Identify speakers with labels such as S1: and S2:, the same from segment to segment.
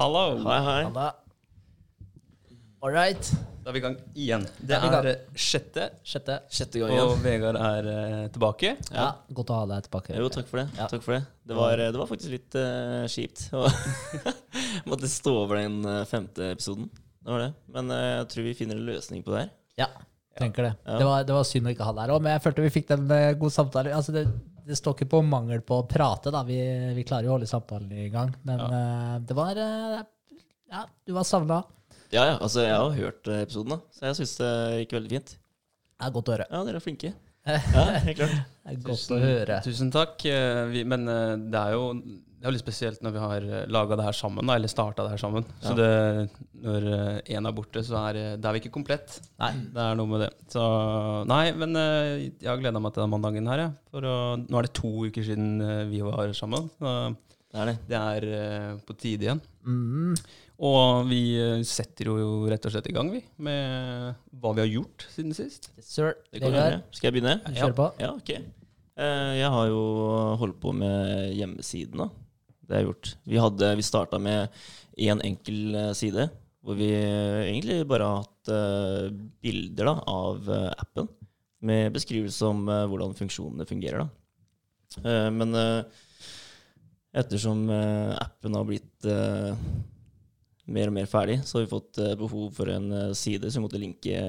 S1: Hallo!
S2: Hei, hei.
S3: Halla. All right.
S1: Da er vi i gang igjen. Det
S3: er
S1: er sjette,
S3: Sjette.
S2: Sjette gang
S1: og. Vegard er uh, tilbake.
S3: Ja, Godt å ha deg tilbake.
S2: Jo, takk for det.
S3: Ja.
S2: Takk for det. Det, var, det var faktisk litt uh, kjipt å måtte stå over den eh, femte episoden. Det var det. Men eh, jeg tror vi finner en løsning på det her.
S3: Ja, tenker det.
S2: Ja.
S3: Det, var, det var synd å ikke ha deg her òg, men jeg følte vi fikk en eh, god samtale. Altså, det, det står ikke på mangel på å prate, da. Vi, vi klarer jo å holde samtalen i gang. Men eh, det var uh, Ja, du var savna.
S2: Ja, ja. Altså, jeg har hørt eh, episoden, da. Så jeg syns det gikk veldig fint.
S3: Det er godt å høre.
S2: Ja, dere er flinke. Ja, helt klart.
S3: Det er godt å høre.
S1: Tusen takk. Vi, men det er jo det er jo litt spesielt når vi har laga det her sammen, da, eller starta det her sammen. Så det, når én er borte, så er det- er vi ikke komplett.
S3: Nei.
S1: Det er noe med det. Så nei, men eh, jeg har gleda meg til den mandagen her, jeg. For å, nå er det to uker siden eh, vi var sammen. Så
S2: Det er det.
S1: det er eh, på tide igjen.
S3: Mm.
S1: Og vi eh, setter jo rett og slett i gang, vi, med hva vi har gjort siden sist.
S3: Yes, sir.
S2: Det kan det Skal jeg begynne?
S3: du kjører på.
S2: Ja, ok. Eh, Jeg har jo holdt på med hjemmesiden, da. Det har jeg gjort. Vi, hadde, vi starta med én en enkel eh, side, hvor vi eh, egentlig bare har hatt eh, bilder da, av appen. Med beskrivelse om hvordan funksjonene fungerer. Men ettersom appen har blitt mer og mer ferdig, så har vi fått eh, behov for en side som vi måtte linke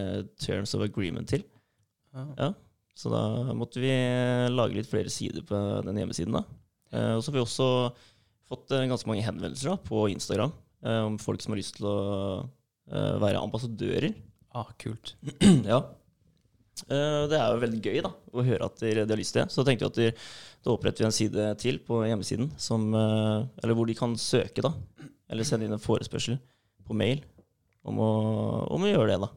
S2: Terms of Agreement til. Ja, så da måtte vi lage litt flere sider på den hjemmesiden. da. Og så har vi også fått eh, ganske mange henvendelser da, på Instagram eh, om folk som har lyst til å eh, være ambassadører.
S1: Ah, kult.
S2: ja. Eh, det er jo veldig gøy da, å høre at de, har lyst til det. Så tenkte vi at de, da oppretter vi en side til på hjemmesiden som, eh, eller hvor de kan søke, da. Eller sende inn en forespørsel på mail om å, om å gjøre det. da.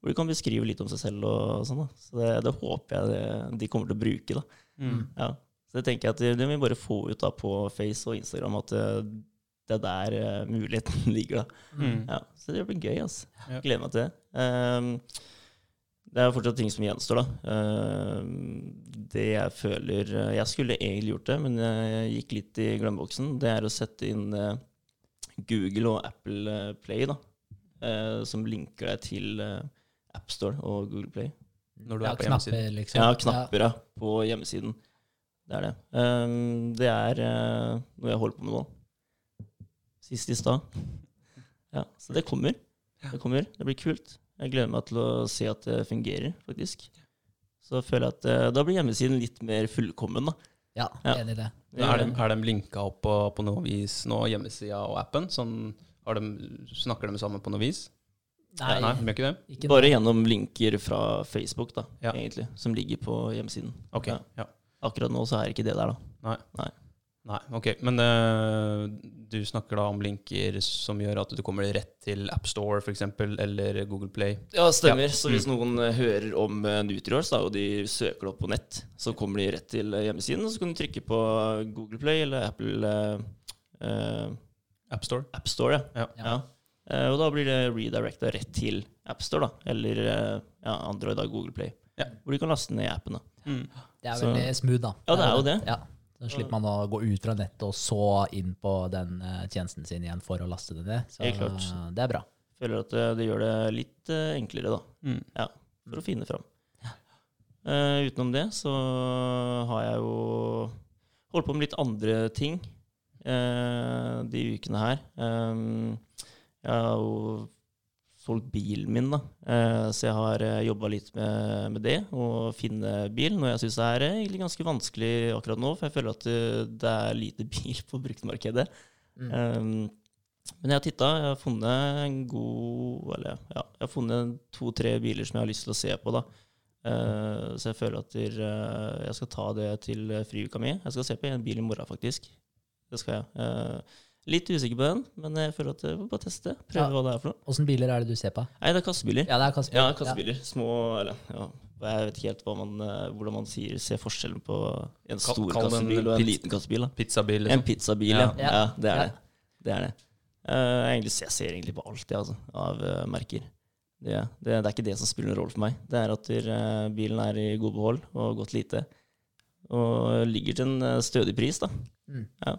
S2: Hvor de kan beskrive litt om seg selv og sånn. da. Så det, det håper jeg de, de kommer til å bruke. da.
S1: Mm.
S2: Ja. Så det tenker jeg at det, må vi bare få ut da på Face og Instagram at det, det er der eh, muligheten ligger. da.
S1: Mm.
S2: Ja, så det blir gøy. altså.
S1: Ja.
S2: Gleder meg til det. Um, det er fortsatt ting som gjenstår, da. Ehm, det jeg føler eh, Jeg skulle egentlig gjort det, men jeg gikk litt i glemmeboksen. Det er å sette inn eh, Google og Apple eh, Play, da. eh, som linker deg til eh, AppStore og Google Play.
S1: Når du
S3: Ja,
S1: er på hjemmesiden.
S3: knapper, liksom.
S2: Ja, knapper ja, på hjemmesiden. Det er det. Um, det er uh, noe jeg holder på med nå. Sist i stad. Ja, så det kommer. Det kommer. Det blir kult. Jeg gleder meg til å se at det fungerer, faktisk. Så føler jeg at uh, da blir hjemmesiden litt mer fullkommen, da.
S3: Ja,
S2: Ja.
S3: enig i det.
S1: Er de, er de linka opp på, på noe vis nå, hjemmesida og appen? Sånn, har de, snakker de sammen på noe vis?
S3: Nei,
S1: Nei, de ikke det?
S3: ikke
S2: Bare gjennom linker fra Facebook, da,
S1: Ja.
S2: egentlig, som ligger på hjemmesiden.
S1: Ok,
S2: Ja. Akkurat nå så er ikke det der, da.
S1: Nei.
S2: Nei.
S1: Nei, ok. Men uh, du snakker da om linker som gjør at du kommer rett til AppStore f.eks., eller Google Play.
S2: Ja, stemmer.
S1: Ja.
S2: Så hvis noen eh, hører om uh, Nutriors, da, og de søker det opp på nett, så kommer de rett til eh, hjemmesiden, og så kan du trykke på Google Play eller Apple uh, eh,
S1: AppStore.
S2: AppStore. Ja.
S1: Ja.
S2: Ja. Uh, og da blir det redirecta rett til AppStore, da, eller uh, ja, Android og Google Play.
S1: Ja.
S2: Hvor de kan laste ned appen. da.
S1: Mm.
S3: Det er
S2: Så-
S3: veldig smooth, da.
S2: Ja, det er jo det.
S3: Ja. Så slipper man å gå ut fra nettet og så inn på den eh, tjenesten sin igjen for å laste det ned. Så eh, det er bra.
S2: Føler at det, det gjør det litt eh, enklere, da.
S1: Mm.
S2: Ja, for å finne fram. Uh, utenom det så har jeg jo holdt på med litt andre ting uh, de ukene her. Um, jeg har jo solgt bilen min, da. Eh, så jeg har uh, jobba litt med, med det, å finne bil. Noe jeg syns er eh, egentlig ganske vanskelig akkurat nå, for jeg føler at eh, det er lite bil på bruktmarkedet.
S3: Mm.
S2: Um, men jeg har titta, jeg har funnet en god Eller ja, jeg har funnet to-tre biler som jeg har lyst til å se på, da. Uh, så jeg føler at der, uh, jeg skal ta det til eh, friuka mi. Jeg skal se på en bil i morgen, faktisk. Det skal jeg. Eh, litt usikker på den, men jeg føler at jeg får bare teste. Prøve
S3: Ja.
S2: hva det er for noe.
S3: Åssen biler er det du ser på?
S2: Nei, det er kassebiler.
S3: Ja, det er kassebiler.
S2: Ja, kassebiler. Små eller ja, Jeg vet ikke helt hva man, eh, hvordan man sier, ser forskjellen på en stor
S1: kall
S2: kassebil og en liten kassebil. da.
S1: Pizzabil, Liksom.
S2: En pizzabil, ja.
S1: Ja.
S2: ja. det er
S3: Ja.
S2: det. Det er det. Uh, egentlig, jeg ser egentlig på alt, jeg, altså, av uh, merker. Det, det, det er ikke det som spiller noen rolle for meg. Det er at uh, bilen er i god behold og godt lite. Og ligger til en stødig pris, da.
S3: Mm.
S2: Ja.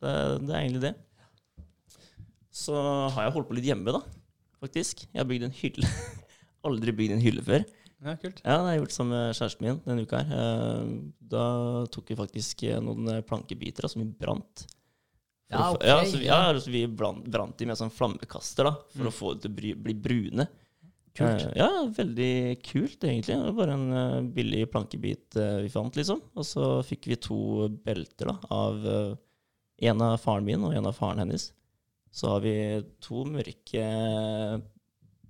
S2: Så det er egentlig det. så har jeg holdt på litt hjemme, da. Faktisk. Jeg har bygd en hylle. Aldri bygd en hylle før.
S1: Ja, kult.
S2: Ja, det har jeg gjort sammen med kjæresten min denne uka her. Eh, Da tok vi faktisk eh, noen eh, plankebiter da, som vi brant. For
S3: Ja,
S2: okay,
S3: ok,
S2: ja, så vi, ja, så vi brant, brant de med sånn flammekaster da, for
S1: Mm.
S2: å få det til å bli, bli brune.
S3: Kult.
S2: Ja, veldig kult egentlig. Det var bare en billig plankebit vi fant, liksom. Og så fikk vi to belter da, av en av faren min og en av faren hennes. Så har vi to mørke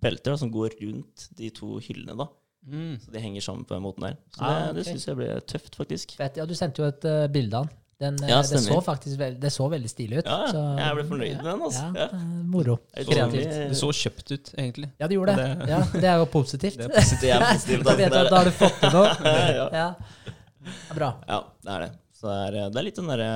S2: belter da, som går rundt de to hyllene, da.
S1: Mm.
S2: Så de henger sammen på den måten der. Så
S3: Ah,
S2: det, det syns jeg ble tøft, faktisk.
S3: Fett. Ja, du sendte jo et uh, bilde av den. den eh,
S2: Ja,
S3: det, så faktisk veld, det så veldig stilig ut.
S2: Ja,
S3: så-
S2: Jeg ble fornøyd med den, altså.
S3: Ja,
S2: Ja.
S3: eh, Moro. Kreativt.
S1: det så kjøpt ut, egentlig.
S3: Ja, det gjorde det.
S1: Det-
S3: Ja, det er jo positivt.
S1: Det er
S2: Det er positivt.
S3: Da vet du at da har du fått til noe.
S2: ja.
S3: Bra.
S2: Ja, det er det. Så det er, det er litt den derre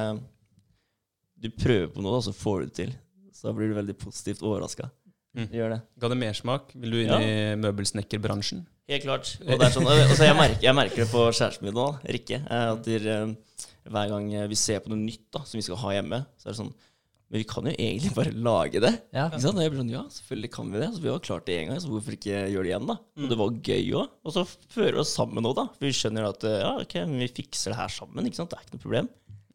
S2: Du prøver på noe, og så får du det til. Så da blir du veldig positivt overraska.
S1: Mm.
S2: Gjør det.
S1: Ga det mersmak? Vil du inn
S2: Ja.
S1: i møbelsnekkerbransjen?
S2: Helt klart. Og det er sånn, altså jeg, merker, jeg merker det på kjæresten min nå, Rikke. eh, At der, eh, hver gang vi ser på noe nytt da, som vi skal ha hjemme, så er det sånn Men vi kan jo egentlig bare lage det.
S3: Ja.
S2: Ikke sant? Og jeg blir sånn, ja, selvfølgelig kan vi det. Så vi har klart det en gang, så hvorfor ikke gjøre det igjen, da? Og det var gøy òg. Og så fører vi oss sammen nå, da. For vi skjønner at eh, ja, ok, vi fikser det her sammen. ikke sant? Det er ikke noe problem.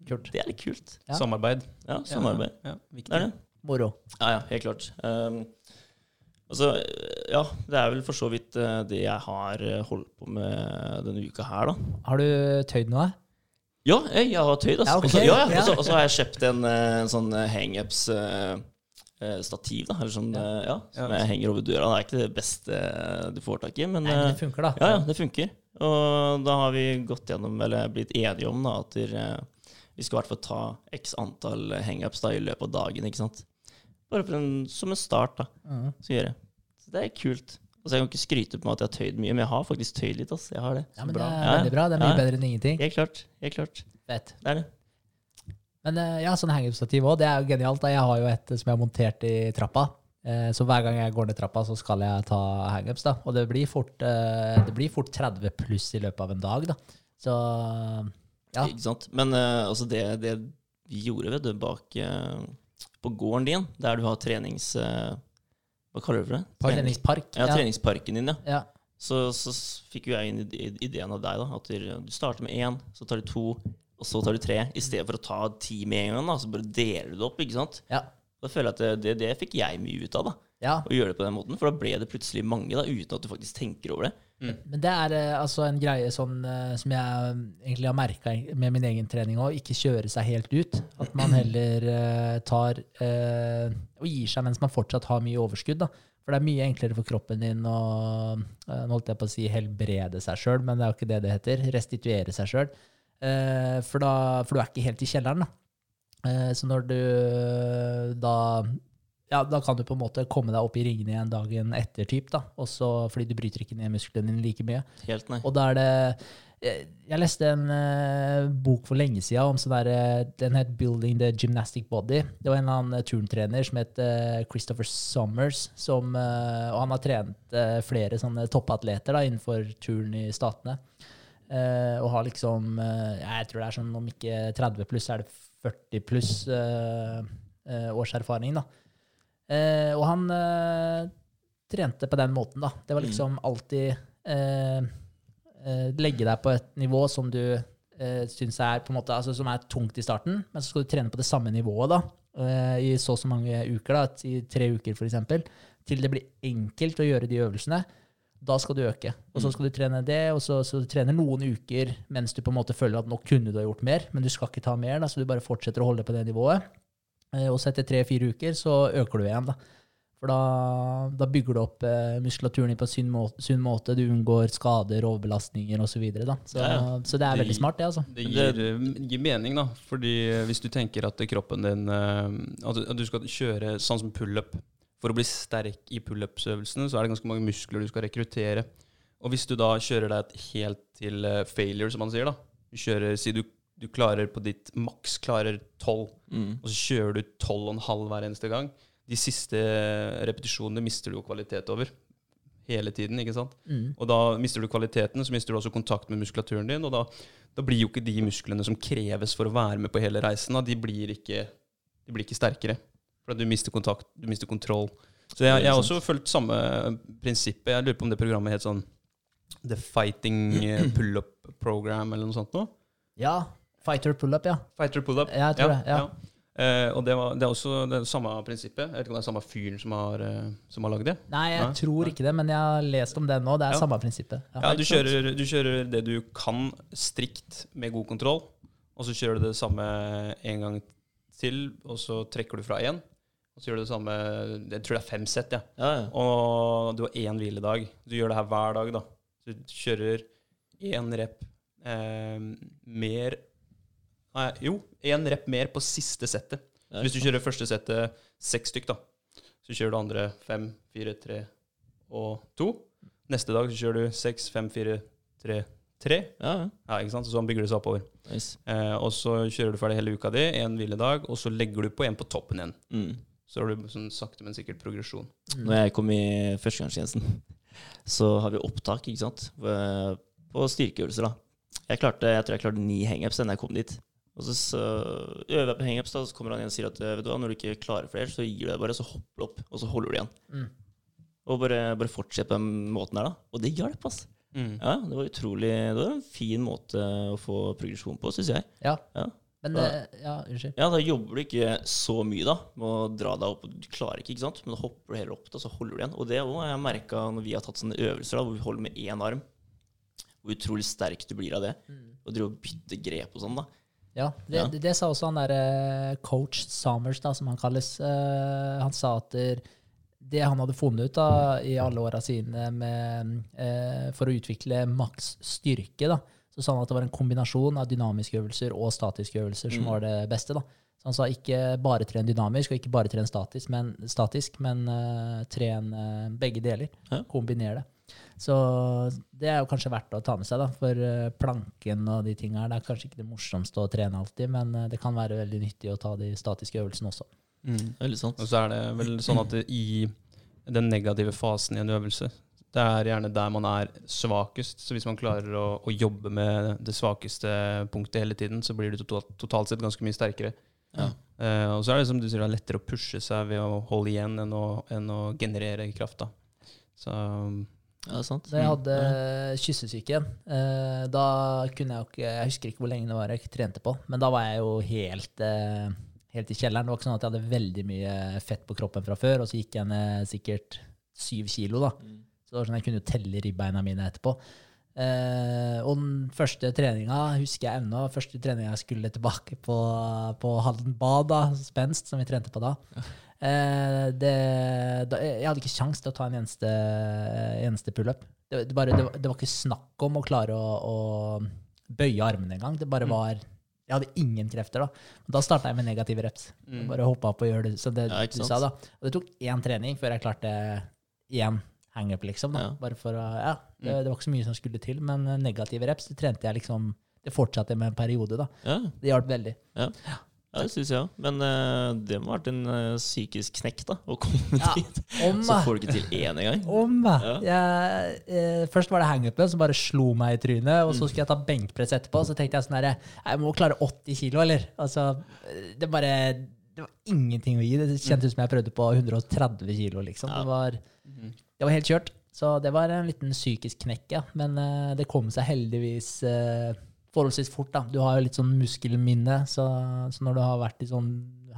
S3: Kult.
S2: Det er litt kult.
S3: Ja.
S1: Samarbeid.
S2: Ja, samarbeid.
S1: Ja, viktig.
S2: Det er det.
S3: Moro.
S2: Ja, ja, helt klart. Um, altså, ja, det er vel for så vidt eh, det jeg har eh, holdt på med denne uka her, da.
S3: Har du tøyd noe?
S2: Ja, jeg, jeg har tøyd, altså.
S3: Ja, ok,
S2: Og så- ja, ja.
S3: ja.
S2: Og så- har jeg kjøpt en, eh, en sånn hangups-stativ, da. Eller sånn, ja. ja, som
S1: Ja.
S2: jeg henger over døra. Det er ikke det beste eh, du får tak i, men
S3: Nei, men
S2: eh,
S3: det funker, da.
S2: ja, ja, det funker. Og da har vi gått gjennom, eller blitt enige om, da, at eh, vi skal i hvert fall ta x antall hangups da, i løpet av dagen, ikke sant. Bare for en, som en start, da.
S3: mm.
S2: Så gjør jeg. Så det er kult. Altså, jeg kan ikke skryte på meg at jeg har tøyd mye, men jeg har faktisk tøyd litt. Altså. Jeg har det.
S3: Ja, men det er veldig bra. Det er mye
S2: Ja.
S3: bedre enn ingenting.
S2: Helt klart. Helt klart.
S3: Fett.
S2: Det er det.
S3: Men eh, ja, sånn hangup-stativ òg, det er jo genialt. da. Jeg har jo et som jeg har montert i trappa. Eh, Så hver gang jeg går ned trappa, så skal jeg ta hangups. da. Og det blir fort, eh, det blir fort 30 pluss i løpet av en dag. da. Så Ja.
S2: Ikke sant? Men uh, altså det, det vi gjorde vet du, bak uh, på gården din, der du har trenings... Uh, hva kaller du det? Trenings-
S3: treningspark.
S2: Ja, treningsparken din, ja.
S3: ja.
S2: Så, så fikk jo jeg inn ideen av deg, da. At du, du starter med én, så tar du to, og så tar du tre. I stedet for å ta ti med en gang, da, så bare deler du det opp, ikke sant.
S3: ja.
S2: Da føler jeg at det, det, det fikk jeg mye ut av, da.
S3: ja.
S2: Å gjøre det på den måten. For da ble det plutselig mange, da, uten at du faktisk tenker over det.
S3: Men det er eh, altså en greie sånn, eh, som jeg egentlig har merka med min egen trening òg, ikke kjøre seg helt ut. At man heller uh, tar uh, og gir seg mens man fortsatt har mye overskudd. da. For det er mye enklere for kroppen din å eh, nå holdt jeg på å si helbrede seg sjøl, men det er jo ikke det det heter. Restituere seg sjøl. Eh, for, for du er ikke helt i kjelleren. da. Eh, så når du da ja, da kan du på en måte komme deg opp i ringene igjen dagen etter, typ, da. Også fordi du bryter ikke ned musklene dine like mye.
S2: Helt, nei.
S3: Og da er det Jeg jeg leste en uh, bok for lenge siden om sånn derre Den het 'Building the Gymnastic Body'. Det var en eller annen turntrener som het uh, Christopher Summers. Som, eh, og han har trent eh, flere sånne toppatleter da, innenfor turn i statene. Eh, og har liksom eh, Jeg tror det er sånn om ikke 30 pluss, så er det 40 pluss eh, eh, års erfaring, da. Eh, og han eh, trente på den måten, da. Det var liksom alltid eh, eh, legge deg på et nivå som du eh, syns er på en måte, altså som er tungt i starten, men så skal du trene på det samme nivået da, eh, i så og så mange uker, da, i tre uker f.eks., til det blir enkelt å gjøre de øvelsene. Da skal du øke. Og så skal du trene det, og så, så du trener noen uker mens du på en måte føler at nå kunne du ha gjort mer, men du skal ikke ta mer, da, så du bare fortsetter å holde på det nivået. Eh, Og så etter tre-fire uker så øker du igjen. da. For da, da bygger du opp eh, muskulaturen din på en sunn måte, sunn måte. Du unngår skader, overbelastninger osv. Så, videre, så,
S2: Ja, ja.
S3: så det er
S1: Det
S3: veldig smart, det. altså.
S1: Det gir, det gir mening, da. Fordi eh, hvis du tenker at kroppen din At du- skal kjøre sånn som pullup For å bli sterk i pullups-øvelsene, så er det ganske mange muskler du skal rekruttere. Og hvis du da kjører deg helt til failure, som man sier, da Du kjører, Si du, du klarer på ditt maks klarer 12,
S2: Mm.
S1: og så kjører du 12,5 hver eneste gang. De siste repetisjonene mister du jo kvalitet over. Hele tiden, ikke sant?
S3: Mm.
S1: Og da mister du kvaliteten, så mister du også kontakt med muskulaturen din. Og da, da blir jo ikke de musklene som kreves for å være med på hele reisen, da, de blir ikke, de blir ikke sterkere. For du mister kontakt, du mister kontroll. Så jeg, jeg har også fulgt samme prinsippet. Jeg lurer på om det programmet het sånn The Fighting eh, Pull-Up Program eller noe sånt noe.
S3: Ja. Fighter pull-up, ja.
S1: Fighter Pull-Up.
S3: Ja, jeg tror det, ja.
S1: Eh, og det, var, det er også det samme prinsippet. Jeg vet ikke om det er samme fyren som har, uh, har lagd det.
S3: Nei, jeg
S1: Nei?
S3: tror ikke det, men jeg har lest om det nå. Det er
S1: Ja.
S3: samme prinsippet.
S1: Ja, du kjører, du kjører det du kan strikt med god kontroll, og så kjører du det samme en gang til, og så trekker du fra én. Og så gjør du det samme Jeg tror det er fem sett, ja.
S2: Ja, ja.
S1: Og du har én hviledag. Du gjør det her hver dag, da. Du kjører én rep eh, mer Nei, jo, én rep mer på siste settet. Hvis du kjører første settet seks stykk, da, så kjører du andre fem, fire, tre og to. Neste dag så kjører du seks, fem, fire, tre, tre.
S2: Ja, ja.
S1: Ja, ikke sant? Så sånn bygger det seg oppover.
S2: Nice.
S1: Eh, og så kjører du ferdig hele uka di, én hviledag, og så legger du på en på toppen igjen.
S2: Mm.
S1: Så har du sånn sakte, men sikkert progresjon.
S2: Når jeg kom i førstegangstjenesten, så har vi opptak ikke sant? På styrkeøvelser. da. Jeg, klarte, jeg tror jeg klarte ni hangups da jeg kom dit. Og så, så øver jeg på hangups, da, så kommer han igjen og sier at vet du hva, når du ikke klarer flere, så gir du deg bare, så hopper du opp, og så holder du igjen.
S3: Mm.
S2: Og bare, bare fortsett på den måten der, da. Og det hjalp, ass. Ja, det var utrolig Det var en fin måte å få progresjon på, syns jeg.
S3: Ja.
S2: Ja.
S3: Men
S2: Ja.
S3: ja, unnskyld.
S2: Ja, da jobber du ikke så mye da, med å dra deg opp. Du klarer ikke, ikke sant? Men da hopper du heller opp, da, så holder du igjen. Og det også har jeg merka når vi har tatt sånne øvelser da, hvor vi holder med én arm, hvor utrolig sterk du blir av det. Og driver og bytter grep og sånn, da.
S3: Ja, det,
S2: Ja.
S3: det, det sa også han derre coach Summers, da, som han kalles. Uh, han sa at det han hadde funnet ut da, i alle åra sine med, uh, for å utvikle maks styrke, da, så sa han at det var en kombinasjon av dynamiske øvelser og statiske øvelser som
S2: Mm.
S3: var det beste. da. Så han sa ikke bare tren dynamisk og ikke bare tren statisk, men, statisk, men uh, tren eh, begge deler.
S2: Ja.
S3: Kombiner det. Så det er jo kanskje verdt å ta med seg, da, for eh, planken og de tinga her. Det er kanskje ikke det morsomste å trene alltid, men eh, det kan være veldig nyttig å ta de statiske øvelsene også.
S2: Veldig sant.
S1: Og så er det vel sånn at i den negative fasen i en øvelse, det er gjerne der man er svakest. Så hvis man klarer å, å jobbe med det svakeste punktet hele tiden, så blir du totalt, totalt sett ganske mye sterkere.
S2: Ja.
S1: Uh, og så er det som du sier, det er lettere å pushe seg ved å holde igjen enn å, enn å generere kraft. da. Så
S2: Ja, sant.
S3: Da jeg hadde
S2: Ja.
S3: kyssesyken, eh, da kunne jeg jo ikke Jeg husker ikke hvor lenge det var jeg trente på, men da var jeg jo helt, eh, helt i kjelleren. Det var ikke sånn at jeg hadde veldig mye fett på kroppen fra før, og så gikk jeg ned sikkert syv kilo, da.
S2: Mm.
S3: Så det var sånn jeg kunne jo telle ribbeina mine etterpå. Eh, og den første treninga husker jeg ennå. Første treninga jeg skulle tilbake på, på Halden bad, da, spenst, som vi trente på da. Eh, det, da jeg hadde ikke kjangs til å ta en eneste, eneste pullup. Det, det, bare- det, var- det var ikke snakk om å klare å, å bøye armene engang. Det bare
S1: Mm.
S3: var Jeg hadde ingen krefter da. Og da starta jeg med negative reps.
S1: Mm.
S3: Bare hoppa opp og gjør det som det
S2: Ja,
S3: du sa. da. Og det tok én trening før jeg klarte én hangup, liksom. da.
S2: Ja.
S3: Bare for å, ja, det,
S1: Mm.
S3: det var ikke så mye som skulle til, men eh, negative reps det trente jeg liksom Det fortsatte med en periode, da.
S2: Ja,
S3: Det hjalp veldig.
S2: ja det syns jeg òg. Men uh, det må ha vært en uh, psykisk knekk, da. Å komme
S3: Ja,
S2: dit.
S3: Om,
S2: Så får du ikke til én engang.
S3: om
S2: Ja.
S3: jeg, eh, Først var det hangupen som bare slo meg i trynet, og så
S2: Mm.
S3: skulle jeg ta benkpress etterpå. Og Så tenkte jeg sånn herre Jeg må klare 80 kilo, eller? Altså, det bare Det var ingenting å gi. Det kjentes ut som jeg prøvde på 130 kilo, liksom.
S2: Ja.
S3: Det, var, det var helt kjørt. Så det var en liten psykisk knekk, ja. Men uh, det kom seg heldigvis forholdsvis fort, da. Du har jo litt sånn muskelminne, så, så når du har vært i sånn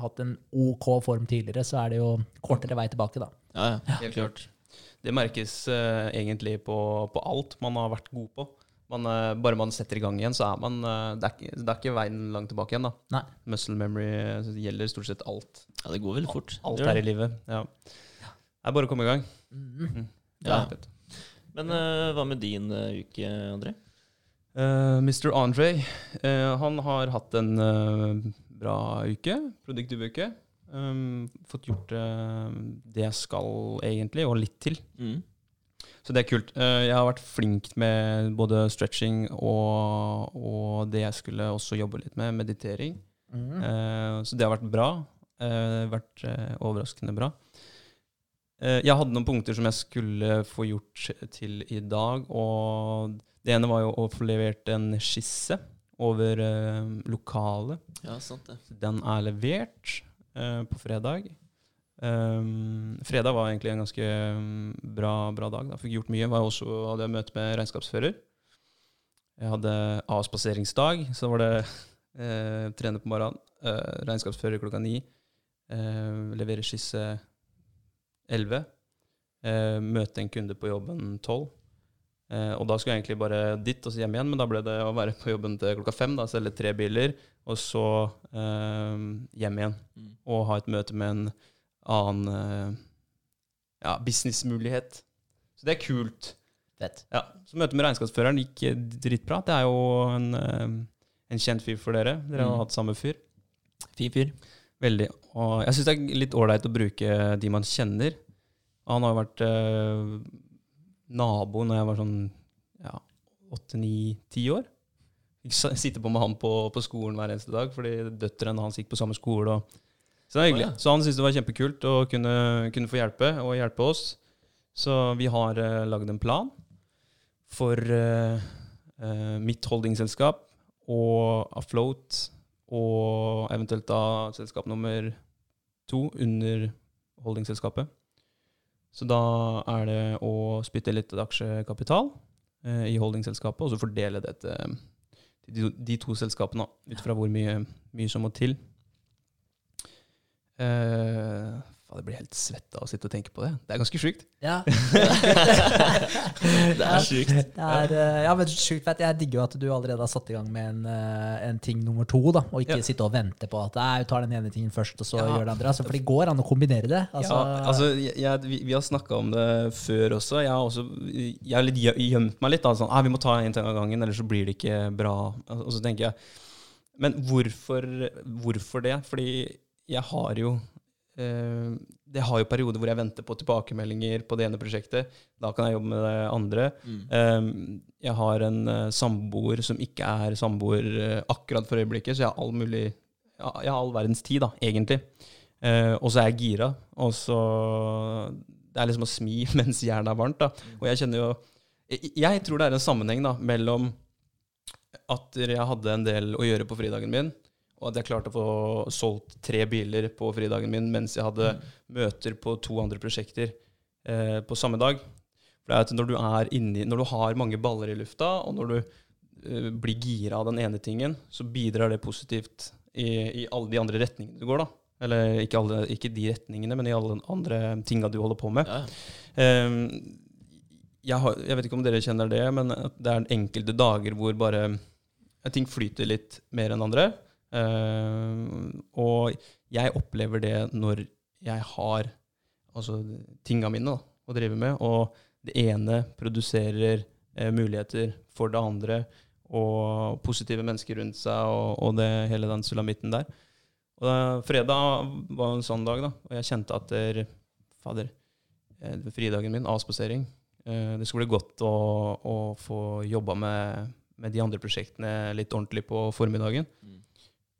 S3: hatt en OK form tidligere, så er det jo kortere vei tilbake, da.
S2: Ja, ja.
S1: Helt klart. Det merkes uh, egentlig på, på alt man har vært god på. Man, uh, bare man setter i gang igjen, så er man uh, det, er ikke, det er ikke veien langt tilbake igjen. da.
S3: Nei.
S1: Muscle memory gjelder stort sett alt.
S2: ja, det går veldig fort.
S1: Alt
S2: Det
S1: her i livet. Ja. Det er bare å komme i gang.
S3: Mhm.
S2: Ja. Men hva med din uke, André?
S1: Eh, Mr. Andre uh, han har hatt en uh, bra uke, produktiv uke. Um, fått gjort det jeg skal, egentlig, og litt til.
S2: Mm.
S1: Så det er kult. Jeg har vært flink med både stretching og, og det jeg skulle også jobbe litt med, meditering. Mm. Så det har vært bra. Vært overraskende bra. Jeg hadde noen punkter som jeg skulle få gjort til i dag. Og det ene var jo å få levert en skisse over eh, lokalet.
S2: Ja, sant det.
S1: Den er levert eh, på fredag. Um, fredag var egentlig en ganske um, bra, bra dag. Da fikk gjort mye. Var også, hadde jeg møte med regnskapsfører. Jeg hadde avspaseringsdag. Så var det eh, trene på morgenen, eh, regnskapsfører klokka ni. Eh, levere skisse elleve. Eh, møte en kunde på jobben tolv. Eh, og da skulle jeg egentlig bare dit og så hjem igjen, men da ble det å være på jobben til klokka fem. da, Selge tre biler, og så eh, hjem igjen.
S2: Mm.
S1: Og ha et møte med en annen eh, ja, businessmulighet. Så det er kult.
S3: Fett.
S1: Ja, Så møtet med regnskapsføreren gikk eh, dritbra. Det er jo en, eh, en kjent fyr for dere. Dere har
S2: Mm.
S1: hatt samme fyr.
S2: Fin fyr.
S1: Veldig. Og jeg syns det er litt ålreit å bruke de man kjenner. Han har jo vært eh, nabo når jeg var sånn ja, åtte, ni, ti år. Fikk sitte på med han på, på skolen hver eneste dag, fordi døtrene hans gikk på samme skole. Og, så det er hyggelig.
S2: Oh, ja.
S1: Så han syntes det var kjempekult å kunne, kunne få hjelpe, og hjelpe oss. Så vi har uh, lagd en plan for uh, uh, mitt holdingselskap og Afloat og eventuelt da selskap nummer to under holdingselskapet. Så da er det å spytte litt aksjekapital eh, i holdingselskapet, og så fordele det til, de to selskapene, ut fra hvor mye, mye som må til. Eh, faen, jeg blir helt svett av å sitte og tenke på det. Det er ganske sjukt.
S3: Ja.
S2: Det er sjukt.
S3: Det er, eh, ja, men sjukt fett. Jeg digger jo at du allerede har satt i gang med en, eh, en ting nummer to, da, og ikke
S1: Ja.
S3: sitte og vente på at du tar den ene tingen først, og så
S1: Ja.
S3: gjør det andre. Altså, for det går an å kombinere det. Altså,
S1: ja, altså, jeg, vi, vi har snakka om det før også. Jeg har, også, jeg har litt gjemt meg litt. Da, sånn, ah, vi må ta en ting av gangen, ellers så blir det ikke bra. Og så tenker jeg Men hvorfor, hvorfor det? Fordi jeg har jo Det har jo perioder hvor jeg venter på tilbakemeldinger på det ene prosjektet. Da kan jeg jobbe med det andre.
S2: Mm.
S1: Eh, jeg har en eh, samboer som ikke er samboer eh, akkurat for øyeblikket, så jeg har all mulig Jeg har all verdens tid, da, egentlig. Eh, og så er jeg gira. Og så Det er liksom å smi mens jernet er varmt. da. Og jeg kjenner jo Jeg, jeg tror det er en sammenheng da, mellom at jeg hadde en del å gjøre på fridagen min, og at jeg klarte å få solgt tre biler på fridagen min mens jeg hadde møter på to andre prosjekter eh, på samme dag. For det er at når du er inni, når du har mange baller i lufta, og når du eh, blir gira av den ene tingen, så bidrar det positivt i, i alle de andre retningene du går, da. Eller ikke, alle, ikke de retningene, men i alle andre tinga du holder på med.
S2: Ja.
S1: Um, jeg, har, jeg vet ikke om dere kjenner det, men det er enkelte dager hvor bare ting flyter litt mer enn andre. Ehm, og jeg opplever det når jeg har altså, tinga mine da, å drive med, og det ene produserer eh, muligheter for det andre, og positive mennesker rundt seg, og, og det, hele den sulamitten der. Og da, fredag var en sånn dag, da, og jeg kjente at der, fader, eh, fridagen min, avspasering, eh, det skulle bli godt å, å få jobba med, med de andre prosjektene litt ordentlig på formiddagen.
S2: Mm.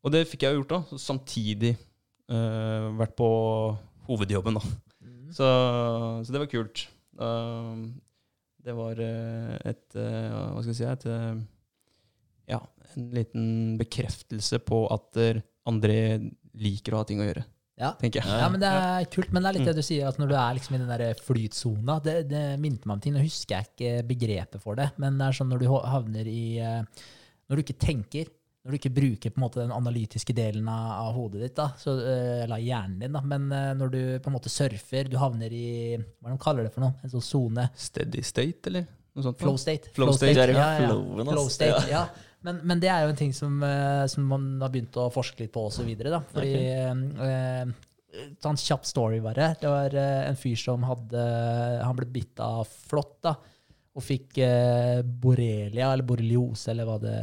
S1: Og det fikk jeg jo gjort, da. Samtidig uh, vært på hovedjobben, da.
S3: Mm.
S1: Så, så det var kult. Uh, det var eh, et Hva skal jeg si et, Ja, en liten bekreftelse på at André liker å ha ting å gjøre,
S3: Ja.
S1: tenker jeg.
S3: Ja, men det er kult. Men det er litt
S1: Mm.
S3: det du sier, at når du er liksom i den der flytsona Det, det minte meg om ting. Nå husker jeg ikke begrepet for det, men det er sånn når du havner i Når du ikke tenker, når du ikke bruker på en måte den analytiske delen av, hodet ditt, da, så, eh, eller hjernen din, da, men eh, når du på en måte surfer, du havner i Hva er det de kaller det for noe? En sånn sone?
S1: Steady state, eller noe sånt?
S3: Flow state.
S1: Flow state,
S2: det er
S3: ja, ja.
S2: flowen.
S3: Flow state, ja. Men, men det er jo en ting som, eh, som man har begynt å forske litt på osv. Fordi eh, Ta en kjapp story, bare. Det var en fyr som hadde Han ble bitt av flått, da. Og fikk borrelia, eller borreliose, eller hva det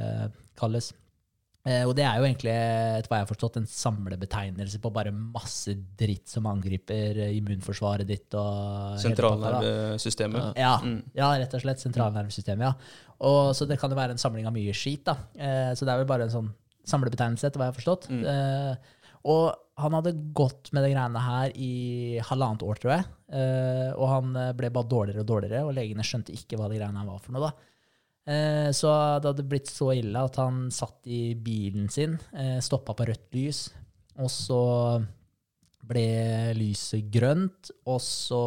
S3: kalles. Eh, og det er jo egentlig, etter hva jeg har forstått, en samlebetegnelse på bare masse dritt som angriper immunforsvaret ditt. og.
S1: Sentralnervesystemet.
S3: Ja,
S1: Mm.
S3: ja, rett og slett. Sentralnervesystemet, ja. Og, så det kan jo være en samling av mye skit, da. Eh, så det er vel bare en sånn samlebetegnelse, etter hva jeg har forstått.
S1: Mm.
S3: Eh, og han hadde gått med de greiene her i halvannet år, tror jeg. Eh, og han ble bare dårligere og dårligere, og legene skjønte ikke hva de greiene her var for noe, da. Eh, så det hadde blitt så ille at han satt i bilen sin, eh, stoppa på rødt lys, og så ble lyset grønt, og så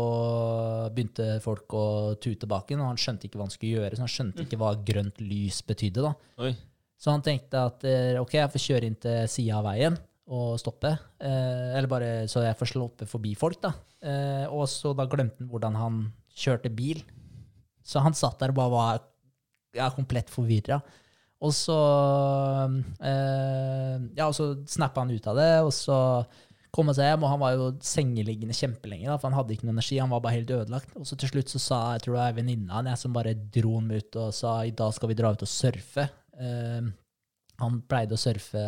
S3: begynte folk å tute bak ham, og han skjønte ikke hva han skulle gjøre, så han skjønte ikke hva grønt lys betydde. da.
S2: Oi.
S3: Så han tenkte at eh, ok, jeg får kjøre inn til sida av veien og stoppe. Eh, eller bare så jeg får sluppe forbi folk, da. Eh, og så da glemte han hvordan han kjørte bil. Så han satt der og bare var ja, komplett forvirra. Og så eh, Ja, og så snappa han ut av det, og så kom han seg hjem, og han var jo sengeliggende kjempelenge, da, for han hadde ikke noe energi, han var bare helt ødelagt. Og så til slutt så sa jeg tror det er venninna hans som bare dro han ut og sa i dag skal vi dra ut og surfe. Eh, han pleide å surfe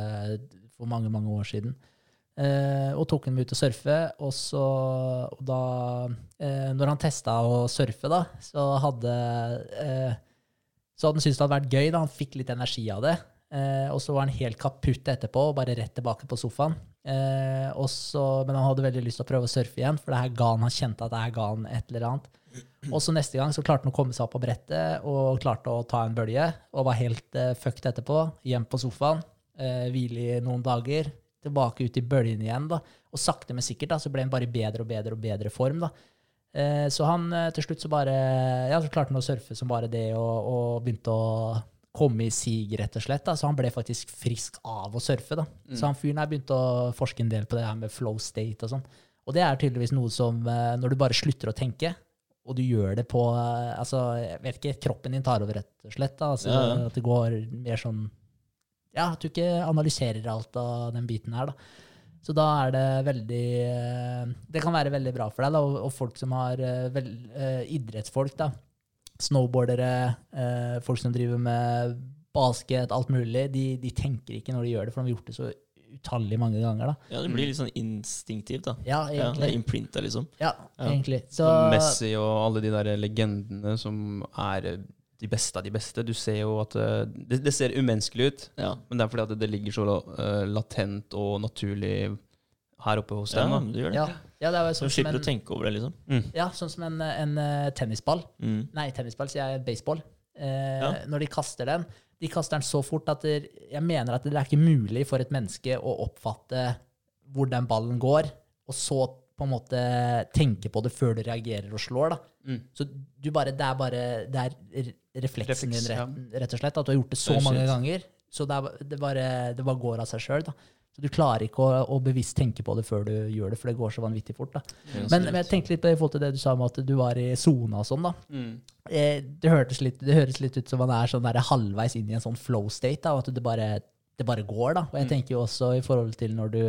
S3: for mange, mange år siden. Eh, og tok ham ut og surfe, og så og da eh, Når han testa å surfe, da, så hadde eh, så hadde han syntes det hadde vært gøy. da, Han fikk litt energi av det. Eh, og så var han helt kaputt etterpå bare rett tilbake på sofaen. Eh, også, men han hadde veldig lyst til å prøve å surfe igjen, for det her ga han, han kjente at det her ga han et eller annet. Og så neste gang så klarte han å komme seg opp på brettet og klarte å ta en bølge. Og var helt eh, fucked etterpå. Hjem på sofaen, eh, hvile i noen dager. Tilbake ut i bølgen igjen. da. Og sakte, men sikkert da, så ble han bare i bedre og bedre og bedre form. da. Eh, Så han eh, til slutt så bare Ja, så klarte han å surfe som bare det, og, og begynte å komme i sig, rett og slett. Da. Så han ble faktisk frisk av å surfe. da. Så han fyren her begynte å forske en del på det her med flow state og sånn. Og det er tydeligvis noe som eh, når du bare slutter å tenke, og du gjør det på Altså, jeg vet ikke, kroppen din tar over, rett og slett. da. Altså,
S2: Ja, ja.
S3: At det går mer sånn Ja, at du ikke analyserer alt av den biten her, da. Så da er det veldig eh, Det kan være veldig bra for deg, da, og, og folk som har eh, vel, eh, idrettsfolk, da. Snowboardere, eh, folk som driver med basket, alt mulig. De, de tenker ikke når de gjør det, for de har gjort det så utallig mange ganger, da.
S2: Ja, det blir litt sånn instinktivt, da.
S3: Ja,
S2: Ja, det er
S3: egentlig.
S2: imprinta, liksom.
S3: Ja,
S2: Ja.
S3: egentlig. Så,
S1: Messi og alle de der legendene som er de beste av de beste. Du ser jo at eh, det, det ser umenneskelig ut,
S2: Ja.
S1: men det er fordi at det ligger så eh, latent og naturlig her oppe hos dem. Ja,
S2: det gjør det.
S3: ja, ja, det er jo sånn
S2: du slipper
S3: en,
S2: å tenke over det, liksom.
S3: ja, sånn som en, en eh, tennisball.
S2: Mm.
S3: Nei, tennisball, sier jeg baseball. Eh,
S2: Ja.
S3: Når de kaster den, de kaster den så fort at det, jeg mener at det er ikke mulig for et menneske å oppfatte hvor den ballen går, og så på en måte tenke på det før du reagerer og slår. da.
S1: Mm.
S3: Så du bare, det er bare det er refleksen
S1: Refleks,
S3: din, rett, rett og slett. At du har gjort det så
S2: Det
S3: mange ganger. Så det, er, det, bare, det bare går av seg sjøl. Så du klarer ikke å, å bevisst tenke på det før du gjør det, for det går så vanvittig fort. Men, men jeg tenkte litt på det i forhold til det du sa om at du var i sona og sånn. da.
S1: Mm.
S3: Eh, det, litt, det høres litt ut som man er sånn der halvveis inn i en sånn flow state, da, og at det bare, det bare går. da. Og jeg tenker jo også i forhold til når du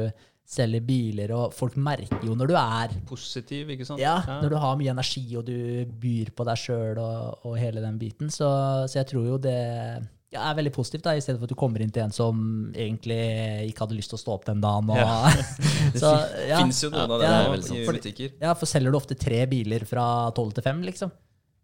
S3: selger biler, og folk merker jo når du er
S1: Positiv, ikke sant?
S3: ja, når du har mye energi, og du byr på deg sjøl og, og hele den biten. Så, så jeg tror jo det ja, er veldig positivt, da, i stedet for at du kommer inn til en som egentlig ikke hadde lyst til å stå opp den dagen. Og,
S1: Ja.
S3: så, ja.
S1: Fins jo noen av dem
S2: det sant.
S1: i butikker.
S3: ja, for selger du ofte tre biler fra tolv til fem, liksom?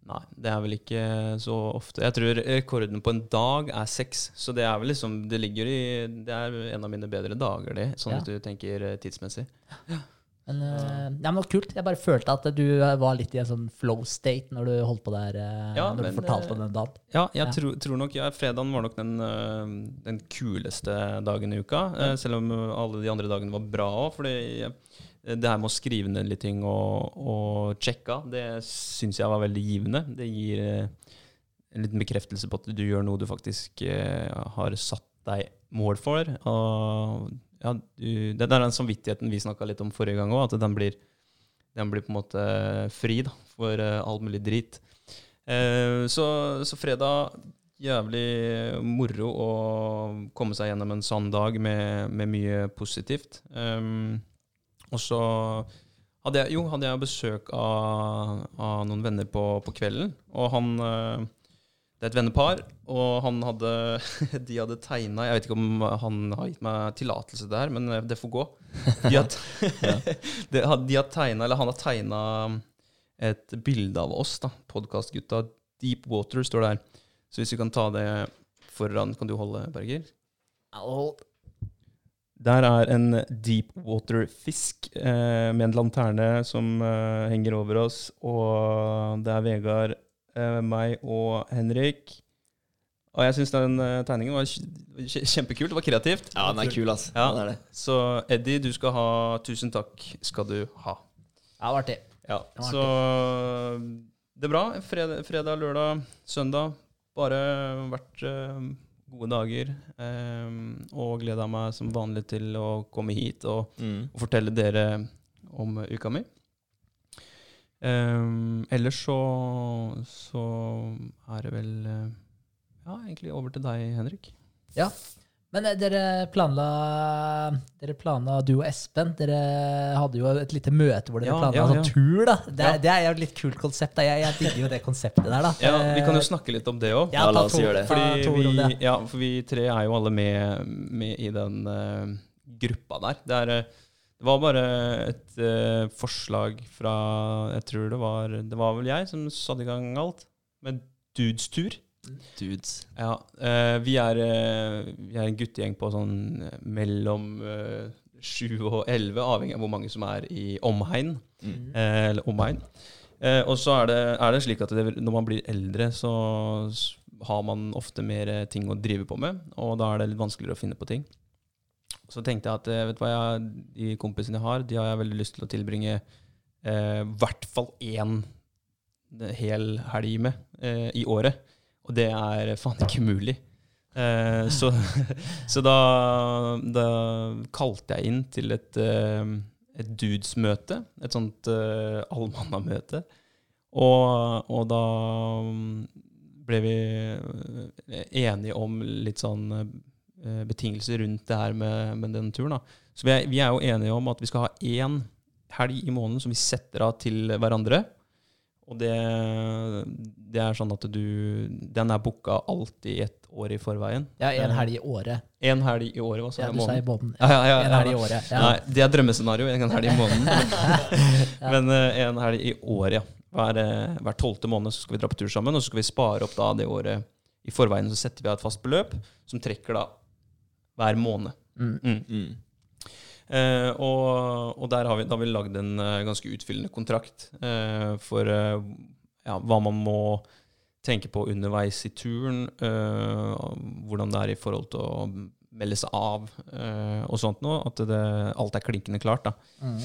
S1: Nei, det er vel ikke så ofte. Jeg tror rekorden på en dag er seks. Så det er vel liksom Det ligger i Det er en av mine bedre dager, det. Sånn
S3: Ja.
S1: hvis du tenker tidsmessig. tidsmessig.
S3: Men, eh, ja, men det var kult. Jeg bare følte at du var litt i en sånn flow state når du holdt på der. eh,
S1: Ja,
S3: når
S1: men,
S3: du fortalte
S1: eh,
S3: om den dagen.
S1: Ja, jeg
S3: Ja.
S1: Tror, tror nok ja, Fredagen var nok den, den kuleste dagen i uka. eh, Selv om alle de andre dagene var bra òg. For det her med å skrive ned litt ting og, og sjekka, det syns jeg var veldig givende. Det gir eh, en liten bekreftelse på at du gjør noe du faktisk eh, har satt deg mål for. Og ja, du, det er den samvittigheten vi snakka litt om forrige gang òg, at den blir, den blir på en måte fri da, for eh, all mulig drit. Eh, så, så fredag jævlig moro å komme seg gjennom en sånn dag med, med mye positivt. Um, og så hadde jeg, jo, hadde jeg besøk av, av noen venner på, på kvelden. Og han eh, Det er et vennepar, og han hadde De hadde tegna Jeg vet ikke om han har gitt meg tillatelse til det her, men eh, det får gå. De har, de har, tegna, eller han har tegna et bilde av oss, da, podkastgutta. Deep Water står det her. Så hvis vi kan ta det foran Kan du holde, Berger? Der er en deepwater-fisk eh, med en lanterne som eh, henger over oss. Og det er Vegard, eh, meg og Henrik. Og jeg syns den eh, tegningen var kj- kjempekult. Det var kreativt.
S2: Ja, den er kul, ass.
S1: Ja.
S2: Den er det.
S1: Så Eddie, du skal ha tusen takk skal du ha.
S3: Ja, det var artig.
S1: Ja,
S3: Det
S1: så det er bra. Fredag, fredag lørdag, søndag. Bare vært eh, gode dager. Um, og gleda meg som vanlig til å komme hit og,
S2: Mm.
S1: og fortelle dere om uka mi. Um, ellers så, så er det vel eh, Ja, egentlig over til deg, Henrik.
S3: Ja. Men eh, dere planla, dere planla, du og Espen, dere hadde jo et lite møte hvor dere
S1: Ja,
S3: planla
S1: ja,
S3: sånn
S1: ja.
S3: tur. da. Det, er-
S1: Ja.
S3: det er jo et litt kult konsept. da. Jeg, jeg digger jo det konseptet der. da.
S1: Ja, Vi kan jo
S3: Eh,
S1: snakke litt om det òg.
S2: Ja, la oss gjøre det.
S1: Fordi vi,
S3: det.
S1: ja, for vi tre er jo alle med, med i den uh, gruppa der. Det, er, det var bare et uh, forslag fra Jeg tror det var Det var vel jeg som satte i gang alt. Med Dudes tur.
S2: Dudes.
S1: Ja, eh, vi, er, eh, vi er en guttegjeng på sånn eh, mellom sju og elleve, avhengig av hvor mange som er i omhegn.
S2: Mm.
S1: Eh, eller omegn. Eh, og så er det, er det slik at det, når man blir eldre, så har man ofte mer ting å drive på med, og da er det litt vanskeligere å finne på ting. Så tenkte jeg at vet du hva jeg, de kompisene jeg har, de har jeg veldig lyst til å tilbringe eh, i hvert fall én hel helg med eh, i året. Og det er faen ikke mulig. Eh, så så da, da kalte jeg inn til et, eh, et dudes-møte. Et sånt uh, allmannamøte. Og, og da mm, ble vi eh, enige om litt sånn eh, betingelser rundt det her med, med den turen. Da. Så vi er, vi er jo enige om at vi skal ha én helg i måneden som vi setter av til hverandre. Og det, det er sånn at du Den er booka alltid ett år i forveien.
S3: Ja, en helg i året.
S1: En helg i året, hva sa
S3: Ja, du sa i
S1: Måneden? Ja, ja, ja,
S3: En
S1: ja.
S3: helg i året. Ja.
S1: Nei, det er drømmescenario. En helg i måneden. Men eh, en helg i året, ja. Hver, eh, hver tolvte måned så skal vi dra på tur sammen, og så skal vi spare opp da det året i forveien. Så setter vi av et fast beløp som trekker da hver måned.
S3: Mm.
S1: Mm. Eh, og, og der har vi, da har vi lagd en eh, ganske utfyllende kontrakt eh, for ja, hva man må tenke på underveis i turen. hvordan det er i forhold til å melde seg av og sånt noe. At det, alt er klinkende klart. da.
S3: Mm.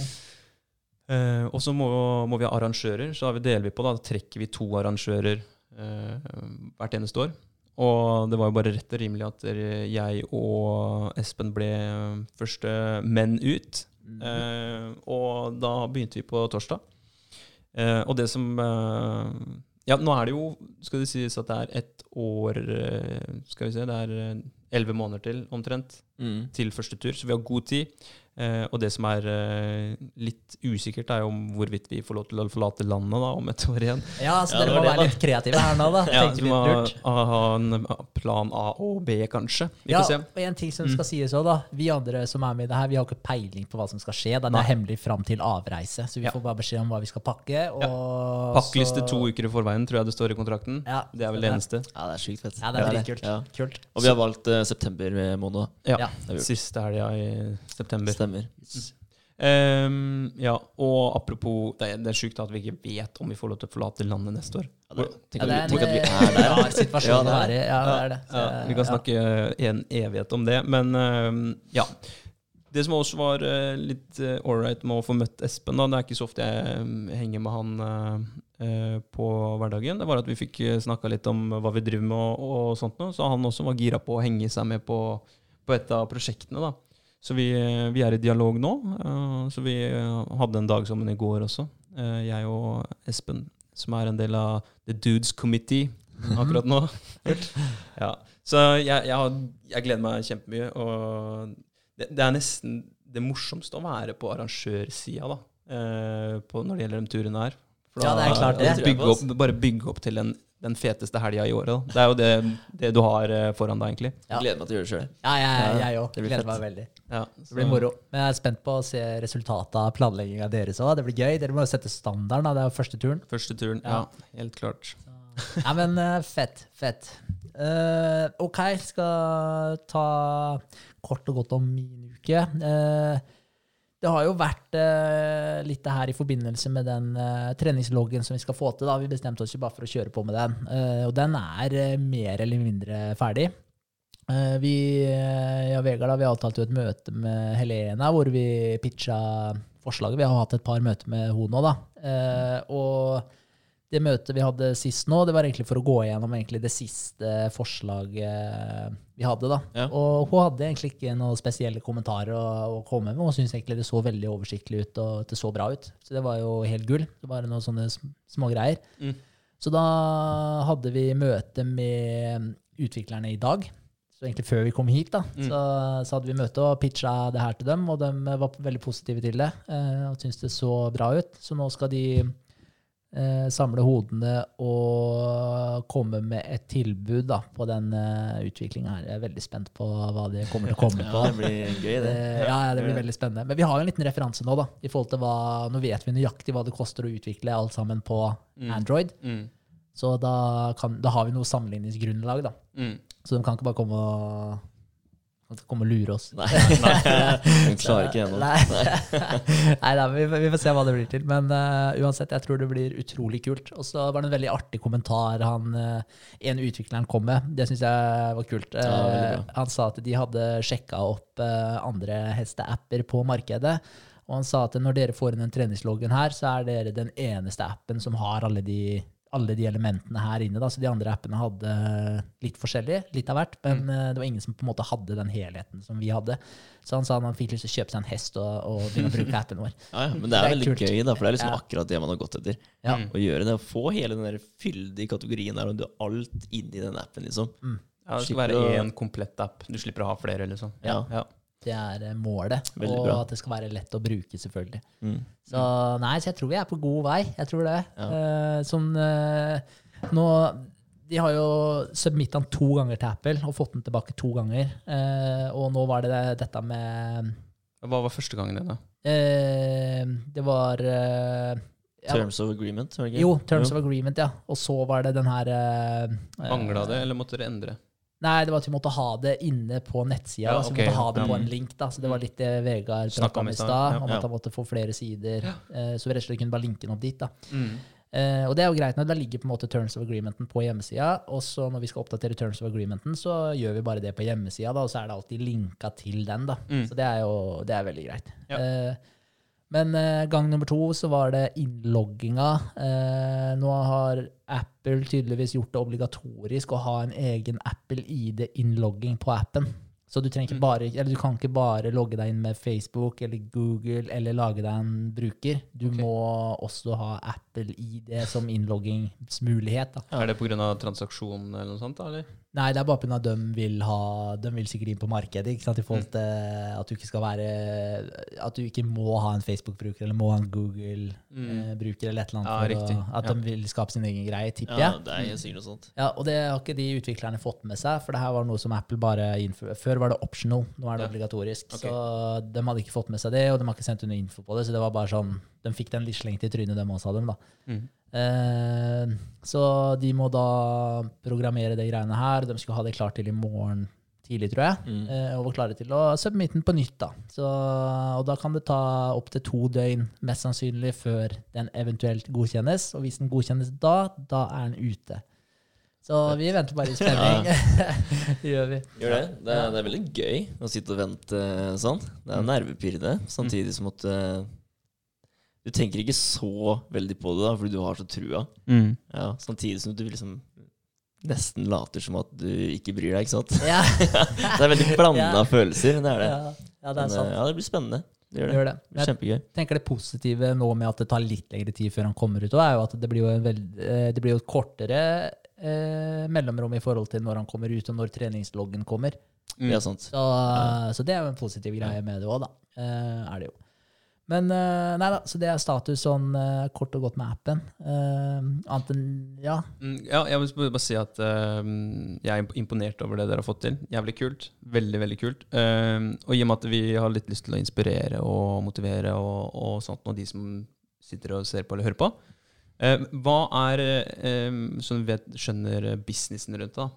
S1: Uh, og så må, må vi ha arrangører. Så har vi deler vi på da, da trekker vi to arrangører uh, hvert eneste år. Og det var jo bare rett og rimelig at jeg og Espen ble første menn ut.
S3: Mm.
S1: Eh, og da begynte vi på torsdag. Eh, og det som eh, Ja, nå er det jo Skal det sies at det er ett år eh, Skal vi se, det er eh, elleve måneder til omtrent
S2: Mm.
S1: til første tur, så vi har god tid. Eh, og det som er eh, litt usikkert, er jo om hvorvidt vi får lov til å forlate landet da, om et år igjen.
S3: Ja, så
S2: Ja,
S3: dere må
S2: det,
S3: være
S2: da.
S3: litt kreative her nå, da.
S1: Ja, vi må ha, ha en plan A og B, kanskje. Vi
S3: Ja,
S1: får se.
S3: og en ting som
S1: Mm.
S3: skal sies også, da. Vi andre som er med i det her, vi har ikke peiling på hva som skal skje. Det er
S1: Nei.
S3: hemmelig fram til avreise, så vi
S1: Ja.
S3: får bare beskjed om hva vi skal pakke. Og
S1: Pakkeliste
S3: så-
S1: to uker i forveien, tror jeg det står i kontrakten.
S3: Ja,
S1: Det er vel det eneste.
S2: Ja, det er sykt fett.
S3: Ja, det er
S2: Ja,
S3: dritkult.
S2: Ja.
S3: Kult.
S2: Og vi har valgt uh, september måned.
S1: Ja.
S3: Ja.
S1: Siste helga i september.
S2: Stemmer.
S1: Ehm, ja, og apropos Det er, det er sjukt at vi ikke vet om vi får lov til å forlate landet neste år.
S2: Ja, det, tenk,
S3: Ja, det er
S2: vi, vi
S3: en
S2: er
S3: rar situasjon
S2: Ja,
S3: å
S2: det er
S3: være i. Ja, det er det. Så,
S1: Ja, vi kan snakke i en evighet om det, men um, ja. Det som også var uh, litt ålreit med å få møtt Espen, da, det er ikke så ofte jeg um, henger med han uh, eh, på hverdagen, det var at vi fikk snakka litt om hva vi driver med og, og sånt noe, så han også var gira på å henge seg med på, på et av prosjektene. da. Så vi, vi er i dialog nå. eh, så vi eh, hadde en dag sammen i går også, eh, jeg og Espen, som er en del av The Dudes Committee akkurat nå. ja. Så jeg, jeg, har, jeg gleder meg kjempemye. Og det, det er nesten det morsomste å være på arrangørsida da, eh, på, når det gjelder de turene her. For
S3: Ja, det er klart det.
S1: Bygge opp, bare bygge opp til en, den feteste helga i året. Det er jo det, det du har eh, foran deg, egentlig.
S3: Ja.
S2: Gleder meg til å gjøre det sjøl.
S3: Ja, jeg òg.
S2: det
S3: Gleder
S2: fett.
S3: meg veldig.
S1: Ja,
S3: Det blir moro. Men jeg er spent på å se resultatet av planlegginga deres òg. Det blir gøy. Dere må jo sette standarden. da. Det er jo første turen.
S1: Første turen,
S3: Ja.
S1: ja, helt klart.
S3: Ja, men eh, fett. Fett. Uh, ok, skal ta kort og godt om min uke. Eh, det har jo vært uh, litt det her i forbindelse med den uh, treningsloggen som vi skal få til. da. Vi bestemte oss jo bare for å kjøre på med den. Uh, og den er mer eller mindre ferdig. Vi, ja, Vegard, da, vi avtalte jo et møte med Helena hvor vi pitcha forslaget. Vi har hatt et par møter med henne nå, da. Og det møtet vi hadde sist nå, det var egentlig for å gå igjennom det siste forslaget vi hadde. da.
S2: Ja.
S3: Og hun hadde egentlig ikke noen spesielle kommentarer å, å komme med. Hun syntes egentlig det så veldig oversiktlig ut og det så bra ut. Så det var jo helt gull. Det var noen sånne små smågreier.
S1: Mm.
S3: Så da hadde vi møte med utviklerne i dag. Så egentlig før vi kom hit, da,
S1: Mm.
S3: så, så hadde vi møte og pitcha det her til dem, og de var veldig positive til det. Eh, og syntes det så bra ut. Så nå skal de samle hodene og komme med et tilbud da, på den uh, utviklinga her. Jeg er veldig spent på hva de kommer til å komme på.
S2: Ja, det blir gøy, det.
S3: Eh, ja, ja, det blir veldig spennende. Men vi har jo en liten referanse nå. da, i forhold til hva, Nå vet vi nøyaktig hva det koster å utvikle alt sammen på
S1: Mm.
S3: Android.
S1: Mm.
S3: Så da, kan, da har vi noe sammenligningsgrunnlag. da.
S1: Mm.
S3: Så de kan ikke bare komme og, kan ikke komme og lure oss.
S2: Nei, nei, hun klarer ikke gjennom.
S3: Nei, Nei da, vi, vi får se hva det blir til. Men uh, uansett, jeg tror det blir utrolig kult. Og så var det en veldig artig kommentar han, uh, en utvikleren kom med. Det syns jeg var kult.
S2: Ja, veldig
S3: Eh, han sa at de hadde sjekka opp andre hesteapper på markedet. Og han sa at når dere får inn den treningsloggen her, så er dere den eneste appen som har alle de, alle de elementene her inne. Da. Så de andre appene hadde litt forskjellig, litt av hvert, men
S2: Mm.
S3: eh, det var ingen som på en måte hadde den helheten som vi hadde. Så han sa han fikk lyst til å kjøpe seg en hest og, og begynne å bruke appen vår.
S2: Ja, ja, men det
S3: Det
S2: er
S3: er
S2: veldig
S3: kult.
S2: gøy, da, for det er liksom
S3: Ja.
S2: akkurat det man har gått etter.
S3: Ja.
S1: Mm.
S2: Å gjøre det, å få hele den der fyldige kategorien der, og du har alt inni den appen, liksom.
S1: Ja, det skal være én komplett app. Du slipper å ha flere, liksom.
S2: Ja.
S1: Ja.
S3: Det er eh, målet.
S2: Veldig
S3: og
S2: bra.
S3: at det skal være lett å bruke, selvfølgelig.
S2: Mm.
S3: Så nei, så jeg tror vi er på god vei. Jeg tror det.
S2: Ja.
S3: Uh, sånn uh, Nå De har jo submitta den to ganger til Apple og fått den tilbake to ganger. Eh, og nå var det det- dette med
S1: Hva var første gangen din, da?
S3: eh, Det var eh, ja,
S2: Terms of agreement, var det ikke?
S3: Jo, Terms of Agreement, ja. Og så var det den her
S1: Mangla det, eller måtte dere endre?
S3: Nei, det var at vi måtte ha det inne på nettsida.
S1: Ja,
S3: så
S1: ok,
S3: vi måtte ha det
S1: ja.
S3: på en link. da, så Det var litt det Vegard
S1: Snakket
S3: snakka
S1: om i stad.
S3: Om at han måtte få flere sider. eh, Så vi rett og slett kunne bare linke den opp dit. da.
S1: Mm.
S3: Eh, og det er jo greit når det ligger på en måte Terms of Agreementen på hjemmesida. Og så når vi skal oppdatere Terms of Agreementen, så gjør vi bare det på hjemmesida, da, og så er det alltid linka til den. da.
S1: Mm.
S3: Så det er jo det er veldig greit.
S1: Ja.
S3: Eh, men eh, gang nummer to så var det innlogginga. Eh, nå har Apple tydeligvis gjort det obligatorisk å ha en egen Apple-ID-innlogging på appen. Så du,
S1: Mm.
S3: bare, eller du kan ikke bare logge deg inn med Facebook eller Google eller lage deg en bruker. Du
S1: okay.
S3: må også ha Apple-ID som innloggingsmulighet. Da.
S1: Er det pga. transaksjon eller noe sånt? da, eller?
S3: Nei, det er bare pga. at de vil ha De vil sikkert inn på markedet. Ikke sant? I
S1: Mm.
S3: forhold til at du ikke skal være At du ikke må ha en Facebook-bruker eller må ha en Google-bruker eller et eller annet.
S1: Mm. Ja,
S3: for. Å, at
S1: Ja.
S3: de vil skape sin egen greie, tipper
S2: Ja,
S3: jeg.
S2: det er sikkert noe sånt.
S3: Ja, og det har ikke de utviklerne fått med seg, for det her var noe som Apple bare innførte. Før var det optional, nå er det
S1: Ja.
S3: obligatorisk.
S1: Okay.
S3: Så de hadde ikke fått med seg det, og de har ikke sendt under info på det, så det var bare sånn, de fikk den litt slengt i trynet, dem også, dem da.
S1: Mm.
S3: Eh, så de må da programmere de greiene her. De skulle ha det klart til i morgen tidlig, tror jeg.
S2: Mm.
S3: Eh, og var klare til å submitte den på nytt. da. Så, og da kan det ta opptil to døgn, mest sannsynlig, før den eventuelt godkjennes. Og hvis den godkjennes da, da er den ute. Så vi venter bare i spenning. det gjør vi.
S2: Gjør det. Det er, det er veldig gøy å sitte og vente sånn. Det er nervepirrende, samtidig som at eh, du tenker ikke så veldig på det, da, fordi du har så trua.
S1: Mm.
S2: Ja, samtidig som du liksom nesten later som at du ikke bryr deg, ikke sant?
S3: Ja,
S2: Det er veldig blanda
S3: Ja.
S2: følelser, det er det.
S3: ja, ja det
S2: Men,
S3: er sant.
S2: eh, ja, det blir spennende. Det gjør
S3: Det
S2: det.
S3: gjør det.
S2: Det blir kjempegøy.
S3: Jeg tenker det positive nå med at det tar litt lengre tid før han kommer ut, er jo at det blir jo, en veld, eh, det blir jo kortere eh, mellomrom i forhold til når han kommer ut, og når treningsloggen kommer.
S1: Mm.
S2: Ja, sant.
S3: Så, så det er jo en positiv greie med det òg, da. Eh, er det jo. Men eh, nei da, så det er status sånn eh, kort og godt med appen. Uh, annet enn Ja.
S1: Mm, ja, jeg vil bare si at uh, jeg er imponert over det dere har fått til. Jævlig kult. Veldig, veldig kult. Uh, og i og med at vi har litt lyst til å inspirere og motivere og, og sånt, og de som sitter og ser på eller hører på eh, Hva er, eh, vi vet, skjønner businessen rundt det,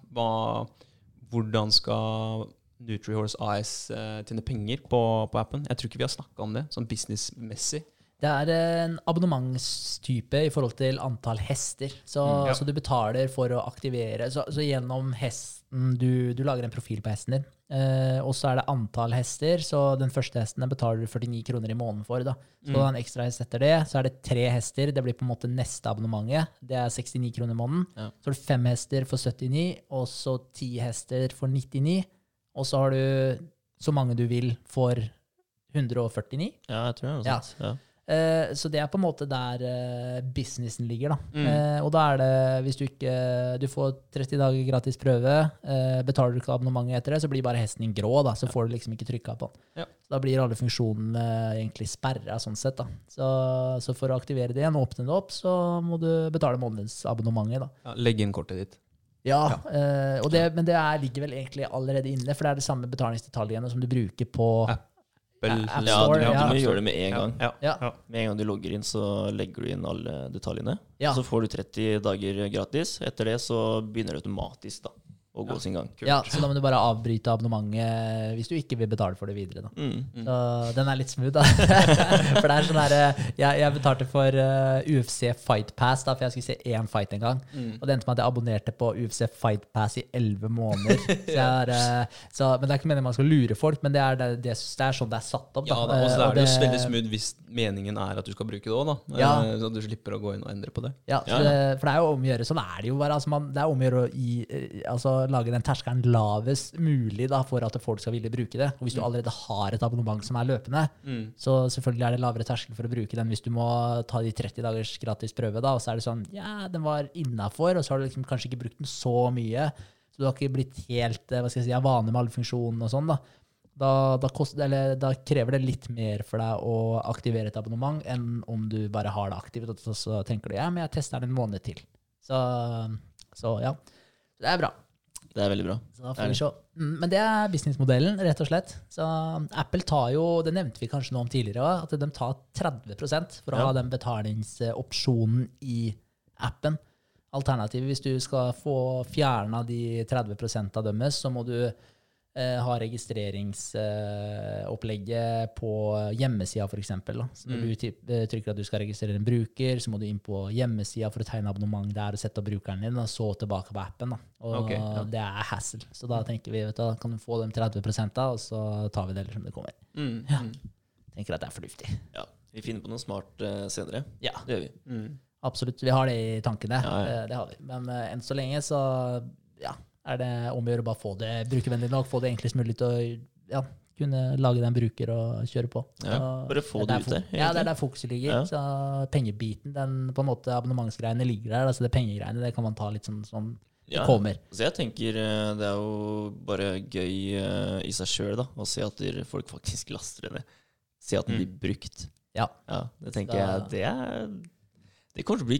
S1: hvordan skal Nutrihorse AS eh, tjener penger på, på appen. Jeg tror ikke vi har snakka om det, sånn businessmessig.
S3: Det er en abonnementstype i forhold til antall hester. Så,
S1: Mm, ja.
S3: så du betaler for å aktivere. Så, så gjennom hesten du, du lager en profil på hesten din. Eh, og så er det antall hester. Så den første hesten betaler du 49 kroner i måneden for. Da. Så
S1: Mm.
S3: en ekstra hest etter det. Så er det tre hester. Det blir på en måte neste abonnementet. Det er 69 kroner i måneden.
S2: Ja.
S3: Så har du fem hester for 79, og så ti hester for 99. Og så har du så mange du vil for 149.
S2: Ja, jeg tror det er noe sånt. Ja.
S3: Eh, så det er på en måte der eh, businessen ligger, da.
S1: Mm.
S3: Eh, og da er det, hvis du ikke Du får 30 dager gratis prøve. betaler du ikke abonnementet etter det, så blir bare hesten din grå, da. Så får du liksom ikke trykka på den.
S1: Ja.
S3: Da blir alle funksjonene egentlig sperra, sånn sett, da. Så, så for å aktivere det igjen og åpne det opp, så må du betale månedsabonnementet, da.
S1: Ja, legg inn kortet ditt.
S3: Ja, ja. og det, men det er, ligger vel egentlig allerede inne, for det er det samme betalingsdetaljene som du bruker på
S1: Ja. Apple
S3: App
S2: Ja, du,
S3: ja.
S2: du må gjøre det med en gang.
S1: Ja.
S3: Ja.
S1: Ja.
S2: Med en gang du logger inn, så legger du inn alle detaljene.
S3: Ja.
S2: Så får du 30 dager gratis. Etter det så begynner det automatisk da, å gå sin gang.
S3: Ja, så da må du bare avbryte abonnementet hvis du ikke vil betale for det videre. da.
S2: Mm.
S3: Så den er litt smooth, da. for det er sånn her, jeg, jeg betalte for uh, UFC Fight Pass, da, for jeg skulle se én fight en gang. Og det endte med at jeg abonnerte på UFC Fight Pass i elleve måneder. Så jeg er, uh, så, men Det er ikke meningen man skal lure folk, men det er, det, det, det er sånn det er satt opp. Da.
S1: Ja, da, og så
S3: Eh,
S1: er det jo veldig smooth hvis meningen er at du skal bruke det òg, da.
S3: Ja.
S1: Eh, Så du slipper å gå inn og endre på det.
S3: Ja, så
S2: Ja, ja.
S3: Det, for det er jo om å gjøre. Sånn er det jo bare. Altså man, det er om å gjøre å gi, eh, altså, lage den terskelen lavest mulig da, for at folk skal ville bruke det. Og hvis du allerede har et abonnement som er løpende, så selvfølgelig er det lavere terskel for å bruke den hvis du må ta de 30 dagers gratis prøve, da, og så er det sånn Ja, den var innafor, og så har du liksom kanskje ikke brukt den så mye. Så du har ikke blitt helt eh, hva skal jeg si, vane med alle funksjonene og sånn. da. Da, da, kost, eller, da krever det litt mer for deg å aktivere et abonnement enn om du bare har det aktivt, og så, så tenker du ja, men jeg tester den en måned til. Så, så ja. Det er bra.
S2: Det er veldig bra.
S3: Så da får vi se. Mm, Men det er businessmodellen, rett og slett. Så Apple tar jo, det nevnte vi kanskje noe om tidligere at de tar 30 for å
S2: Ja.
S3: ha den betalingsopsjonen i appen. Alternativet, hvis du skal få fjerna de 30 av deres, så må du ha registreringsopplegget på hjemmesida, f.eks. Når du eh, trykker at du skal registrere en bruker, så må du inn på hjemmesida for å tegne abonnement der og sette opp brukeren din, og så tilbake på appen. Da. Og
S1: okay, ja.
S3: det er hassle. Så da tenker vi vet du, da kan du få dem 30 da, og så tar vi det som det kommer.
S1: Mm.
S3: Ja.
S1: Mm.
S3: Tenker at det er fornuftig.
S2: Ja. Vi finner på noe smart uh, senere.
S3: Ja,
S2: Det gjør vi.
S1: Mm.
S3: absolutt. Vi har det i tankene.
S2: Ja,
S3: det har vi. Men uh, enn så lenge så ja, er det om å gjøre bare få det brukervennlig nok, få det enklest mulig til å ja, kunne lage den bruker og kjøre på.
S2: Ja, bare få det ut der,
S3: Ja, det er der fokuset ligger.
S2: Ja.
S3: Så pengebiten, den på en måte abonnementsgreiene ligger der. Altså det pengegreiene, det kan man ta litt sånn som det
S2: Ja.
S3: kommer.
S2: Så jeg tenker eh, det er jo bare gøy eh, i seg sjøl å se at folk faktisk laster det ned. Se at den
S1: Mm.
S2: blir brukt.
S3: Ja.
S2: Ja, det tenker
S3: da,
S2: jeg det er Det kommer til å bli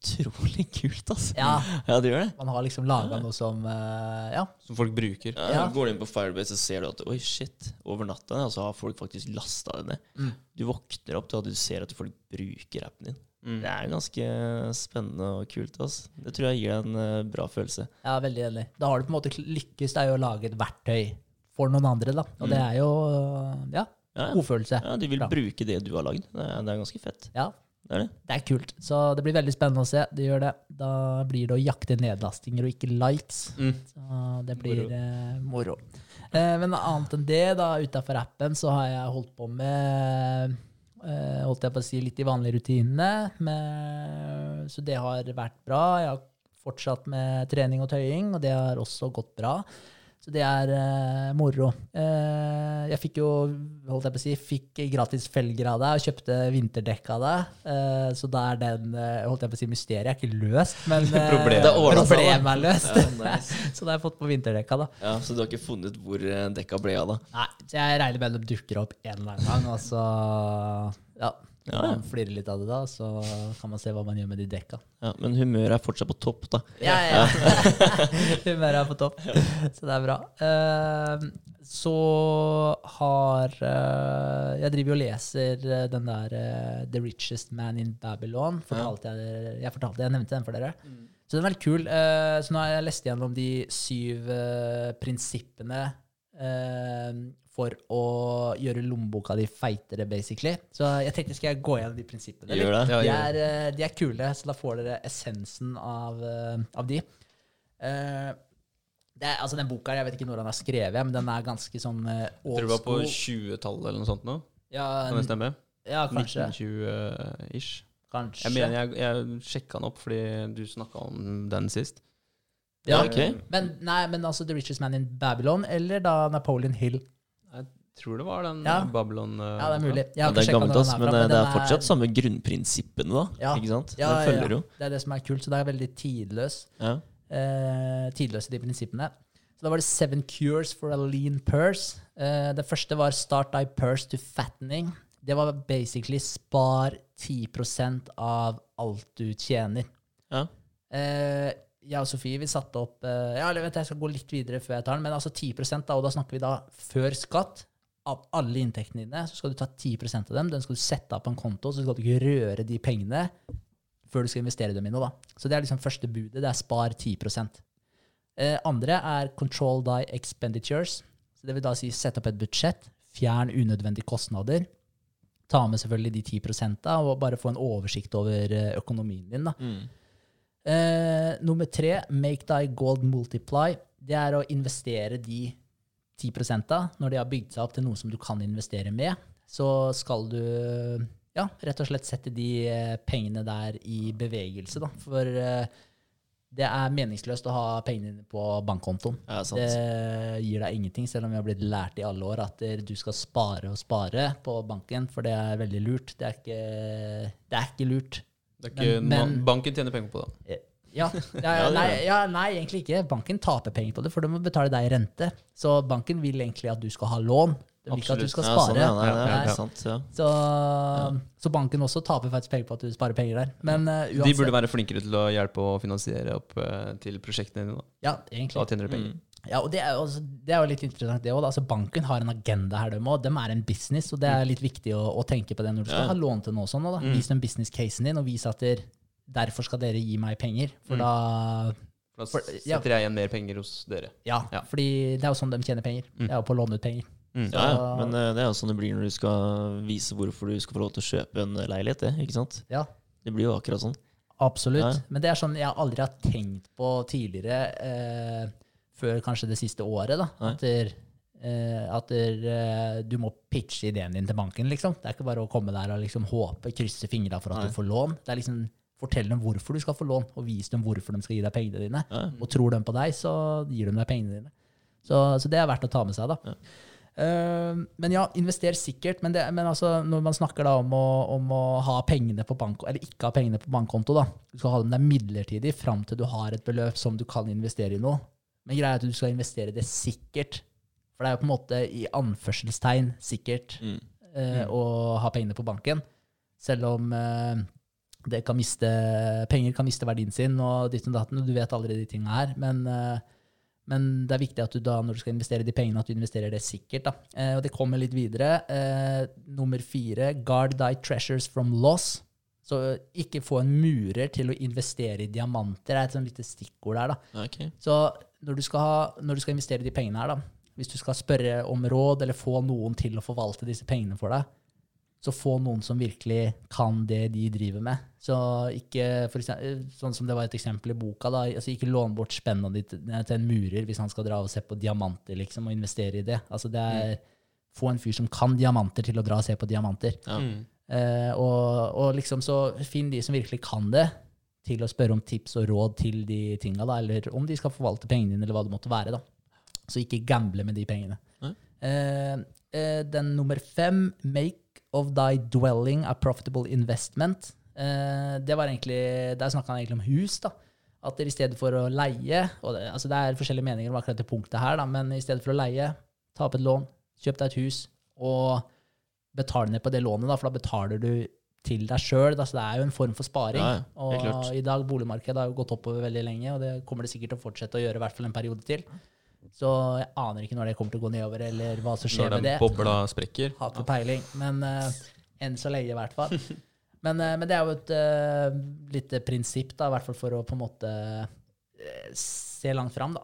S2: utrolig kult, altså.
S3: Ja,
S2: Ja, det gjør det.
S3: man har liksom laga noe som eh, Ja.
S1: Som folk bruker.
S2: Ja,
S3: Ja.
S2: Går du inn på Firebase, så ser du at oi, shit, over natta altså, så har folk faktisk lasta det ned.
S3: Mm.
S2: Du våkner opp til at du ser at folk bruker appen din.
S1: Mm.
S2: Det er ganske spennende og kult. Altså. Det tror jeg gir deg en eh, bra følelse.
S3: Jeg er veldig enig. Da har du på en måte lykkes deg i å lage et verktøy for noen andre, da. Og det er jo ja,
S2: Ja, ja.
S3: god følelse.
S2: ja, De vil
S3: Bra.
S2: bruke det du har lagd. Det er, det er ganske fett.
S3: Ja,
S2: Det er det.
S3: det er kult. Så det blir veldig spennende å se. Det gjør det. Da blir det å jakte nedlastinger og ikke likes.
S1: Mm.
S3: Så det blir eh, moro. Eh, men annet enn det, da, utafor appen, så har jeg holdt på med eh, holdt jeg på å si litt de vanlige rutinene. Med, så det har vært bra. Jeg har fortsatt med trening og tøying, og det har også gått bra. Så det er uh, moro. Uh, jeg fikk jo, holdt jeg på å si, fikk gratis felger av deg og kjøpte vinterdekk av deg. Uh, så da er den, holdt jeg på å si, mysteriet er ikke løst, men
S1: Problemet.
S3: Problemet er løst.
S2: Ja, nice.
S3: så da har jeg fått på vinterdekka, da.
S2: ja, Så du har ikke funnet hvor dekka ble av, da?
S3: Nei, så jeg regner med at de dukker opp en eller annen gang, og så ja,
S2: Ja, ja.
S3: man flirer litt av det da, så kan man se hva man gjør med de dekka.
S2: Ja, Men humøret er fortsatt på topp, da.
S3: Ja, ja. Humøret er på topp, så det er bra. Uh, så har uh, Jeg driver jo og leser eh, den der uh, The Richest Man in Babylon. Fortalte jeg, jeg fortalte, jeg nevnte den for dere. Så den er veldig kul. Eh, så nå har jeg lest gjennom de syv prinsippene for å gjøre lommeboka di feitere, basically. Så jeg tenkte skal jeg gå gjennom de prinsippene.
S2: Gjør det.
S3: De er, eh, de er kule, så da får dere essensen av, eh, av de. Eh, det er, altså Den boka jeg vet ikke når den er skrevet, men den er ganske sånn eh,
S1: Jeg tror
S3: du
S1: det var på 20-tallet eller noe sånt nå.
S3: Ja,
S1: Kan det stemme?
S3: ja kanskje.
S1: 1920-ish.
S3: kanskje.
S1: Jeg mener, jeg, jeg sjekka den opp fordi du snakka om den sist.
S3: Ja,
S2: okay.
S3: men, nei, men altså The Richest Man in Babylon, eller da Napoleon Hill.
S1: Jeg tror det var den
S3: Ja.
S1: Babylon uh,
S3: Ja, det er mulig.
S2: Ja, det er gammelt, ass,
S3: den
S2: men eh, det er fortsatt samme grunnprinsippene, da.
S3: Ja.
S2: Ikke sant?
S3: Ja,
S2: det følger
S3: ja.
S2: jo.
S3: Det er det som er kult, så det er veldig tidløs.
S2: Ja.
S3: eh, tidløse, de prinsippene. Så da var det Seven Cures for a Lean Purse. Eh, det første var Start Thy Purse to Fattening. Det var basically spar 10% av alt du tjener.
S2: Ja.
S3: Eh, jeg og Sofie vi satte opp eh, ja, eller vet Jeg skal gå litt videre før jeg tar den, men altså 10 da, og da snakker vi da før skatt. Av alle inntektene dine så skal du ta 10% av dem. Den skal du sette av på en konto, så skal du ikke røre de pengene før du skal investere dem i noe. da. Så det er liksom første budet. Det er spar 10 eh, Andre er control die expenditures. Så det vil da si sette opp et budsjett, fjern unødvendige kostnader. Ta med selvfølgelig de 10% og bare få en oversikt over eh, økonomien din. da.
S2: Mm.
S3: Eh, nummer tre, make thy gold multiply. Det er å investere de 10 da, når de har bygd seg opp til noe som du kan investere med. Så skal du ja, rett og slett sette de eh, pengene der i bevegelse. Da. For eh, det er meningsløst å ha pengene dine på bankkontoen.
S2: Ja.
S3: Det gir deg ingenting, selv om vi har blitt lært i alle år at eh, du skal spare og spare på banken, for det er veldig lurt. Det er ikke, det er ikke lurt.
S1: Det er ikke,
S3: Men- men-
S1: man- banken tjener penger på det.
S3: Ja, ja, nei, ja, nei, egentlig ikke. Banken taper penger på det, for de må betale deg rente. Så banken vil egentlig at du skal ha lån. De vil ikke at du skal
S2: Ja, sånn,
S3: spare.
S2: nei, det
S1: Ja,
S3: ja.
S2: sant.
S3: Så, så banken også taper faktisk penger på at du sparer penger der. Men uh,
S1: De burde være flinkere til å hjelpe å finansiere opp uh, til prosjektene dine. Da.
S3: Ja, egentlig.
S1: da tjener de penger.
S2: Mm.
S3: Ja, og det er, også, det er jo litt interessant, det òg. Altså, banken har en agenda her, de òg. De er en business, og det er litt viktig å, å tenke på det når du skal
S2: Ja.
S3: ha lån til noe sånt. Da.
S1: Mm.
S3: Vis dem business-casen din, og vis at der, derfor skal dere gi meg penger. For
S1: Mm.
S3: da For- ja.
S1: setter jeg igjen mer penger hos dere.
S3: Ja,
S1: Ja.
S3: fordi det er jo sånn de tjener penger.
S1: Mm.
S3: Det er jo på å låne ut penger.
S1: Mm.
S2: Ja, ja. Men eh, det er jo sånn det blir når du skal vise hvorfor du skal få lov til å kjøpe en leilighet. Det, ikke sant?
S3: Ja.
S2: Det blir jo akkurat sånn.
S3: Absolutt. Men det er sånn jeg aldri har tenkt på tidligere, eh, før kanskje det siste året. da, At, der, eh, at der, eh, du må pitche ideen din til banken. liksom. Det er ikke bare å komme der og liksom håpe, krysse fingra for at
S2: Nei.
S3: du får lån. Det er liksom Fortell dem hvorfor du skal få lån, og vis dem hvorfor de skal gi deg pengene dine.
S2: Nei.
S3: Og tror de på deg, så gir de deg pengene dine. Så, så det er verdt å ta med seg. da.
S2: Ja.
S3: Uh, men ja, invester sikkert. Men, det, men altså, når man snakker om å, om å ha pengene på bank, eller ikke ha pengene på bankkonto, da. du skal ha dem der midlertidig fram til du har et beløp som du kan investere i noe. Men greia er at du skal investere det sikkert. For det er jo på en måte i anførselstegn sikkert
S2: Mm.
S3: eh, å ha pengene på banken. Selv om eh, det kan miste, penger kan miste verdien sin, og ditt og datt, du vet allerede de tingene her. Men, eh, men det er viktig at du da, når du skal investere de pengene, at du investerer det sikkert. Da. Eh, og det kommer litt videre. Eh, nummer fire, guard thy treasures from loss. Så ikke få en murer til å investere i diamanter. Det er et sånn lite stikkord der. da.
S2: Okay.
S3: Så når du, skal ha, når du skal investere de pengene her, da, hvis du skal spørre om råd eller få noen til å forvalte disse pengene for deg, så få noen som virkelig kan det de driver med. Så ikke, for eksempel, sånn som det var et eksempel i boka, da, altså ikke lån bort spenna ditt til en murer hvis han skal dra og se på diamanter liksom, og investere i det. Altså det er Få en fyr som kan diamanter, til å dra og se på diamanter.
S2: Ja.
S1: Mm.
S3: Eh, og, og liksom så finn de som virkelig kan det, til å spørre om tips og råd til de tinga, da, eller om de skal forvalte pengene dine, eller hva det måtte være. da. Så ikke gamble med de pengene.
S2: Mm.
S3: Eh, eh, den nummer fem, make of thy dwelling a profitable investment. Eh, det var egentlig, Der snakka han egentlig om hus. da. At dere i stedet for å leie og det, altså det er forskjellige meninger om akkurat det punktet her, da, men i stedet for å leie, ta opp et lån, kjøp deg et hus, og betale ned på det lånet, da, for da betaler du til deg sjøl. Altså, det er jo en form for sparing.
S2: Ja, ja, klart.
S3: og i dag, boligmarkedet har jo gått oppover veldig lenge, og det kommer det sikkert til å fortsette å gjøre i hvert fall en periode til. Så jeg aner ikke når det kommer til å gå nedover, eller hva som skjer
S1: Når
S3: med
S1: den
S3: det.
S1: bobla sprekker.
S3: Har ikke peiling, men uh, enn så lenge i hvert fall. Men, uh, men det er jo et uh, lite prinsipp, da, i hvert fall for å på en måte se langt fram, da.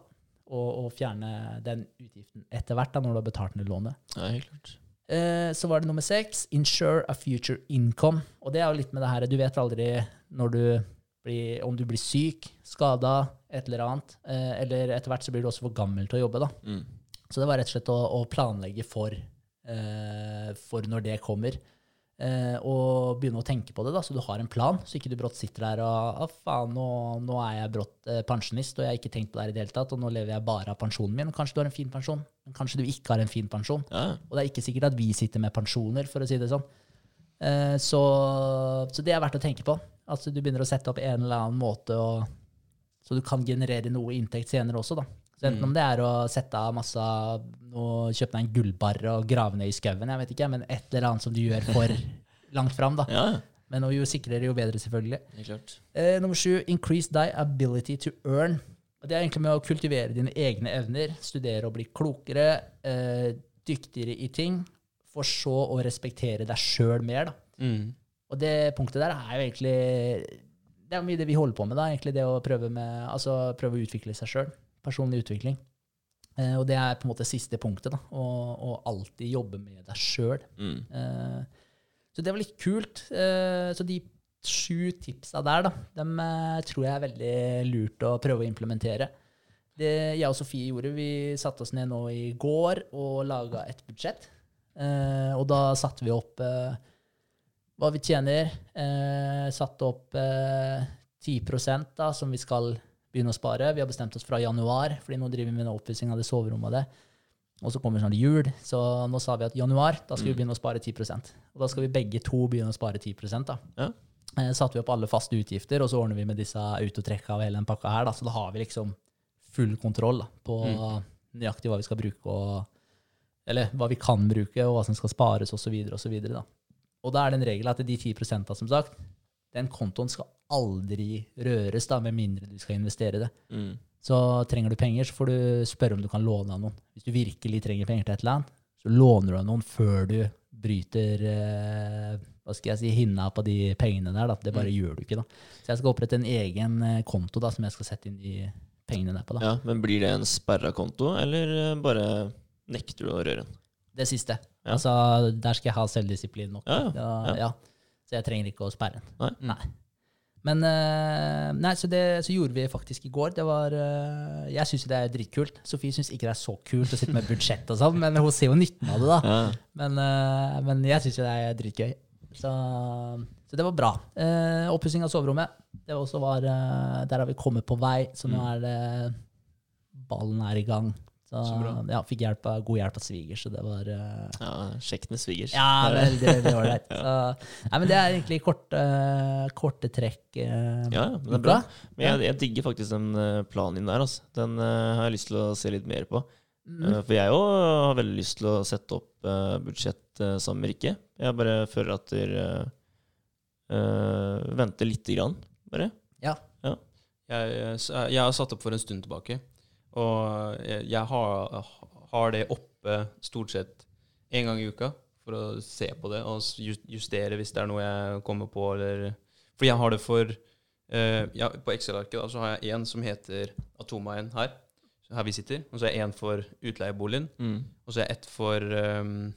S3: og, og fjerne den utgiften etter hvert, da, når du har betalt ned lånet.
S2: Ja, helt klart.
S3: Eh, så var det nummer seks, insure a future income. Og det er jo litt med det her, du vet aldri når du blir, om du blir syk, skada, et eller annet. Eh, eller etter hvert så blir du også for gammel til å jobbe, da.
S2: Mm.
S3: Så det var rett og slett å, å planlegge for, eh, for når det kommer. Eh, og begynne å tenke på det, da, så du har en plan, så ikke du brått sitter der og ah, faen, nå, nå er jeg brått eh, pensjonist, og jeg har ikke tenkt på det her i det hele tatt, og nå lever jeg bare av pensjonen min. Kanskje du har en fin pensjon, men kanskje du ikke har en fin pensjon.
S2: Ja,
S3: Og det er ikke sikkert at vi sitter med pensjoner, for å si det sånn. Eh, så, så det er verdt å tenke på. Altså du begynner å sette opp en eller annen måte, og, så du kan generere noe inntekt senere også, da. Så enten om det er å sette av masse og Kjøpe deg en gullbar og grave ned i skauen, jeg vet ikke, men et eller annet som du gjør for langt fram, da.
S2: ja,
S3: Men jo sikrere, jo bedre, selvfølgelig.
S2: helt klart.
S3: Eh, nummer sju, increase thy ability to earn. Det er egentlig med å kultivere dine egne evner, studere og bli klokere, eh, dyktigere i ting, for så å respektere deg sjøl mer. da.
S1: Mm.
S3: Og det punktet der er jo egentlig Det er mye det vi holder på med, da, egentlig det å prøve, med, altså prøve å utvikle seg sjøl. Personlig utvikling. Eh, og det er på en måte siste punktet, da. Å, å alltid jobbe med deg sjøl.
S2: Mm.
S3: Eh, så det var litt kult. Eh, så de sju tipsa der, da, dem tror jeg er veldig lurt å prøve å implementere. Det jeg og Sofie gjorde, vi satte oss ned nå i går og laga et budsjett. Eh, og da satte vi opp eh, hva vi tjener. Eh, satte opp eh, 10 da, som vi skal begynne å spare. Vi har bestemt oss fra januar, fordi nå driver vi med oppussing av det soverommet. og det. Og så kommer snart jul, så nå sa vi at januar, da skal vi begynne å spare 10 Og da skal vi begge to begynne å spare 10 da.
S2: Ja.
S3: Eh, satte vi opp alle faste utgifter, og så ordner vi med disse autotrekka og hele den pakka her, da. Så da har vi liksom full kontroll da, på nøyaktig hva vi skal bruke, og, eller hva vi kan bruke, og hva som skal spares, osv., osv. da. Og da er det en regel at de 10 som sagt, den kontoen skal aldri røres, da, med mindre du skal investere det.
S2: Mm.
S3: Så trenger du penger, så får du spørre om du kan låne av noen. Hvis du virkelig trenger penger til et eller annet, så låner du av noen før du bryter eh, hva skal jeg si, hinna på de pengene der. Da. Det bare gjør du ikke. da. Så jeg skal opprette en egen eh, konto da, som jeg skal sette inn de pengene der på. da.
S2: Ja, Men blir det en sperra konto, eller eh, bare nekter du å røre den?
S3: Det siste.
S2: Ja.
S3: Altså, Der skal jeg ha selvdisiplin nok.
S2: Ja, ja.
S3: Ja,
S2: Ja.
S3: ja. Så jeg trenger ikke å sperre den.
S2: Nei.
S3: Nei. Men eh, nei, så det så gjorde vi faktisk i går. Det var, eh, jeg syns det er dritkult. Sofie syns ikke det er så kult å sitte med budsjett og sånn, men hun ser jo nytten av det, da.
S2: Ja.
S3: Men, eh, men jeg syns det er dritgøy. Så, så det var bra. Uh, Oppussing av soverommet. Det var, der har vi kommet på vei, så nå er det Ballen er i gang. Så,
S2: Så bra.
S3: ja, fikk hjelp av, god hjelp av svigers, så det var uh,
S2: ja, Sjekk med svigers.
S3: Ja, veldig, veldig ålreit. Så- Nei, men det er egentlig korte, korte trekk. Uh,
S2: Ja, ja, men det er bra. Men jeg, jeg digger faktisk den eh, planen din der. Altså. Den har jeg lyst til å se litt mer på.
S3: Mm.
S2: For jeg òg har veldig lyst til å sette opp uh, budsjett uh, sammen med Rikke. Jeg bare føler at dere uh, venter lite grann, bare.
S3: Ja.
S1: Jeg, jeg har satt opp for en stund tilbake, og jeg, har, har det oppe stort sett en gang i uka for å se på det og justere hvis det er noe jeg kommer på, eller For jeg har det for uh, ja, På Excel-arket så har jeg én som heter Atomaen her, her vi sitter, og så er jeg én for utleieboligen,
S2: Mm.
S1: og så er jeg ett for um,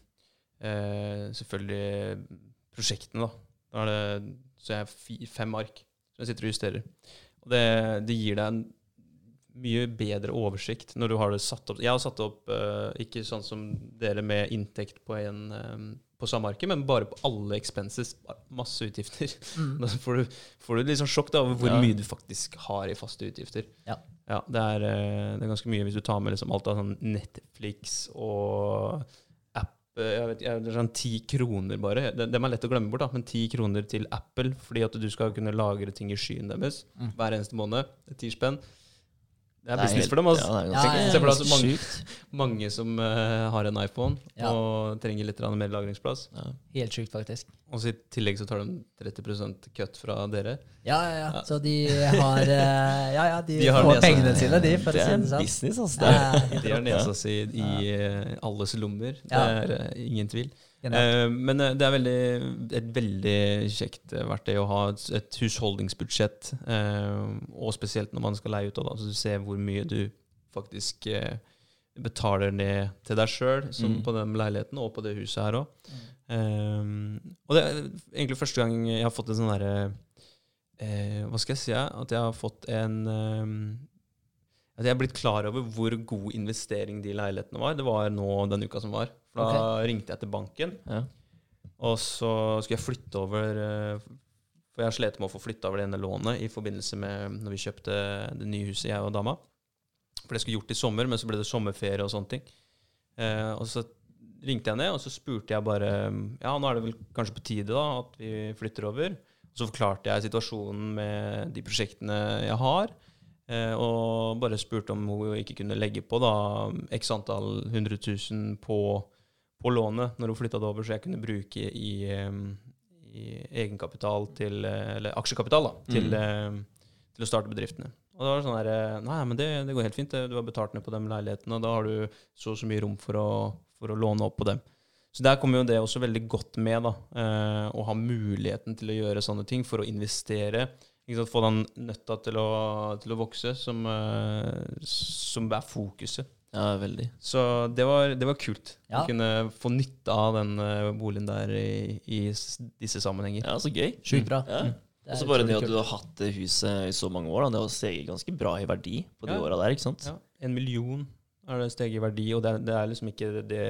S1: uh, selvfølgelig prosjektene, da. Da det, så jeg har fem ark som jeg sitter og justerer. Og det, det gir deg en mye bedre oversikt når du har det satt opp. Jeg har satt opp uh, ikke sånn som dere med inntekt på, en, um, på samme arket, men bare på alle expenses. Masse utgifter.
S3: Mm.
S1: Da får du, får du litt sånn sjokk da, over hvor
S2: Ja.
S1: mye du faktisk har i faste utgifter.
S3: Ja.
S1: det, er, eh, det er ganske mye hvis du tar med liksom alt av sånn Netflix og app jeg vet, jeg, Det er sånn ti kroner bare. Det, de er lett å glemme bort, da, men ti kroner til Apple fordi at du skal kunne lagre ting i skyen deres
S3: Mm.
S1: hver eneste måned. Ti spenn. Det er
S2: Det er
S1: business
S2: helt-
S1: for dem. Altså.
S2: Ja, er
S3: Ja, ja, ja.
S1: Se for deg at mange- Mange som uh, har en iPhone
S3: Ja.
S1: og trenger litt mer lagringsplass.
S2: Ja.
S3: Helt sjukt, faktisk.
S1: Og så i tillegg så tar de 30% kutt fra dere.
S3: Ja, ja, ja. Så de har uh, Ja, ja, de,
S1: De har
S3: får
S1: nesa.
S3: pengene sine, de, for
S2: Det er
S3: en sånn.
S2: business, altså.
S1: De har nesa si i uh, alles lommer. Det er ingen tvil. Eh, men eh, det er veldig, et veldig kjekt eh, verktøy å ha et, et husholdningsbudsjett, eh, og spesielt når man skal leie ut. Da, så du ser hvor mye du faktisk eh, betaler ned til deg sjøl, som
S2: Mm.
S1: på den leiligheten og på det huset her òg. og det er egentlig første gang jeg har fått en sånn derre eh, Hva skal jeg si? At jeg har fått en eh, At jeg er blitt klar over hvor god investering de leilighetene var. Det var nå den uka som var. Da ringte jeg til banken.
S2: Ja.
S1: Og så skulle jeg flytte over eh, For jeg slet med å få flytta over det ene lånet i forbindelse med når vi kjøpte det nye huset, jeg og dama. For det skulle gjort i sommer, men så ble det sommerferie og sånne ting. Eh, og så ringte jeg ned, og så spurte jeg bare Ja, nå er det vel kanskje på tide da at vi flytter over. Så forklarte jeg situasjonen med de prosjektene jeg har. Eh, og bare spurte om hun ikke kunne legge på da x antall 100 000 på, på lånet når hun flytta det over, så jeg kunne bruke i, i egenkapital til eh, Eller aksjekapital, da. Til, mm. til å starte bedriftene. Og da var det sånn her eh, Nei, men det, det går helt fint. Du har betalt ned på de leilighetene, og da har du så og så mye rom for å, for å låne opp på dem. Så der kommer jo det også veldig godt med, da. Eh, å ha muligheten til å gjøre sånne ting for å investere. Sant? Få den nøtta til å, til å vokse, som, som er fokuset.
S2: Ja, veldig.
S1: Så det var, det var kult.
S3: Ja.
S1: Å kunne få nytte av den eh, boligen der i, i disse sammenhenger.
S2: Ja, så gøy.
S3: Sjukt bra.
S2: Ja.
S3: Er
S2: Og så bare det at du har hatt det huset i så mange år, da, det har steget ganske bra i verdi på de
S1: Ja.
S2: åra der, ikke sant?
S1: Ja, en million er det steget i verdi, og det er, det er liksom ikke det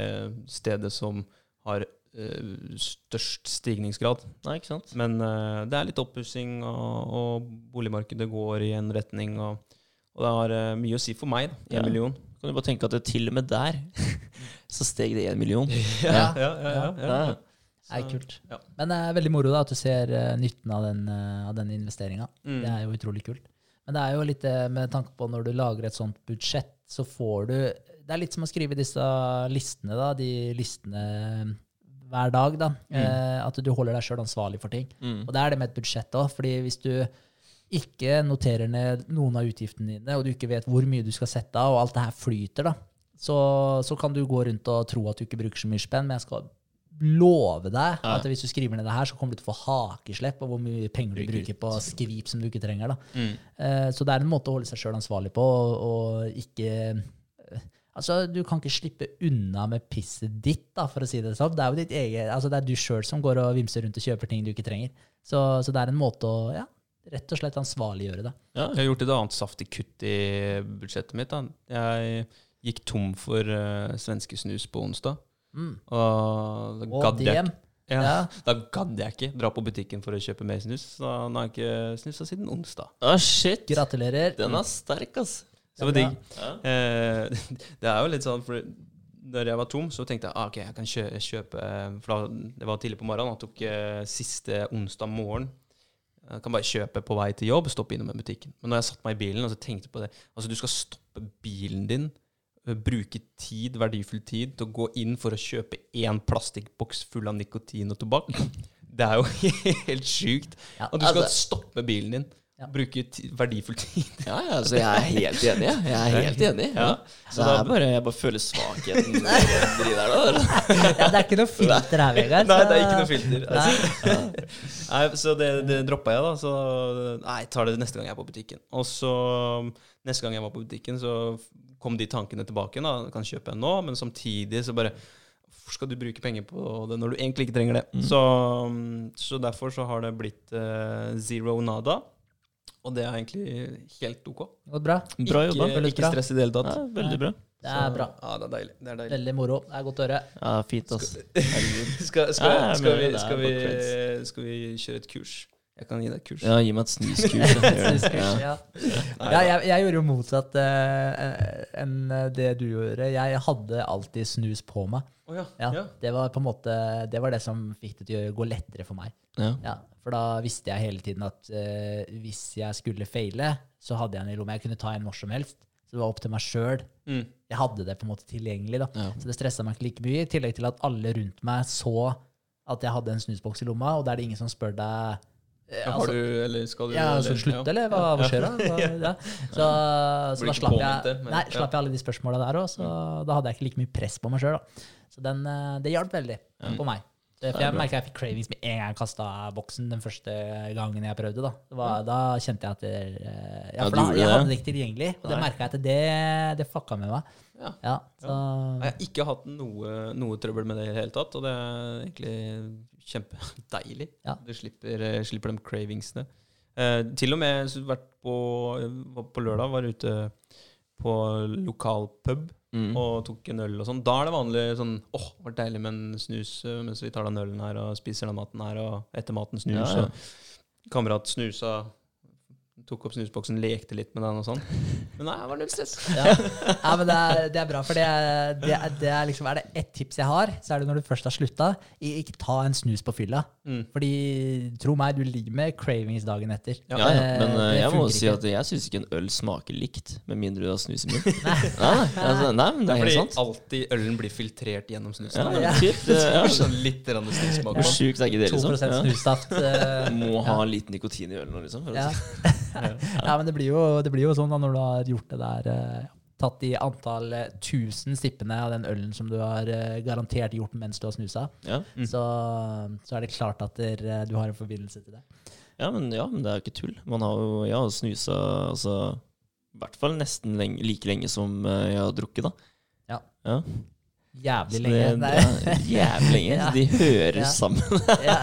S1: stedet som har eh, størst stigningsgrad.
S2: Nei, ikke sant?
S1: Men uh, det er litt oppussing, og, og boligmarkedet går i en retning. Og, og det har uh, mye å si for meg, da, en
S2: Ja.
S1: million.
S2: Kan du bare tenke at det til og med der så steg det én million.
S3: Ja.
S1: ja, ja, ja, ja.
S2: Ja.
S3: Det er kult.
S1: Ja.
S3: Men det er veldig moro da, at du ser eh, nytten av den, uh, av den investeringa.
S1: Mm.
S3: Det er jo utrolig kult. Men det er jo litt eh, med tanke på når du lager et sånt budsjett, så får du Det er litt som å skrive disse listene, da. De listene hver dag, da. Eh, at du holder deg sjøl ansvarlig for ting.
S2: Mm.
S3: Og det er det med et budsjett òg. fordi hvis du ikke noterer ned noen av utgiftene dine, og du ikke vet hvor mye du skal sette av, og alt det her flyter, da, så, så kan du gå rundt og tro at du ikke bruker så mye spenn, men jeg skal love deg at hvis du skriver ned det her, så kommer du til å få hakeslepp av hvor mye penger du bruker på skvip som du ikke trenger. da.
S1: Mm.
S3: Uh, Så det er en måte å holde seg sjøl ansvarlig på, og, og ikke eh, Altså, Du kan ikke slippe unna med pisset ditt, da, for å si det sånn. Det er jo ditt eget, altså det er du sjøl som går og vimser rundt og kjøper ting du ikke trenger. Så, så det er en måte å ja, rett og slett ansvarliggjøre det.
S2: Ja.
S1: Jeg har gjort et annet saftig kutt i budsjettet mitt. Da. Jeg gikk tom for uh, svenskesnus på onsdag.
S3: Mm.
S1: Og da
S3: Og
S1: gadd jeg, ja,
S3: Ja.
S1: da gadd jeg ikke dra på butikken for å kjøpe mer snus. Så nå har jeg ikke snusa siden onsdag.
S2: Ah, shit!
S3: Gratulerer.
S2: Den er sterk, ass.
S1: Så det var digg.
S2: Ja.
S1: Eh, det er jo litt sånn, for når jeg var tom, så tenkte jeg ah, ok, jeg kan kjøpe, kjøpe For da, det var tidlig på morgenen. Jeg tok eh, siste onsdag morgen. Jeg kan bare kjøpe på vei til jobb, stoppe innom en butikken. Men når jeg satte meg i bilen og så tenkte på det Altså, du skal stoppe bilen din, eh, bruke tid, verdifull tid, til å gå inn for å kjøpe én plastikkboks full av nikotin og tobakk. Det er jo helt sjukt.
S3: Ja,
S1: At du skal
S2: altså-
S1: stoppe bilen din,
S3: Ja.
S1: bruke verdifull tid.
S2: Ja, ja, altså jeg er helt enig. jeg. Jeg er helt enig. Ja. Så det er bare, jeg bare føler svakheten i det der.
S3: Ja, det er ikke noe filter her, Vegard.
S1: Nei, det er ikke noe filter.
S3: Nei.
S1: Nei, så det, det droppa jeg, da. Så nei, jeg tar det neste gang jeg er på butikken. Og så neste gang jeg var på butikken, så kom de tankene tilbake. da, Kan kjøpe en nå, men samtidig så bare Hvorfor skal du bruke penger på det når du egentlig ikke trenger det? Så, så derfor så har det blitt uh, zero nada. Og det er egentlig helt ok.
S3: Det bra.
S2: Bra jobba.
S1: Ikke,
S3: Veldig
S1: ikke
S3: bra.
S1: stress i det hele tatt.
S2: Ja, veldig bra.
S3: Det er bra.
S1: Ja, det er deilig. Det er deilig.
S3: Veldig moro. Det er godt å høre.
S2: Ja, Fint, ass.
S1: Skal, skal, skal, vi, skal, vi, skal vi kjøre et kurs? Jeg kan gi deg et kurs.
S2: Ja, gi meg et snuskurs. Ja.
S3: ja. Ja, jeg, jeg gjorde jo motsatt uh, enn det du gjorde. Jeg hadde alltid snus på meg.
S1: Å ja.
S3: Ja,
S1: ja.
S3: Det var på en måte Det var det som fikk det til å gå lettere for meg.
S2: Ja.
S3: For da visste jeg hele tiden at uh, hvis jeg skulle feile, så hadde jeg den i lomma. Jeg kunne ta en når som helst. Så det var opp til meg sjøl.
S1: Mm.
S3: Jeg hadde det på en måte tilgjengelig. da.
S2: Ja.
S3: Så det stressa meg ikke like mye. I tillegg til at alle rundt meg så at jeg hadde en snusboks i lomma, og da er det ingen som spør deg eh,
S1: Ja,
S3: altså,
S1: har du, eller skal du
S3: ja, altså, slutte,
S1: ja.
S3: eller hva, hva skjer da? Hva. Så, så da slapp jeg, nei, slapp jeg alle de spørsmåla der òg, så da hadde jeg ikke like mye press på meg sjøl. Så den, eh, det hjalp veldig på meg. Det, for jeg merka jeg fikk cravings med en gang jeg kasta boksen den første gangen jeg prøvde. Da det var, Da kjente jeg at det, eh, Ja, for da, jeg hadde det ikke tilgjengelig, og det merka jeg at det, det fucka med meg.
S1: Ja.
S3: Ja, så
S1: Jeg har ikke hatt noe, noe trøbbel med det i det hele tatt, og det er egentlig kjempedeilig.
S3: Ja.
S1: Du slipper, eh, slipper de cravingsene. Eh, til og med vært på, på lørdag, var ute på lokal pub
S2: Mm.
S1: og tok en øl og sånn. Da er det vanlig sånn åh, det var deilig med en snus eh, mens vi tar den ølen her og spiser den maten her, og etter maten snus.
S2: Ja, ja.
S1: Og kamerat snusa, tok opp snusboksen, lekte litt med den og sånn. Men nei, det var null stress.
S3: ja. ja, men det er, det er bra, for det er, det, er, det er liksom Er det ett tips jeg har, så er det når du først har slutta, ikke ta en snus på fylla.
S1: Mm.
S3: Fordi tro meg, du ligger med cravings dagen etter.
S2: Ja, ja. Men
S3: det
S2: jeg må si
S3: ikke.
S2: at jeg syns ikke en øl smaker likt, med mindre du har snus i munnen. Nei, nei, altså, nei, men det er helt sant.
S1: alltid ølen blir filtrert gjennom snusen.
S2: Ja,
S3: Ja.
S2: typ, det, ja.
S1: Sånn litt snussmak.
S2: Hvor sjukt er ikke det,
S3: 2
S2: liksom? Ja.
S3: snussaft. eh,
S2: Må ha litt nikotin i ølen nå, liksom. For å
S3: Ja. ja, men det blir, jo, det blir jo sånn da når du har gjort det der eh, Tatt de antall eh, tusen stippene av den ølen som du har eh, garantert gjort mens du har snusa,
S2: ja.
S1: Mm.
S3: så, så er det klart at der, du har en forbindelse til det.
S2: Ja, men, ja, men det er jo ikke tull. Man har jo, jeg har snusa altså, i hvert fall nesten lenge, like lenge som jeg har drukket, da.
S3: Ja.
S2: ja.
S3: Jævlig lenge.
S2: Er jævlig lenge.
S3: Ja.
S2: De hører
S3: Ja.
S2: sammen.
S3: ja.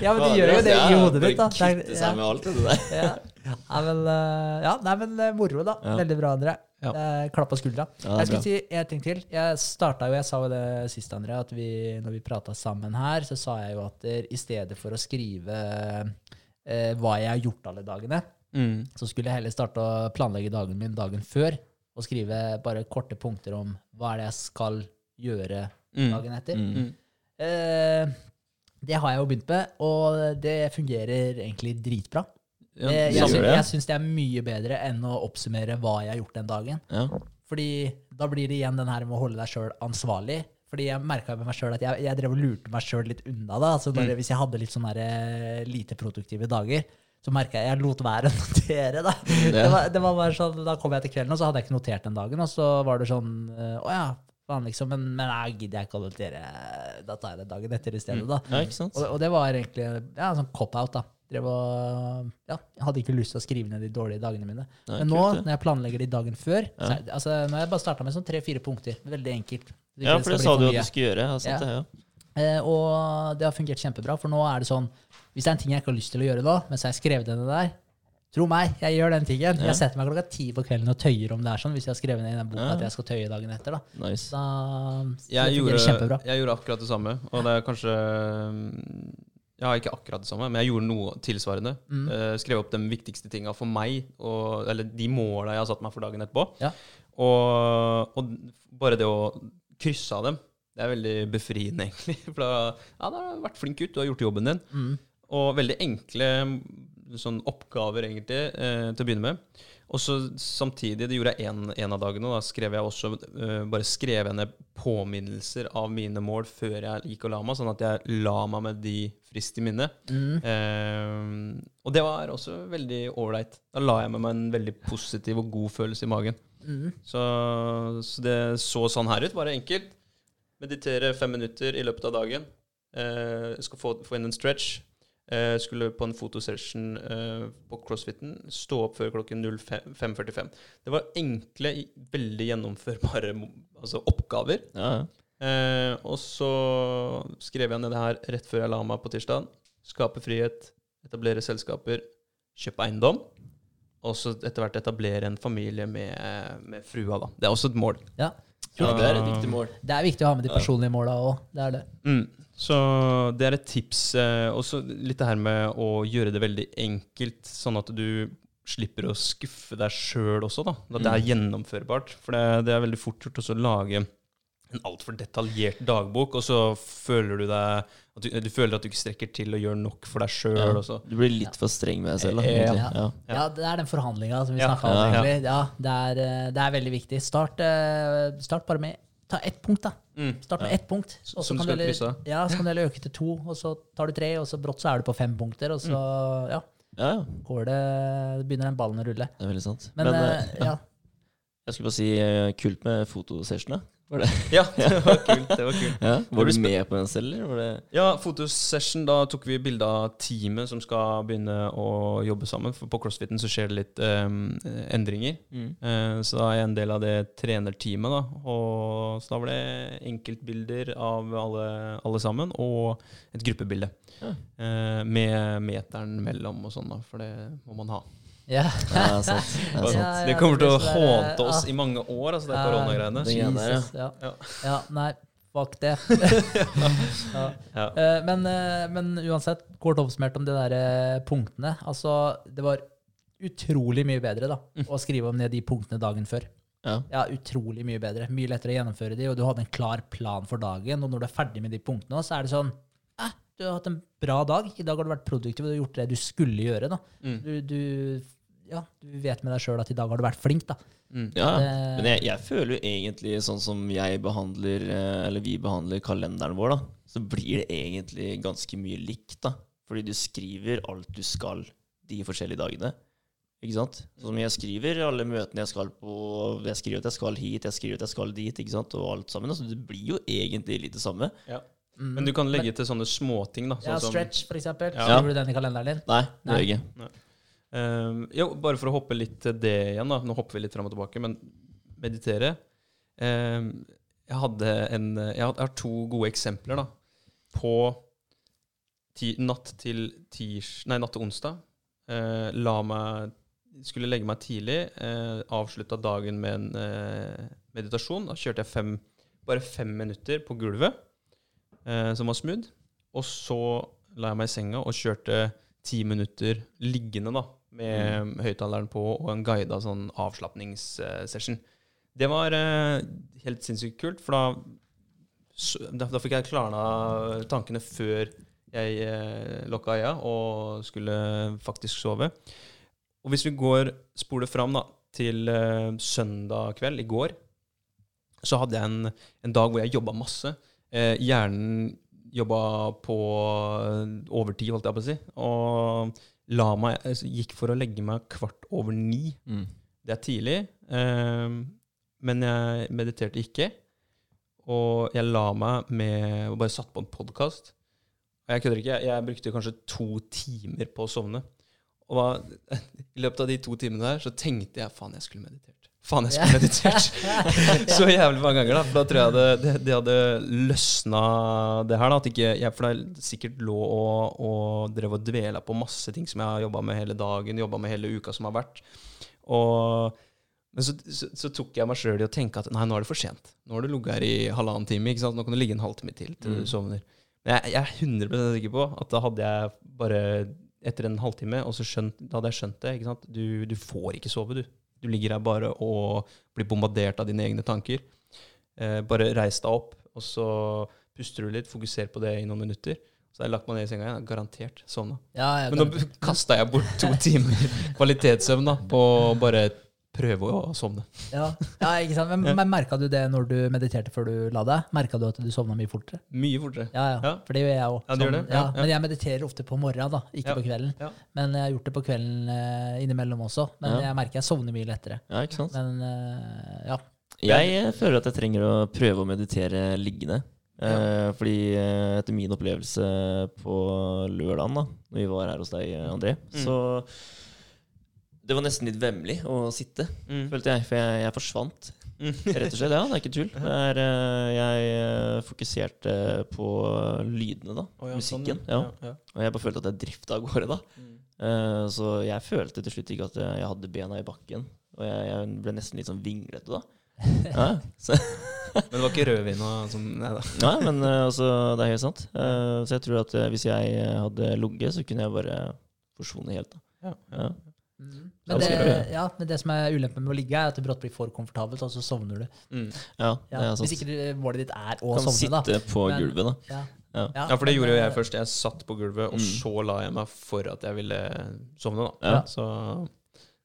S3: ja, men du gjør jo det i hodet ditt, da.
S2: Kvitte
S3: Det
S2: seg med alt det der.
S3: ja. Ja, men, eh, ja, nei, men eh, moro, da.
S2: Ja.
S3: Veldig bra, André.
S1: Ja.
S3: Klapp på skuldra.
S2: Ja,
S3: jeg skulle si en ting til. Jeg starta jo, jeg sa jo det sist, André, at vi, når vi prata sammen her, så sa jeg jo at der, i stedet for å skrive eh, hva jeg har gjort alle dagene,
S1: Mm.
S3: så skulle jeg heller starte å planlegge dagen min dagen før. Og skrive bare korte punkter om hva er det jeg skal gjøre
S1: Mm.
S3: dagen etter.
S2: Mm.
S1: Mm.
S3: Eh, det har jeg jo begynt med, og det fungerer egentlig dritbra.
S1: Ja,
S3: Det-
S2: det
S3: jeg
S2: det.
S3: jeg syns det er mye bedre enn å oppsummere hva jeg har gjort den dagen.
S2: Ja.
S3: Fordi da blir det igjen den her med å holde deg sjøl ansvarlig. Fordi jeg merka med meg sjøl at jeg, jeg drev og lurte meg sjøl litt unna. da. Altså bare, Hvis jeg hadde litt sånne her, eh, lite produktive dager, så merka jeg jeg lot være å notere. da. Det var, det var bare sånn, Da kom jeg til kvelden, og så hadde jeg ikke notert den dagen. Og så var det sånn Å ja, faen, liksom. Men, men jeg gidder jeg ikke å notere. Da tar jeg det dagen etter i stedet, da.
S2: ja, ikke sant?
S3: Og, og det var egentlig ja, sånn cop-out. da. Drev og, ja, jeg hadde ikke lyst til å skrive ned de dårlige dagene mine.
S2: Nei,
S3: Men nå,
S2: kult,
S3: når jeg planlegger de dagen før
S2: Ja.
S3: så er, altså, Nå har jeg bare starta med sånn tre-fire punkter. Veldig enkelt.
S2: Ja, for det sa
S3: du
S2: du at du skulle gjøre. Sant
S3: Ja.
S2: det, ja.
S3: Og det har fungert kjempebra, for nå er det sånn Hvis det er en ting jeg ikke har lyst til å gjøre nå, mens jeg har skrevet denne der Tro meg, jeg gjør den tingen.
S2: Ja.
S3: Jeg setter meg klokka ti på kvelden og tøyer om det er sånn, hvis jeg har skrevet ned i den boka
S2: Ja.
S3: at jeg skal tøye dagen etter. da.
S2: Nice.
S3: Da,
S1: Jeg gjorde, jeg gjorde akkurat det samme. Og det er kanskje Jeg har ikke akkurat det samme, men jeg gjorde noe tilsvarende.
S3: Mm.
S1: Eh, skrev opp de viktigste tinga for meg, og, eller de måla jeg har satt meg for dagen etterpå.
S3: Ja.
S1: Og, og bare det å krysse av dem, det er veldig befriende, egentlig. For da ja, da har du vært flink gutt, du har gjort jobben din.
S3: Mm.
S1: Og veldig enkle sånn oppgaver, egentlig, eh, til å begynne med. Og så samtidig, det gjorde jeg en, en av dagene, da skrev jeg også eh, bare skrev jeg ned påminnelser av mine mål før jeg gikk og la meg, sånn at jeg la meg med de frist i minne.
S3: Mm.
S1: Eh, og det var også veldig ålreit. Da la jeg med meg en veldig positiv og god følelse i magen.
S3: Mm.
S1: Så, så det så sånn her ut. Bare enkelt. Meditere fem minutter i løpet av dagen. Eh, skal få, få inn en stretch. Eh, skulle på en fotosession eh, på crossfiten. Stå opp før klokken 05.45. Det var enkle, veldig gjennomførbare altså oppgaver.
S2: Ja.
S1: Eh, og så skrev jeg ned det her rett før jeg la meg på tirsdag. Skape frihet, etablere selskaper, kjøpe eiendom. Og så etter hvert etablere en familie med, med frua, da. Det er også et mål.
S3: Ja.
S2: Ja, det er et viktig mål.
S3: Det er viktig å ha med de personlige måla òg. Det er det.
S1: Mm. Så det er et tips. Og også litt det her med å gjøre det veldig enkelt, sånn at du slipper å skuffe deg sjøl også, da. At det er gjennomførbart. For det, det er veldig fort gjort å lage en altfor detaljert dagbok, og så føler du deg at du, du føler at du ikke strekker til å gjøre nok for deg sjøl.
S2: Ja. Du blir litt for streng med deg selv, da.
S3: Ja.
S2: Ja.
S3: Ja, det er den forhandlinga som vi
S1: Ja.
S3: snakka om,
S2: Ja, ja.
S3: egentlig. Ja, det er, eh, det er veldig viktig. Start, eh, start bare med Ta ett punkt, da.
S1: Mm.
S3: Start med
S2: Ja.
S3: ett punkt. og så
S1: Som du
S3: kan
S1: skal krysse av.
S3: Ja, så kan du heller øke til to, og så tar du tre, og så brått så er du på fem punkter, og så ja,
S2: ja, ja.
S3: går det, begynner den ballen å rulle.
S2: Det er veldig sant.
S3: Men,
S2: Men, uh,
S3: ja.
S2: jeg skulle bare si kult med fotosessionene. Var det?
S1: Ja, det var kult. det var kult.
S2: Ja, Var du med på den selv, eller? Var det
S1: Ja, fotosession, da tok vi bilde av teamet som skal begynne å jobbe sammen. For på CrossFiten så skjer det litt um, endringer.
S2: mm.
S1: Uh, så da er jeg en del av det trenerteamet. da. Og så da var det enkeltbilder av alle, alle sammen, og et gruppebilde.
S2: Ja.
S1: Uh, med meteren mellom og sånn, da, for det må man ha.
S3: Ja.
S2: Ja, sant. Det,
S1: er
S2: sant.
S3: Ja, ja,
S1: det kommer til å
S3: sånn
S1: hånte oss i mange år, altså det koronagreiene.
S2: det.
S3: Jesus, ja.
S1: Ja.
S3: nei, fuck det. Eh, men, eh, men uansett, kort oppsummert om de der eh, punktene. Altså, det var utrolig mye bedre da, å skrive om ned de punktene dagen før.
S2: Ja.
S3: Ja, utrolig mye bedre. Mye lettere å gjennomføre de, og du hadde en klar plan for dagen. Og når du er ferdig med de punktene, så er det sånn eh, Du har hatt en bra dag. I dag har du vært produktiv, og du har gjort det du skulle gjøre. da.
S1: Mm.
S3: Du, du, ja, du vet med deg sjøl at i dag har du vært flink. da.
S1: Mm.
S2: Ja,
S3: Det-
S2: men jeg, jeg føler jo egentlig sånn som jeg behandler, eh, eller vi behandler kalenderen vår, da, så blir det egentlig ganske mye likt, da. Fordi du skriver alt du skal de forskjellige dagene. Ikke sant? Som jeg skriver alle møtene jeg skal på, jeg skriver at jeg skal hit, jeg skriver at jeg skal dit, ikke sant, og alt sammen. Så det blir jo egentlig litt det samme.
S1: Ja.
S3: Mm.
S1: Men du kan legge til sånne småting, da. Sånn ja,
S3: stretch, for eksempel.
S1: Ja.
S3: Skriver du den i kalenderen din?
S2: Nei, det
S3: Nei.
S2: gjør jeg ikke.
S1: Ehm, jo, bare for å hoppe litt til det igjen, da. Nå hopper vi litt fram og tilbake, men meditere um, Jeg hadde en Jeg har, to gode eksempler, da. På ti, natt til tirs... Nei, natt til onsdag. Uh, la meg Skulle legge meg tidlig. Uh, avslutta dagen med en uh, meditasjon. Da kjørte jeg fem, bare fem minutter på gulvet, uh, som var smooth. Og så la jeg meg i senga og kjørte ti minutter liggende, da, med høyttaleren på og en guida sånn avslapningssession. Det var eh, helt sinnssykt kult, for da, da, da fikk jeg klarna tankene før jeg eh, lukka øya og skulle faktisk sove. Og hvis vi går spoler fram da, til eh, søndag kveld, i går, så hadde jeg en, en dag hvor jeg jobba masse. Eh, hjernen jobba på eh, overtid, holdt jeg på å si. Og meg, altså, gikk for å legge meg kvart over ni.
S2: Mm.
S1: Det er tidlig, eh, men jeg mediterte ikke. Og jeg la meg med og bare satt på en podkast. Jeg kødder ikke, jeg, jeg brukte kanskje to timer på å sovne. Og da, i løpet av de to timene der så tenkte jeg faen, jeg skulle meditert. Faen, jeg skulle meditert. så jævlig mange ganger, da. Da tror jeg det, det, det hadde løsna, det her. da, at ikke, jeg, For det sikkert lå og, og drev og dvela på masse ting som jeg har jobba med hele dagen, jobba med hele uka som har vært. Og men så, så, så tok jeg meg sjøl i å tenke at nei, nå er det for sent. Nå har du ligget her i halvannen time. ikke sant? Nå kan du ligge en halvtime til til
S2: Mm.
S1: du sovner. Men jeg, jeg er 100 sikker på at da hadde jeg bare etter en halvtime, og så skjønt, da hadde jeg skjønt det. ikke sant? Du, du får ikke sove, du. Du ligger her bare og blir bombardert av dine egne tanker. Eh, bare reis deg opp, og så puster du litt, fokuser på det i noen minutter. Så har jeg lagt meg ned i senga igjen, garantert sovna.
S3: Ja,
S1: Men nå kasta jeg bort to timer kvalitetssøvn da, på bare prøve å sovne.
S3: ja, ja, ikke sant? Men, men merka du det når du mediterte før du la deg? Merka du at du sovna mye fortere?
S1: Mye fortere.
S3: Ja, ja,
S1: Ja.
S3: For det gjør jeg òg.
S1: Ja, du?
S3: Ja. Men jeg mediterer ofte på morgenen, da, ikke på kvelden. Men jeg har gjort det på kvelden eh, innimellom også. Men jeg merker jeg sovner mye lettere.
S2: Ja, ikke sant?
S3: Men eh, ja.
S2: Jeg eh, føler at jeg trenger å prøve å meditere liggende. Eh, fordi etter min opplevelse på lørdagen, da når vi var her hos deg, André,
S1: Mm.
S2: så Det var nesten litt vemmelig å sitte,
S1: Mm.
S2: følte jeg. For jeg, jeg forsvant,
S1: Mm.
S2: rett og slett. Ja, det er ikke tull. Det er, eh, jeg eh, fokuserte på lydene, da.
S1: Oh, ja, sånn,
S2: Musikken.
S1: ja.
S2: ja. Og jeg bare følte at jeg drifta av gårde, da.
S1: Mm.
S2: Eh, så jeg følte til slutt ikke at jeg hadde bena i bakken. Og jeg, jeg ble nesten litt sånn vinglete da. Ja, så,
S1: Men det var ikke rødvin og sånn? Nei da.
S2: Nei, men altså, det er helt sant. Så jeg tror at hvis jeg hadde ligget, så kunne jeg bare forsvunnet helt. da.
S1: Ja.
S2: Ja. Ja,
S3: Men, det, ja, men det som er ulempen med å ligge, er at det brått blir for komfortabelt, og så sovner du.
S1: Mm.
S2: Ja,
S3: Ja.
S2: det er sant.
S3: Hvis ikke målet ditt er å
S2: kan
S3: sovne, da.
S2: sitte på
S3: Men-
S2: gulvet, da.
S3: Ja.
S2: Ja.
S1: Ja, for det gjorde jo
S3: eh,
S1: jeg først. Jeg satt på gulvet, og
S2: Mm.
S1: så la jeg meg for at jeg ville sovne. da.
S2: Ja.
S1: Så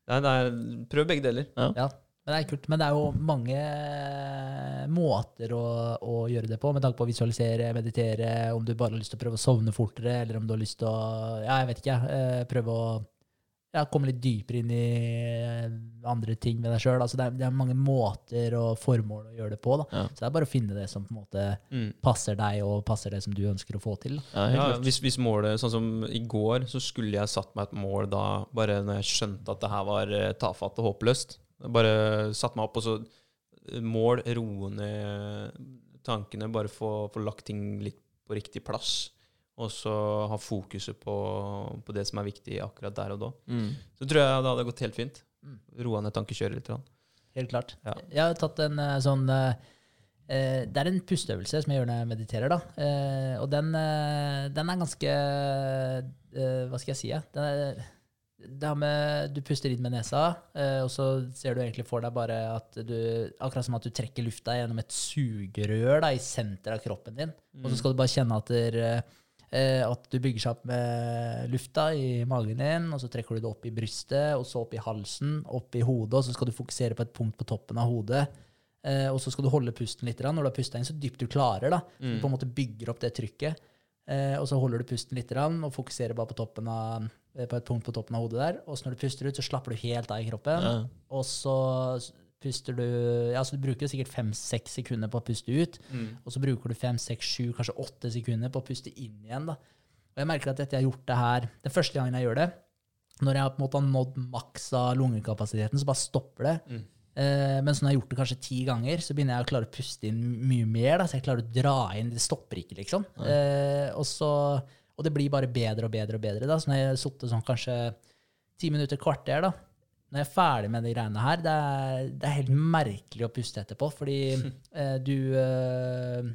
S1: nei, det er, prøv begge deler.
S3: Ja, men det er kult. Men det er jo mange eh, måter å, å gjøre det på, med tanke på å visualisere, meditere, om du bare har lyst til å prøve å sovne fortere, eller om du har lyst til å Ja, jeg vet ikke. eh, Prøve å ja, komme litt dypere inn i eh, andre ting med deg sjøl. Altså, det, det er mange måter og formål å gjøre det på. Da.
S2: Ja.
S3: Så det er bare å finne det som på en måte
S1: Mm.
S3: passer deg, og passer det som du ønsker å få til. Da.
S2: Ja,
S1: Ja, hvis, hvis målet, sånn som i går, så skulle jeg satt meg et mål da, bare når jeg skjønte at det her var eh, tafatt og håpløst. Jeg Bare satt meg opp, og så eh, mål, roe ned tankene, bare få, få lagt ting litt på riktig plass. Og så ha fokuset på, på det som er viktig akkurat der og da.
S2: Mm.
S1: Så tror jeg det hadde gått helt fint.
S3: Mm.
S1: Roa ned tankekjøret litt.
S3: Helt klart.
S1: Ja.
S3: Jeg har tatt en eh, sånn eh, eh, Det er en pusteøvelse som jeg gjør når jeg mediterer. da. Eh, og den, den er ganske eh, Hva skal jeg si? Er, det har med, du puster inn med nesa, eh, og så ser du egentlig for deg bare at du Akkurat som at du trekker lufta gjennom et sugerør da, i senteret av kroppen din. Og så skal du bare kjenne at, der, eh, at du bygger seg opp med lufta i magen din, og så trekker du det opp i brystet, og så opp i halsen, opp i hodet, og så skal du fokusere på et punkt på toppen av hodet. Eh, og så skal du holde pusten litt. Når du har pusta inn så dypt du klarer, da. Så du på en måte bygger opp det trykket. Eh, og så holder du pusten litt og fokuserer bare på, av, eh, på et punkt på toppen av hodet der. Og så når du puster ut, så slapper du helt av i kroppen.
S2: Ja.
S3: Og så puster du Ja, så du bruker sikkert fem-seks sekunder på å puste ut.
S1: Mm.
S3: Og så bruker du fem, seks, sju, kanskje åtte sekunder på å puste inn igjen. da. Og jeg merker at etter jeg har gjort det her den første gangen jeg gjør det, når jeg på en måte har nådd maks av lungekapasiteten, så bare stopper det.
S1: Mm.
S3: Eh, mens når jeg har gjort det kanskje ti ganger, så begynner jeg å klare å puste inn mye mer. Da, så jeg klarer å dra inn. Det stopper ikke, liksom. Eh, og, så, og det blir bare bedre og bedre og bedre. Da. Så når jeg har sittet sånn kanskje ti minutter, kvarter, da, når jeg er ferdig med de greiene her, det er, det er helt merkelig å puste etterpå, fordi eh, du eh,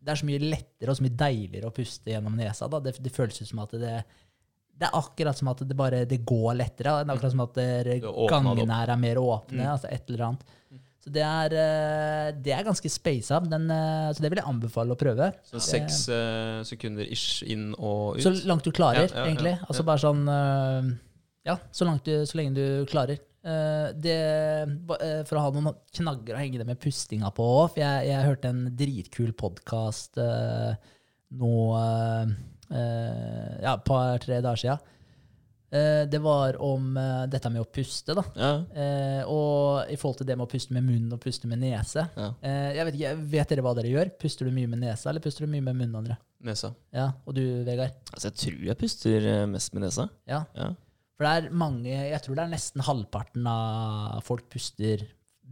S3: Det er så mye lettere og så mye deiligere å puste gjennom nesa. Det, det føles ut som at det, det er akkurat som at det bare det går lettere. Det er akkurat som at gangene her er mer åpne.
S1: Mm.
S3: altså et eller annet. Så det er, eh, det er ganske spasa. Den, eh, Så det vil jeg anbefale å prøve.
S1: Så seks uh, sekunder ish inn og ut.
S3: Så langt du klarer,
S1: Ja, ja, ja,
S3: egentlig. Altså bare sånn øh, Ja, så, du, så lenge du klarer. Eh, det, eh, for å ha noen knagger å henge det med pustinga på òg, for jeg, jeg hørte en dritkul podkast nå eh, eh, Ja, et par-tre dager sia. det var om dette med å puste, da.
S2: Ja.
S3: Og i forhold til det med å puste med munnen og puste med nese.
S2: Ja.
S3: Jeg vet ikke, Vet dere hva dere gjør? Puster du mye med nesa, eller puster du mye med munnen? Andre?
S1: Nesa.
S3: Ja, Og du, Vegard?
S2: Altså, jeg tror jeg puster mest med nesa.
S3: Ja.
S2: Ja.
S3: For det er mange, jeg tror det er nesten halvparten av folk puster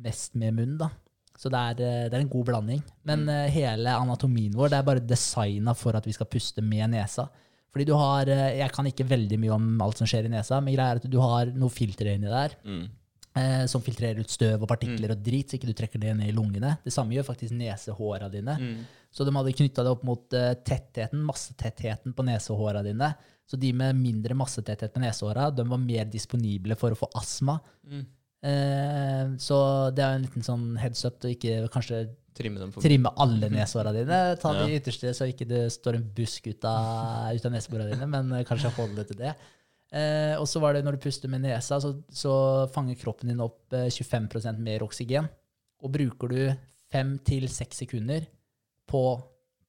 S3: mest med munn, da. Så det er, eh, det er en god blanding. Men mm. hele anatomien vår det er bare designa for at vi skal puste med nesa. Fordi du har, eh, Jeg kan ikke veldig mye om alt som skjer i nesa, men greia er at du har noe filter inni der
S2: Mm.
S3: eh, som filtrerer ut støv og partikler og drit, så ikke du trekker det ned i lungene. Det samme gjør faktisk nesehåra dine.
S1: Mm.
S3: Så de hadde knytta det opp mot eh, tettheten, massetettheten på nesehåra dine. Så de med mindre massetetthet på nesehåra, de var mer disponible for å få astma.
S1: Mm.
S3: Eh, så det er en liten sånn heads up til ikke kanskje
S1: Trimme dem for
S3: trimme alle nesehåra dine. Ta de
S2: Ja.
S3: ytterste, så ikke det står en busk ut av, ut av neseborene dine, men eh, kanskje holde det til det. Eh, og så var det når du puster med nesa, så, så fanger kroppen din opp eh, 25% mer oksygen. Og bruker du fem til seks sekunder på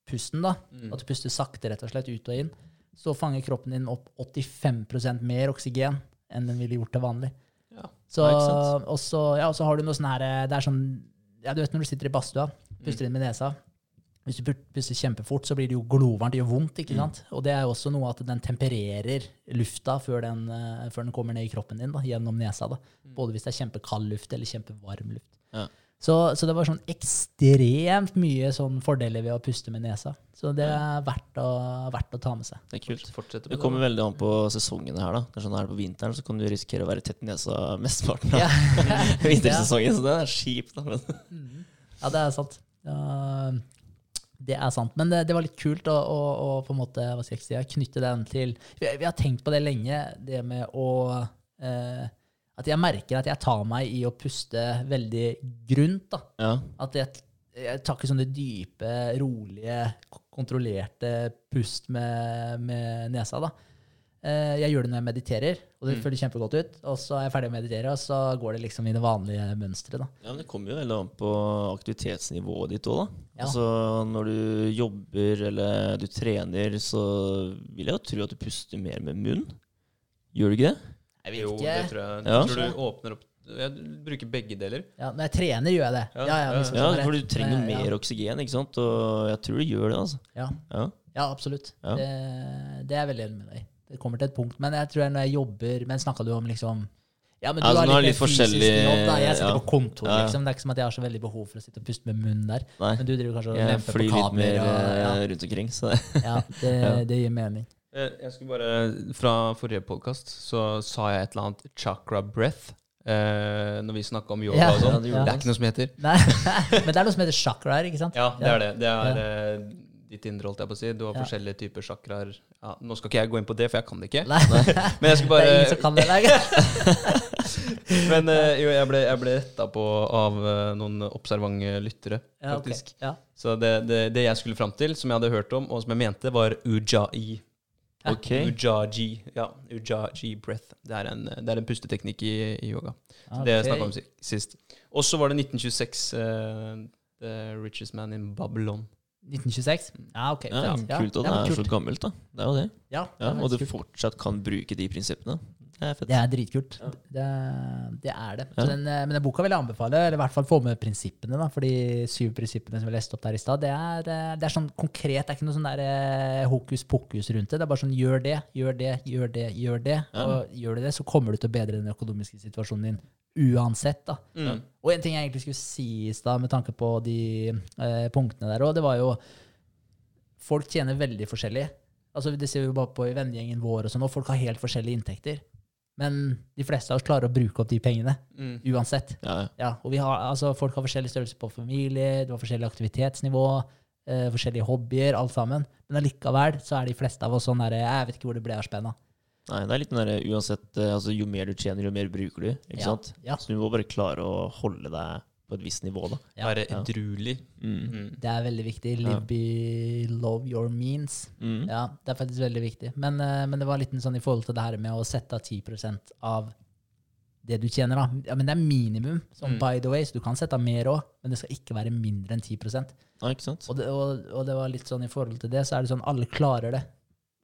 S3: pusten, da,
S1: Mm.
S3: at du puster sakte rett og slett ut og inn, så fanger kroppen din opp 85% mer oksygen enn den ville gjort til vanlig.
S1: Ja.
S3: Så, og så, ja, og så har du noe sånn her Det er sånn ja, Du vet når du sitter i badstua, puster inn med nesa. Hvis du puster kjempefort, så blir det jo glovarmt. Det gjør vondt. ikke sant? Og det er jo også noe at den tempererer lufta før den, eh, før den kommer ned i kroppen din da, gjennom nesa. da. Både hvis det er kjempekald luft eller kjempevarm luft.
S2: Ja.
S3: Så, så det var sånn ekstremt mye sånn fordeler ved å puste med nesa. Så det er verdt å, verdt å ta med seg.
S2: Det er kult.
S1: Fortsette
S2: Det kommer veldig an på sesongene her. da. Det er sånn her På vinteren så kan du risikere å være tett i nesa mesteparten av
S3: Ja.
S2: vintersesongen. Så det er kjipt. da. Men.
S3: Mm. Ja, det er sant. Uh, det er sant. Men det, det var litt kult å, å, å på en måte, hva skal jeg si, knytte den til Vi, vi har tenkt på det lenge, det med å eh, At jeg merker at jeg tar meg i å puste veldig grunt. da.
S2: Ja.
S3: At jeg, jeg tar ikke sånne dype, rolige, kontrollerte pust med, med nesa. da. Eh, Jeg gjør det når jeg mediterer, og det
S1: Mm.
S3: føles kjempegodt ut. Og så er jeg ferdig å meditere, og så går det liksom i det vanlige mønsteret.
S2: ja, men Det kommer jo veldig an på aktivitetsnivået ditt òg, da.
S3: Ja.
S2: Altså, når du jobber eller du trener, så vil jeg jo tro at du puster mer med munn. Gjør du ikke det?
S3: Jeg vet
S1: Jo, det tror jeg.
S2: Ja.
S1: Tror du åpner opp Jeg bruker begge deler.
S3: Ja, når jeg trener, gjør jeg det.
S1: Ja,
S3: Ja, ja,
S1: ja.
S2: Ja, for du trenger mer oksygen, ikke sant? Og jeg tror du gjør det, altså.
S3: Ja,
S2: Ja.
S3: ja absolutt.
S2: Ja.
S3: Det, det er jeg veldig enig med deg. Det kommer til et punkt. Men jeg tror jeg når jeg jobber Men snakka du om liksom ja, men du
S2: Altså,
S3: har litt,
S2: litt
S3: fysisk
S2: forskjellig-
S3: jobb, da. Jeg sitter
S2: ja.
S3: på kontor, liksom. Det er ikke som at jeg har så veldig behov for å sitte og puste med munnen der.
S2: Nei.
S3: Men du driver kanskje og
S2: Jeg
S3: lemper på
S2: flyr litt mer
S3: Og,
S2: eh, rundt omkring, så det
S3: det,
S2: Ja.
S3: det gir mening.
S1: Eh, Jeg skulle bare, Fra forrige podkast så sa jeg et eller annet chakra breath. Eh, når vi snakka om yoga
S3: Ja,
S1: og sånn.
S2: ja, det
S1: er ikke noe som heter.
S3: Nei, men det er noe som heter chakra her, ikke sant?
S1: Ja, det er det. Det er ja. ditt indre, holdt jeg på å si. Du har forskjellige typer chakraer. Ja, nå skal ikke jeg gå inn på det, for jeg kan det ikke.
S3: Nei,
S1: Men jeg skal
S3: det er ingen som kan det. Nei.
S1: Men eh, jo, jeg ble, jeg ble retta på av eh, noen observante lyttere, faktisk.
S3: Ja.
S1: Så det, det, det jeg skulle fram til, som jeg hadde hørt om, og som jeg mente, var ujai.
S3: Ja.
S2: Ok.
S1: Ujaji. Ja, ujaji breath. Det er en, det er en pusteteknikk i, i yoga.
S3: Okay.
S1: Det snakka vi om sist. Og så var det 1926. Uh, The Richest Man in Babylon.
S3: 1926? Ja, ok.
S2: ja, Kult at det
S3: var
S2: er så gammelt, da. Det er jo det.
S3: Ja, det
S2: Ja,
S3: er
S2: og du fortsatt kan bruke de prinsippene. Det er.
S3: Det er dritkult.
S2: Ja.
S3: Det, det er det.
S2: Ja.
S3: Den, eh, men den boka vil jeg anbefale, eller i hvert fall få med prinsippene. da, For de syv prinsippene som vi leste opp der i stad, det, eh, det er sånn konkret. Det er ikke noe sånn der eh, hokus pokus rundt det. Det er bare sånn gjør det, gjør det, gjør det, gjør det.
S2: Ja.
S3: Og gjør du det, så kommer du til å bedre den økonomiske situasjonen din uansett. da.
S1: Mm.
S3: Og en ting jeg egentlig skulle si i stad, med tanke på de eh, punktene der òg, det var jo Folk tjener veldig forskjellig. Altså, det ser vi jo bare på i vennegjengen vår, og sånn, og folk har helt forskjellige inntekter. Men de fleste av oss klarer å bruke opp de pengene
S1: Mm.
S3: uansett.
S2: Ja, ja.
S3: Ja, og vi har, altså, folk har forskjellig størrelse på familie, du har forskjellig aktivitetsnivå, eh, forskjellige hobbyer, alt sammen. Men allikevel så er de fleste av oss sånn der, Jeg vet ikke hvor det ble av spenna.
S2: Nei, det er litt den derre uansett eh, altså, Jo mer du tjener, jo mer bruker du. Ikke
S3: Ja,
S2: sant?
S3: ja.
S2: Så du må bare klare å holde deg på et visst nivå, da.
S3: Ja.
S1: Være
S2: Ja.
S1: edruelig.
S2: Mm.
S1: Mm.
S3: Det er veldig viktig. Live below your means.
S2: Mm.
S3: Ja, det er faktisk veldig viktig. Men, eh, men det var litt sånn i forhold til det her med å sette av 10% av det du tjener. da. Ja, Men det er minimum, som
S1: Mm.
S3: by the way, så du kan sette av mer òg, men det skal ikke være mindre enn 10
S2: Ja, ikke sant?
S3: og det, og, og det var litt sånn i forhold til det, så er det sånn alle klarer det.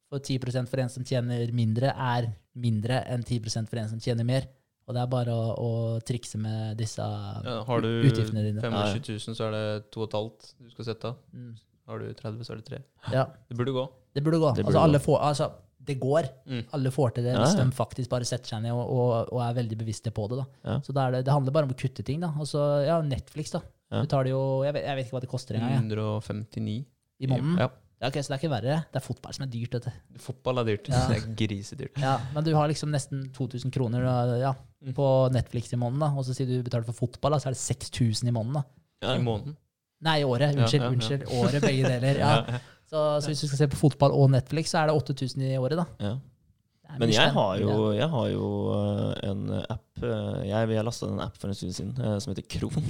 S3: For 10% for en som tjener mindre, er mindre enn 10% for en som tjener mer. Og det er bare å, å trikse med disse
S1: Ja, har du
S3: utgiftene dine.
S1: 25 000, så er det 2,5 du skal sette av.
S3: Mm.
S1: Har du 30, så er det 3.
S3: Ja,
S1: Det burde gå.
S3: det burde gå.
S2: Det burde
S3: altså, alle
S2: gå.
S3: får, altså, det går.
S1: Mm.
S3: Alle får til det
S2: Ja,
S3: hvis
S2: ja.
S3: de faktisk bare setter seg ned og, og, og er veldig bevisste på det. da.
S2: Ja.
S3: Så da er det, det handler bare om å kutte ting. da. Altså, ja, Netflix, da.
S2: Ja.
S3: Betaler jo, jeg vet, jeg vet ikke hva det koster engang.
S1: 159
S3: I måneden.
S1: Ja.
S3: Ja, ok, så det er ikke verre. Det er fotball som er dyrt. dette.
S1: Fotball er dyrt.
S3: Ja.
S1: Det er grisedyrt.
S3: Ja, Men du har liksom nesten 2000 kroner ja,
S1: Mm.
S3: på Netflix i måneden. da, Og så sier du betaler for fotball, da, så er det 6000 i måneden. da.
S2: Ja.
S1: I måneden.
S3: Nei, i året. Unnskyld. unnskyld, Året, begge deler. ja. Så, så hvis du skal se på fotball og Netflix, så er det 8000 i året. da.
S2: Ja. Men jeg har jo, jeg har jo eh, en app eh, Jeg, jeg lasta en app for en stund siden eh, som heter Kron.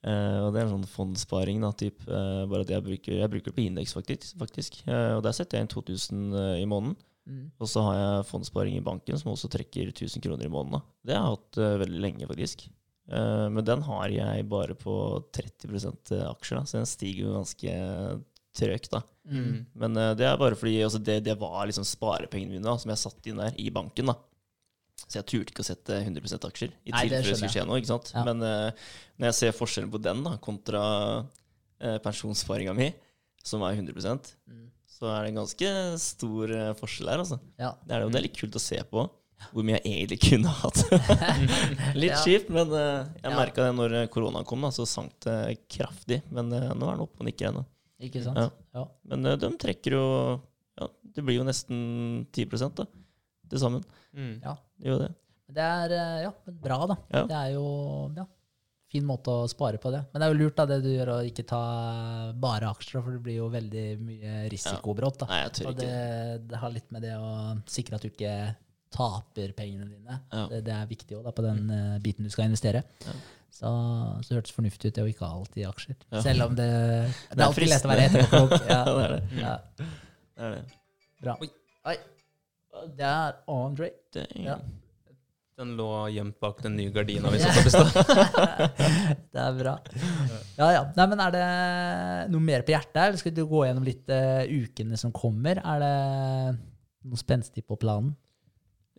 S2: Eh, og det er en sånn fondssparing, da, typ, uh, bare at jeg bruker, jeg bruker det på indeks, faktisk. faktisk. Uh, og der setter jeg inn 2000 eh, i måneden.
S3: Mm.
S2: Og så har jeg fondssparing i banken som også trekker 1000 kroner i måneden. Da. Det har jeg hatt veldig lenge, faktisk. Men den har jeg bare på 30 aksjer, da, så den stiger jo ganske trøgt. da.
S3: Mm.
S2: Men det er bare fordi altså, det, det var liksom sparepengene mine da, som jeg satte inn der i banken. da. Så jeg turte ikke å sette 100% aksjer, i
S3: Nei,
S2: tilfelle det skulle skje noe. ikke sant?
S3: Ja.
S2: Men uh, når jeg ser forskjellen på den da, kontra uh, pensjonssparinga mi, som er 100
S3: Mm.
S2: så er det en ganske stor uh, forskjell her. altså.
S3: Ja.
S2: Det er, jo- det er litt kult å se på hvor mye jeg egentlig kunne hatt. litt
S3: Ja.
S2: kjipt, men jeg
S3: Ja.
S2: merka det når koronaen kom, da, så sank det kraftig. Men nå er den oppe og nikker ennå.
S3: Ikke sant?
S2: Ja.
S3: Ja.
S2: Men de trekker jo ja, Det blir jo nesten 10 da, til sammen.
S1: Mm.
S3: Ja.
S2: Det gjør det.
S3: Det er eh, ja, bra, da.
S2: Ja.
S3: Det er jo ja, fin måte å spare på det. Men det er jo lurt da, det du gjør, å ikke ta bare aksjer, for det blir jo veldig mye risikobrått. da.
S2: Nei, jeg tør
S3: Og
S2: ikke.
S3: det, det har litt med det å sikre at du ikke taper pengene dine.
S2: Ja.
S3: Det, det er viktig også, da, på den uh, biten du skal investere.
S2: Ja.
S3: Så, så det hørtes fornuftig ut det å ikke ha alltid aksjer.
S2: Ja.
S3: Selv om det, det er
S2: er
S3: alltid lett å være etterpåklok. Ja.
S2: Ja, det er det.
S3: Ja,
S2: Det er det.
S3: bra.
S1: Oi.
S3: Oi. Det er Andre.
S2: er,
S3: Ja.
S1: Den lå gjemt bak den nye gardina vi satte opp i stad.
S3: det er bra. Ja, ja. Nei, men Er det noe mer på hjertet, eller skal du gå gjennom litt uh, ukene som kommer? Er det noe spenstig på planen?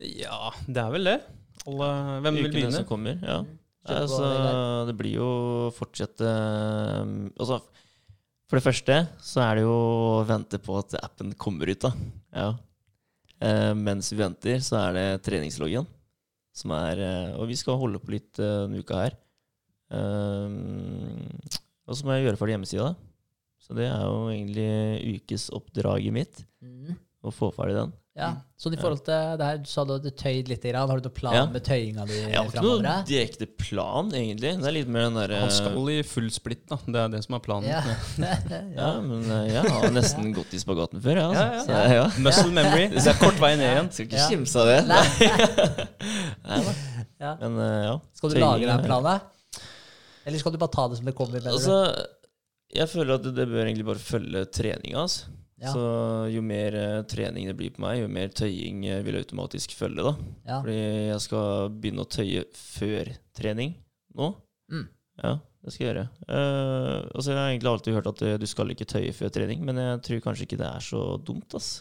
S1: Ja, det er vel det. Alle, hvem vil
S2: ukene
S1: begynne?
S2: som kommer. Ja. Altså, det blir jo å fortsette um, Altså, for det første så er det jo å vente på at appen kommer ut, da. Ja. Eh, mens vi venter, så er det treningsloggen. Som er eh, Og vi skal holde på litt eh, denne uka her. Um, og så må jeg gjøre ferdig hjemmesida. Så det er jo egentlig ukesoppdraget mitt.
S3: Mm.
S2: Å få ferdig den.
S3: Ja, Sånn i forhold til det her, du sa du hadde tøyd litt. Grann. Har du noen plan
S2: Ja.
S3: med tøyinga di
S2: Jeg har ikke
S3: framover?
S2: noe direkte plan, egentlig. Det er litt mer den derre
S1: Han skal i full splitt, da. Det er det som er planen.
S3: Ja.
S2: Ja, men eh, jeg har nesten gått i spagaten før, jeg.
S1: Ja,
S2: Altså.
S1: ja.
S2: Så, ja.
S1: Muscle memory. Det er kort vei ned igjen.
S2: Skal ikke
S3: Ja.
S2: kimse av det. Nei.
S3: Ja.
S2: Men eh, ja.
S3: Skal du lage den planen?
S2: er-
S3: Eller skal du bare ta det som det kommer? mener du?
S2: Altså, jeg føler at det, det bør egentlig bare følge treninga. Altså.
S3: Ja.
S2: Så jo mer eh, trening det blir på meg, jo mer tøying vil vil automatisk følge. da.
S3: ja.
S2: Fordi jeg skal begynne å tøye før trening nå.
S3: Mm.
S2: Ja, det skal jeg gjøre. Uh, altså, jeg har egentlig alltid hørt at eh, du skal ikke tøye før trening, men jeg tror kanskje ikke det er så dumt. ass.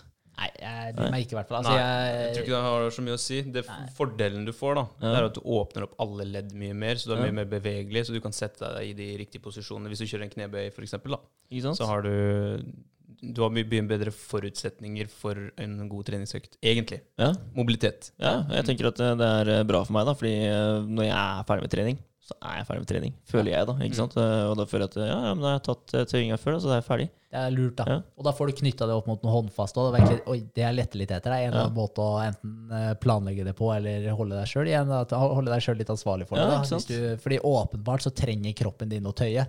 S3: Nei, jeg bryr meg ikke, i hvert fall. Altså,
S1: Nei, jeg tror ikke det har så mye å si. Det
S3: Nei.
S1: Fordelen du får, da,
S2: Ja.
S1: det er at du åpner opp alle ledd mye mer, så du er
S2: Ja.
S1: mye mer bevegelig, så du kan sette deg i de riktige posisjonene. Hvis du kjører en knebøy, for eksempel, da, så har du du har mye, bedre forutsetninger for en god treningsøkt, egentlig.
S2: Ja.
S1: Mobilitet.
S2: Ja, jeg tenker at det det er eh, bra for meg, da, fordi eh, når jeg er ferdig med trening, så er jeg ferdig med trening. Føler jeg, da. ikke sant? Eh, Og da føler jeg at ja, ja, men da har jeg tatt eh, tøyinga før, da, så da er jeg ferdig.
S3: det er lurt, da.
S2: Ja.
S3: Og da får du knytta det opp mot noe håndfast. Og det, er virkelig, oi, det letter litt etter deg. En
S2: Ja.
S3: måte å enten eh, planlegge det på, eller holde deg sjøl litt ansvarlig for det. Da. Hvis du, fordi åpenbart så trenger kroppen din å tøye.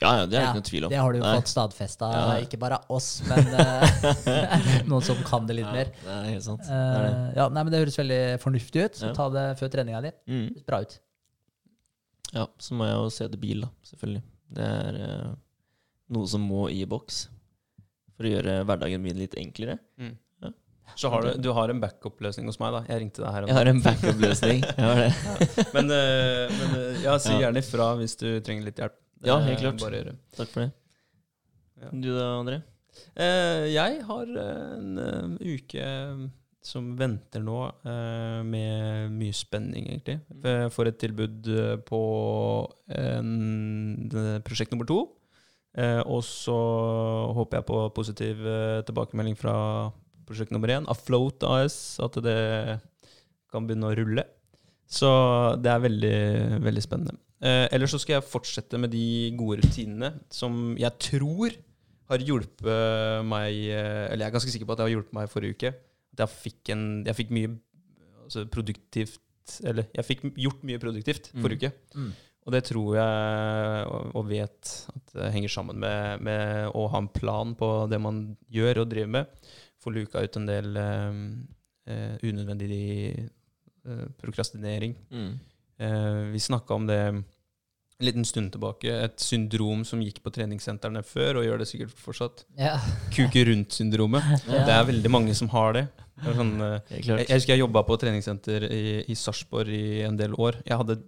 S2: Ja, ja, det er
S3: Ja,
S2: ikke noe tvil om.
S3: Det har du jo fått stadfesta,
S2: Ja.
S3: ikke bare av oss, men eh, noen som kan det litt
S2: Ja,
S3: mer.
S2: det er helt sant. Det er det.
S3: Eh, ja, nei, men Det høres veldig fornuftig ut. Så
S2: Ja.
S3: ta det før treninga di.
S2: Mm.
S3: Bra ut.
S2: Ja, så må jeg jo se det bil, da, selvfølgelig. Det er uh, noe som må i boks for å gjøre hverdagen min litt enklere.
S1: Så har du, du har en backup-løsning hos meg, da. Jeg ringte deg her. om
S2: Jeg har en backup-løsning. Jeg har det.
S1: Men, men ja, si gjerne ifra hvis du trenger litt hjelp.
S2: Ja,
S1: er
S2: helt klart.
S1: Bare gjøre.
S2: Takk for det.
S1: Ja.
S2: Du da, André?
S1: Eh, jeg har en eh, uke som venter nå, eh, med mye spenning, egentlig. For Jeg får et tilbud eh, på en, prosjekt nummer to. Eh, og så håper jeg på positiv eh, tilbakemelding fra prosjekt nummer én, Afloat AS, at det kan begynne å rulle. Så det er veldig, veldig spennende. Eh, ellers så skal jeg fortsette med de gode rutinene som jeg tror har hjulpet meg eh, Eller jeg er ganske sikker på at det har hjulpet meg forrige uke. At jeg fikk, en, jeg fikk mye altså produktivt Eller jeg fikk gjort mye produktivt
S2: Mm.
S1: forrige uke.
S3: Mm.
S1: Og det tror jeg og vet at det henger sammen med, med å ha en plan på det man gjør og driver med. Få luka ut en del um, uh, unødvendig uh, prokrastinering.
S2: Mm.
S1: Uh, vi snakka om det en liten stund tilbake. Et syndrom som gikk på treningssentrene før, og gjør det sikkert fortsatt.
S3: Ja.
S1: Kuke rundt-syndromet.
S3: Ja.
S1: Det er veldig mange som har det. det sånn, eh, jeg, jeg husker jeg jobba på treningssenter i, i Sarpsborg i en del år. Jeg hadde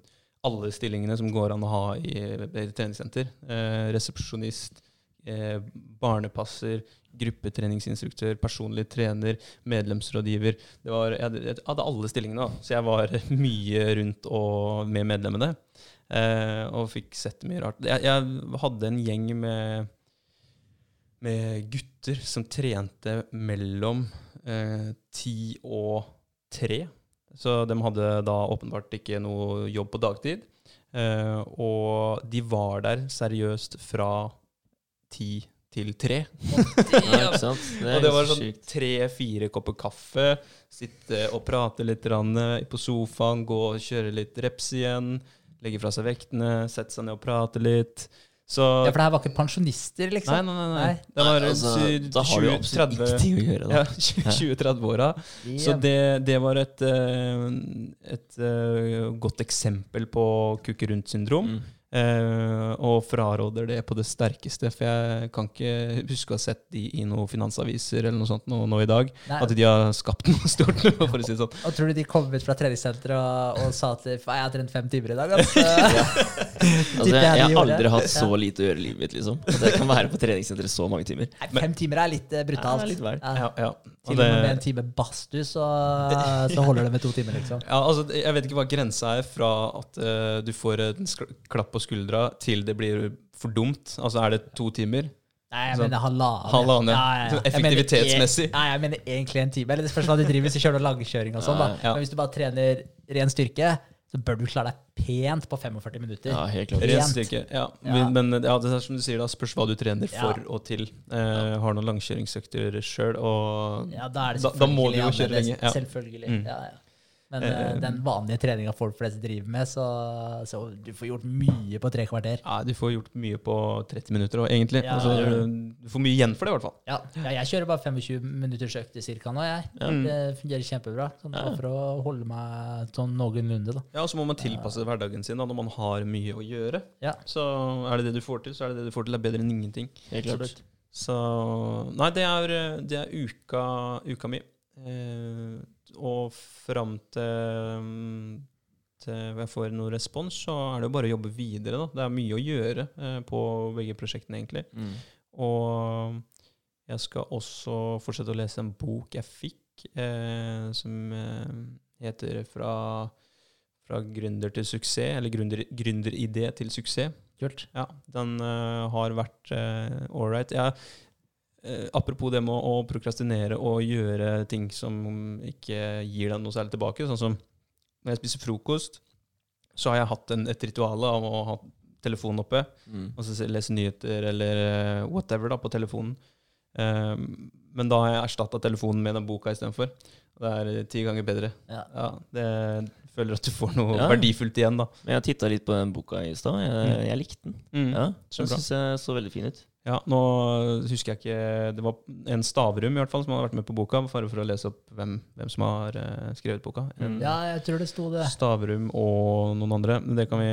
S1: alle stillingene som går an å ha i, i treningssenter. Eh, resepsjonist, eh, barnepasser, gruppetreningsinstruktør, personlig trener, medlemsrådgiver. Det var, jeg, hadde, jeg hadde alle stillingene, da. så jeg var mye rundt og med medlemmene. Eh, og fikk sett mye rart. Jeg, jeg hadde en gjeng med, med gutter som trente mellom eh, ti og tre. Så de hadde da åpenbart ikke noe jobb på dagtid. Eh, og de var der seriøst fra ti til tre.
S2: Ja. Det
S1: og det var sånn tre-fire kopper kaffe, sitte og prate litt på sofaen, gå og kjøre litt reps igjen, legge fra seg vektene, sette seg ned og prate litt. Så
S3: ja, for det her var ikke pensjonister, liksom?
S1: nei, nei. nei.
S3: Nei.
S1: Det var
S2: Nei, altså,
S1: sy-
S2: da har du
S1: 20,
S2: absolutt
S1: 30
S2: ingenting å gjøre, da.
S1: ja, 20-30-åra. Så det, det var et, et, et eh, godt eksempel på kukke rundt-syndrom.
S2: Mm.
S1: Eh, og fraråder det på det sterkeste, for jeg kan ikke huske å ha sett de i noen finansaviser eller noe sånt nå, nå i dag.
S3: Nei,
S1: At de har skapt noe stort. for å si det sånn.
S3: og tror du de kom ut fra treningssenteret og, og sa at jeg har trent fem timer i dag? Altså.
S2: Altså, jeg,
S3: jeg
S2: har aldri hatt så lite å gjøre i livet mitt, liksom. At jeg kan være på treningssenteret så mange timer.
S3: Nei, fem timer er litt eh, brutalt.
S2: Ja, litt.
S3: Ja.
S1: Ja, ja. Og
S3: Til og med med en time badstue, så, så holder det med to timer, liksom.
S1: Ja, altså, jeg vet ikke hva grensa er fra at uh, du får en klapp på skuldra, til det blir for dumt. Altså, er det to timer?
S3: Nei, jeg
S1: Sånn
S3: mener halvannen.
S1: halvannen, ja.
S3: ja. Jeg mener
S1: effektivitetsmessig.
S3: Nei, jeg mener egentlig en time. Eller det spørs hva du driver hvis du kjører langkjøring og sånn. da. Men hvis du bare trener ren styrke, så bør du klare deg pent på 45 minutter.
S2: Ja, helt klart.
S1: Ren styrke. Ja. Men men, ja, det er som du sier, da, spørs hva du trener for og til. Eh, har noen langkjøringsøkter sjøl, og
S3: Da-
S1: da må du jo kjøre lenge.
S3: Selvfølgelig.
S1: Mm.
S3: Ja, ja. Men Eh, den vanlige treninga folk flest driver med, så, så du får gjort mye på tre kvarter.
S1: ja, du får gjort mye på 30 minutter òg, egentlig.
S3: Ja,
S1: altså, du får mye igjen for det, i hvert fall.
S3: Ja, ja jeg kjører bare 25 minutters økter cirka nå, jeg. Det fungerer kjempebra. Sånn, For å holde meg sånn noenlunde, da.
S1: Ja, og så må man tilpasse hverdagen sin da, når man har mye å gjøre.
S3: Ja.
S1: Så er det det du får til, så er det det du får til. Det er bedre enn ingenting.
S2: Helt klart.
S1: Så Nei, det er, det er uka, uka mi. Eh, og fram til, mm, til jeg får noe respons, så er det jo bare å jobbe videre. Da. Det er mye å gjøre eh, på begge prosjektene, egentlig.
S2: Mm.
S1: Og jeg skal også fortsette å lese en bok jeg fikk, eh, som eh, heter fra, 'Fra gründer til suksess', eller gründer, 'Gründeridé til suksess'.
S3: Kult.
S1: Ja, den uh, har vært uh, ålreit. Jeg, eh, apropos det med å, prokrastinere og gjøre ting som ikke gir deg noe særlig tilbake. Sånn som når jeg spiser frokost, så har jeg hatt en, et ritual av å ha telefonen oppe,
S2: Mm.
S1: og så lese nyheter eller eh, whatever da, på telefonen. Um, men da har jeg erstatta telefonen med den boka istedenfor. Det er eh, ti ganger bedre.
S3: Ja.
S1: Ja, det føler at du får noe
S2: Ja.
S1: verdifullt igjen, da.
S2: Men jeg titta litt på den boka i stad. Jeg,
S1: Mm.
S2: jeg likte den.
S1: Mm.
S2: Ja, Den syns jeg så veldig fin ut.
S1: Ja, nå husker jeg ikke Det var en Stavrum i hvert fall som hadde vært med på boka, bare for å lese opp hvem, hvem som har eh, skrevet boka. En.
S3: Ja, jeg tror det sto det.
S1: Stavrum og noen andre. Det kan vi,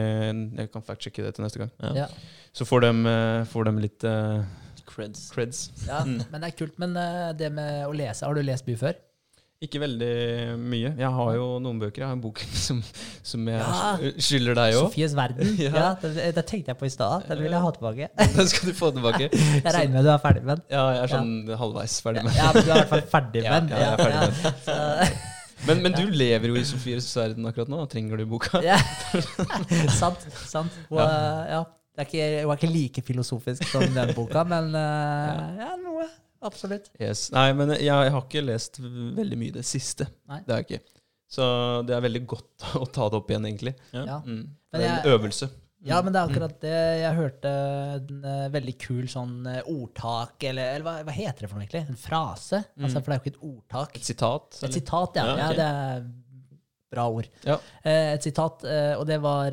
S1: jeg kan fact-sjekke det til neste gang.
S2: Ja.
S3: Ja.
S1: Så får de, eh, får de litt uh,
S2: Creds.
S1: creds.
S3: Ja,
S1: Mm.
S3: men det er kult. Men det med å lese, har du lest mye før?
S1: Ikke veldig mye. Jeg har jo noen bøker. Jeg har en bok som, som jeg
S3: Ja.
S1: skylder deg òg.
S3: Sofies verden.
S1: Ja.
S3: ja. det, det tenkte jeg på i stad. Den vil jeg ha tilbake.
S1: Den skal du få tilbake.
S3: Jeg regner med du er ferdig med den.
S1: Ja, jeg er sånn halvveis ferdig med
S3: Ja, men du er i hvert fall ferdig med den.
S1: ja, jeg er ferdig med
S3: den.
S1: Men, men du lever jo i Sofies verden akkurat nå. Trenger du boka?
S3: ja. sant. sant. Hun, er- ja. Det er ikke, hun er ikke like filosofisk som den boka, men eh, ja, noe. Absolutt.
S1: Yes. Nei, men jeg, jeg har ikke lest veldig mye i det siste.
S3: Nei.
S1: Det har jeg ikke. Så det er veldig godt å ta det opp igjen, egentlig.
S2: Ja.
S3: Ja.
S1: Mm. Det er
S3: jeg-
S1: en øvelse.
S3: Ja, men det er akkurat det. Jeg hørte en eh, veldig kul sånn eh, ordtak, eller, eller hva, hva heter det for noe egentlig? En frase? Altså, for det er jo ikke et ordtak.
S1: Et sitat.
S3: Et sitat, ja.
S2: Ja,
S3: ja. det er bra ord.
S1: Ja.
S3: Eh, et sitat, og det var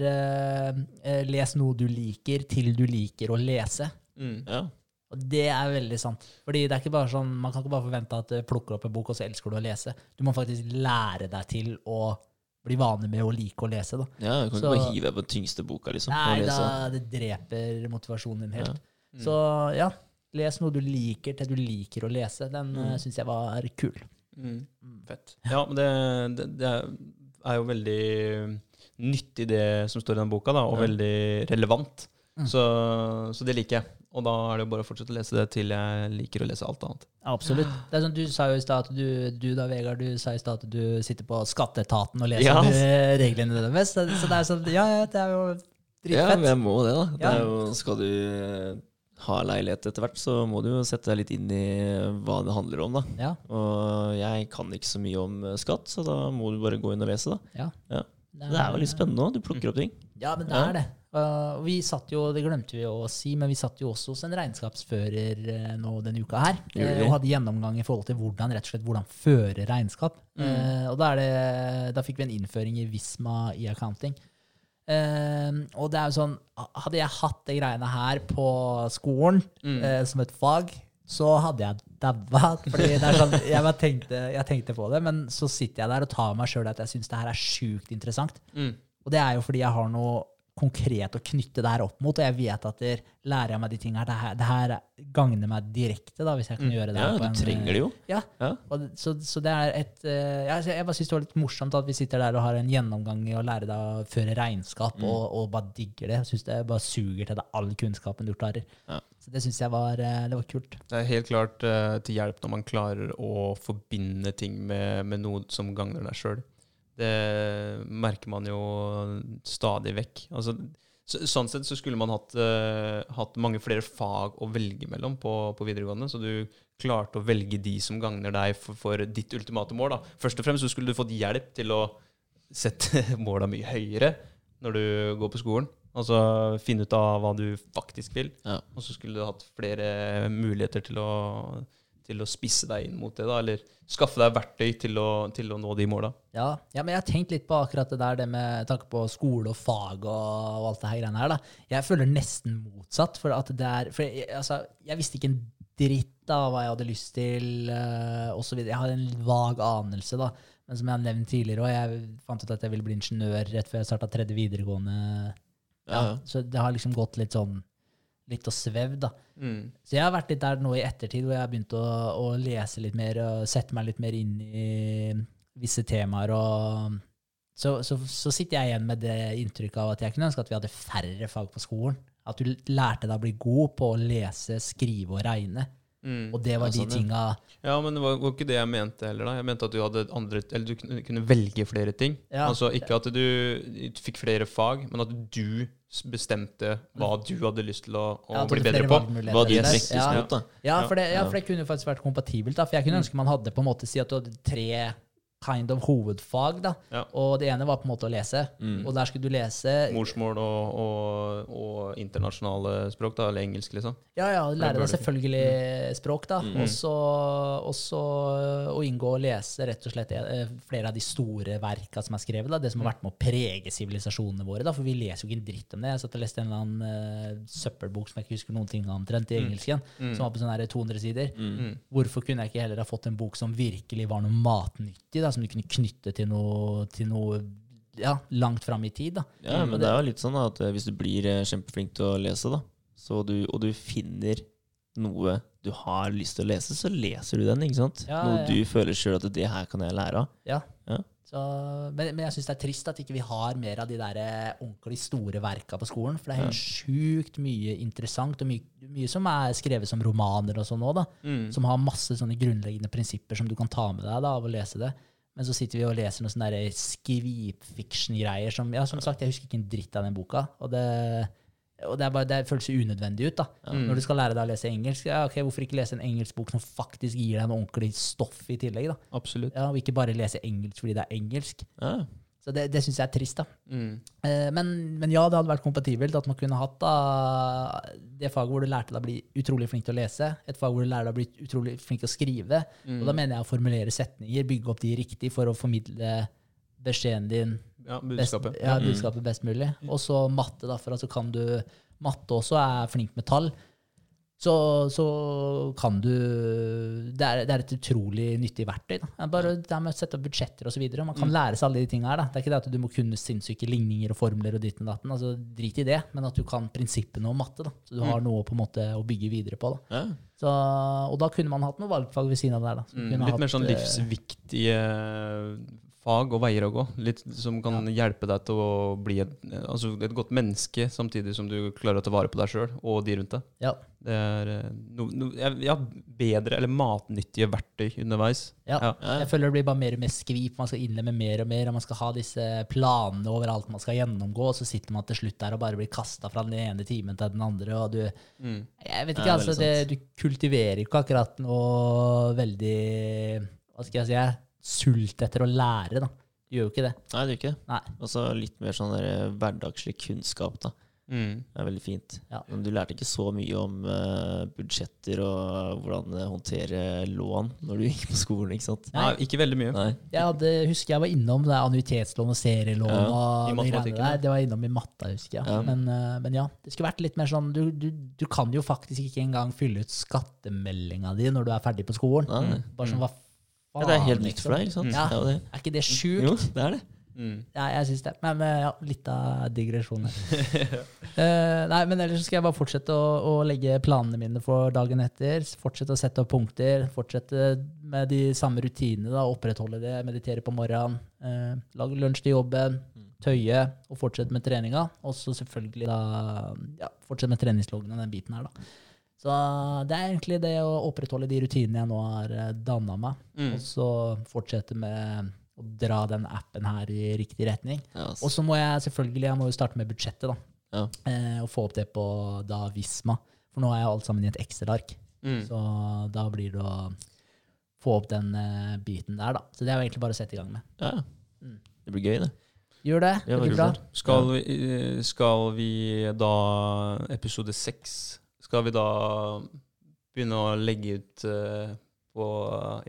S3: 'Les noe du liker til du liker å lese'.
S1: Mm.
S2: Ja.
S3: Og det er veldig sant. Fordi det er ikke bare sånn, Man kan ikke bare forvente at du plukker opp en bok, og så elsker du å lese. Du må faktisk lære deg til å bli vanlig med å like å lese. da.
S2: ja, du kan
S3: Så-
S2: ikke bare hive deg på den tyngste boka, liksom.
S3: Nei, da, det dreper motivasjonen din helt.
S1: Mm.
S3: Så ja, les noe du liker til du liker å lese. Den
S2: Mm.
S3: mm. syns jeg var kul.
S1: Mm. Fett. Ja, men det, det, det er jo veldig nyttig, det som står i den boka, da, og
S2: Ja.
S1: veldig relevant.
S3: Mm.
S1: Så, så det liker jeg. Og da er det jo bare å fortsette å lese det til jeg liker å lese alt annet.
S3: Absolutt. Det er sånn, Du sa jo i stad at du, du da, Vegard, du sa i stad at du sitter på Skatteetaten og leser eh, reglene deres. Så, så det er sånn, ja, ja, det er jo
S2: Ja, men jeg må det, da. Det er jo, skal du eh, ha leilighet etter hvert, så må du jo sette deg litt inn i hva det handler om, da.
S3: Ja,
S2: Og jeg kan ikke så mye om eh, skatt, så da må du bare gå inn og lese, da.
S3: ja.
S2: Ja. Det er jo litt spennende òg. Du plukker opp ting.
S3: Ja, men det er det. Uh, vi satt jo, det glemte vi å si, men vi satt jo også hos en regnskapsfører uh, nå denne uka her. Eh, og hadde gjennomgang i forhold til hvordan rett og slett, hvordan føre regnskap.
S2: Mm.
S3: Og da, er det, da fikk vi en innføring i Visma i accounting. Og det er jo sånn, hadde jeg hatt de greiene her på skolen
S1: Mm.
S3: som et fag, så hadde jeg daua. Sånn, jeg, tenkte, jeg tenkte på det, men så sitter jeg der og tar meg sjøl at jeg syns det her er sjukt interessant.
S1: Mm.
S3: Og det er jo fordi jeg har noe konkret å knytte det her opp mot. Og jeg vet at der lærer jeg meg de tingene her. Det her, det her gagner meg direkte, da, hvis jeg kan gjøre det.
S2: Ja,
S3: på
S2: du
S3: en,
S2: trenger det jo.
S3: Ja,
S2: Ja.
S3: og så, så det er et eh, ja, Jeg bare syns det var litt morsomt at vi sitter der og har en gjennomgang i å lære deg å føre regnskap,
S2: Mm.
S3: og, og bare digger det. Jeg syns det bare suger til deg all kunnskapen du klarer.
S2: Ja.
S3: Så det syns jeg var, eh, det var kult.
S1: Det er helt klart eh, til hjelp når man klarer å forbinde ting med, med noe som gagner deg sjøl. Det merker man jo stadig vekk. Altså, så, sånn sett så skulle man hatt, uh, hatt mange flere fag å velge mellom på, på videregående, så du klarte å velge de som gagner deg for, for ditt ultimate mål. Da. Først og fremst så skulle du fått hjelp til å sette måla mye høyere når du går på skolen. Altså finne ut av hva du faktisk vil.
S2: Ja.
S1: Og så skulle du hatt flere muligheter til å, til å spisse deg inn mot det, da, eller skaffe deg verktøy til å, til å nå de måla.
S3: Ja, ja, men jeg har tenkt litt på akkurat det der, det med tanke på skole og fag og, og alt det her greiene her. da. Jeg føler nesten motsatt. For at det er For jeg, altså, jeg visste ikke en dritt av hva jeg hadde lyst til, uh, osv. Jeg hadde en vag anelse, da. Men som jeg har nevnt tidligere, og jeg fant ut at jeg ville bli ingeniør rett før jeg starta tredje videregående. Ja,
S2: Ja, ja.
S3: Så det har liksom gått litt sånn litt og svevd, da.
S1: Mm.
S3: Så jeg har vært litt der nå i ettertid, hvor jeg har begynt å, å lese litt mer og sette meg litt mer inn i visse temaer. og så, så, så sitter jeg igjen med det inntrykket av at jeg kunne ønske at vi hadde færre fag på skolen. At du lærte deg å bli god på å lese, skrive og regne.
S1: Mm.
S3: Og det var
S2: Ja,
S3: de
S2: sånn, ja.
S3: tinga
S1: Ja, men det var, var ikke det jeg mente heller. da. Jeg mente at du hadde andre, eller du kunne, velge flere ting.
S3: Ja.
S1: Altså Ikke at du fikk flere fag, men at du bestemte hva du hadde lyst til å, å
S3: Ja,
S1: bli bedre på.
S2: Hva de
S3: Yes. Ja.
S2: mot, da.
S3: Ja, for det, ja,
S2: Ja.
S3: for det kunne jo faktisk vært kompatibelt. da, For jeg kunne ønske man hadde på en måte si at du hadde tre kind of hovedfag. da,
S1: Ja.
S3: Og det ene var på en måte å lese.
S2: Mm.
S3: Og der skulle du lese
S1: Morsmål og, og, og internasjonale språk, da, eller engelsk, liksom.
S3: Ja, ja, lære deg
S1: selvfølgelig
S3: selvfølgelig språk, da.
S2: Mm.
S3: Og så å inngå og lese rett og slett eh, flere av de store verka som er skrevet. da, Det som har vært med å prege sivilisasjonene våre. da, For vi leser jo ikke en dritt om det. Jeg satt og leste en eller annen uh, søppelbok som jeg ikke husker noen ting om, omtrent, i engelsken, som var på sånne her 200 sider.
S1: Mm.
S3: Hvorfor kunne jeg ikke heller ha fått en bok som virkelig var noe matnyttig, da, som du kunne knytte til noe, til noe ja, langt fram i tid? da.
S2: Ja, men det er jo litt sånn at eh, hvis du blir eh, kjempeflink til å lese, da, så du, og du finner noe du har lyst til å lese, så leser du den. ikke sant?
S3: Ja,
S2: noe
S3: ja.
S2: du føler sjøl at det her kan jeg lære av.
S3: Ja.
S2: Ja.
S3: Så, men, men jeg syns det er trist at ikke vi har mer av de der eh, ordentlig store verka på skolen. For det er helt sjukt mye interessant, og mye, mye som er skrevet som romaner og sånn òg.
S1: Mm.
S3: Som har masse sånne grunnleggende prinsipper som du kan ta med deg da, av å lese det. Men så sitter vi og leser noen sånne der skrivfiction-greier som Ja, som sagt, jeg husker ikke en dritt av den boka. Og det, og det, bare, det føles unødvendig ut. da. Når du skal lære deg å lese engelsk, ja, ok, hvorfor ikke lese en engelsk bok som faktisk gir deg noe ordentlig stoff i tillegg? da?
S1: Absolutt.
S3: Ja, Og ikke bare lese engelsk fordi det er engelsk.
S2: Ja.
S3: Så det, det syns jeg er trist. da.
S1: Mm.
S3: Eh, men, men ja, det hadde vært kompatibelt at man kunne hatt da, det faget hvor du lærte deg å bli utrolig flink til å lese, et fag hvor du lærte deg å bli utrolig flink til å skrive. Og da mener jeg å formulere setninger, bygge opp de riktig for å formidle beskjeden din
S1: Ja,
S3: best,
S1: budskapet.
S3: ja, budskapet best mulig. Og så matte, da, for altså kan du Matte også er flink med tall. Så, så kan du det er, det er et utrolig nyttig verktøy. Da. Bare det med å sette opp budsjetter osv. Man kan lære seg alle de tingene her. Da. Det er ikke det at du må kunne sinnssyke ligninger og formler og ditten og datten. Altså, drit i det, men at du kan prinsippene om matte. Da. Så du har noe på en måte å bygge videre på. Da.
S2: Ja.
S3: Så, og da kunne man hatt noe valgfag ved siden av det der.
S1: Mm, litt
S3: hatt,
S1: mer sånn
S3: eh,
S1: livsviktige fag og veier å gå. Litt som kan hjelpe deg til å bli et, altså et godt menneske, samtidig som du klarer å ta vare på deg sjøl og de rundt deg.
S3: Ja.
S1: Det er eh, no, no, ja, ja, bedre eller matnyttige verktøy underveis.
S3: Ja.
S1: Ja.
S3: Jeg føler det blir bare mer og mer skvip. Man skal innlemme mer og mer, og man skal ha disse planene over alt man skal gjennomgå, og så sitter man til slutt der og bare blir kasta fra den ene timen til den andre. og du,
S1: Mm.
S3: Jeg vet ikke,
S2: Ja,
S3: altså, det, Du kultiverer ikke akkurat noe veldig Hva skal jeg si? Sult etter å lære, da. Du gjør jo ikke det.
S2: Nei, det gjør ikke det. Og så litt mer sånn der eh, hverdagslig kunnskap, da.
S1: Mm.
S2: Det er veldig fint.
S3: Ja.
S2: Men du lærte ikke så mye om uh, budsjetter og hvordan eh, håndtere lån når du gikk på skolen, ikke sant?
S1: Nei, ikke veldig mye.
S2: Nei.
S3: Jeg hadde, husker jeg var innom det annuitetslån og serielån
S2: Ja,
S3: og
S1: i matematikken,
S3: der. Det var innom i matta, husker jeg.
S2: Ja.
S3: Men, uh, men ja, det skulle vært litt mer sånn du, du, du kan jo faktisk ikke engang fylle ut skattemeldinga di når du er ferdig på skolen.
S2: Nei.
S3: Bare sånn, hva faen,
S2: Ja, det er helt nytt
S3: liksom?
S2: for deg, ikke sant?
S3: Ja.
S2: Det er det.
S3: Er ikke det
S2: Jo, det er det.
S1: Mm.
S3: Ja, jeg syns det. Men eh, ja, litt av digresjon her. Eh, nei, men ellers skal jeg bare fortsette å, å legge planene mine for dagen etter. Fortsette å sette opp punkter. Fortsette med de samme rutinene. da, Opprettholde det. Meditere på morgenen. Uh, lage lunsj til jobben. Tøye. Og fortsette med treninga. Og så selvfølgelig da ja, fortsette med treningsloggene og den biten her, da. Så det er egentlig det å opprettholde de rutinene jeg nå har uh, danna meg.
S1: Mm.
S3: Og så fortsette med å dra den appen her i riktig retning.
S2: Yes.
S3: Og så må jeg selvfølgelig jeg må jo starte med budsjettet, da.
S2: Ja.
S3: Eh, og få opp det på da Visma. For nå er jo alt sammen i et Excel-ark.
S1: Mm.
S3: Så da blir det å få opp den eh, biten der, da. Så det er jo egentlig bare å sette i gang med.
S2: ja.
S3: Mm.
S2: Det blir gøy, det.
S3: Gjør det.
S2: Ja,
S3: Det blir bra.
S1: Skal, vi, eh, skal vi da Episode seks Skal vi da begynne å legge ut eh, på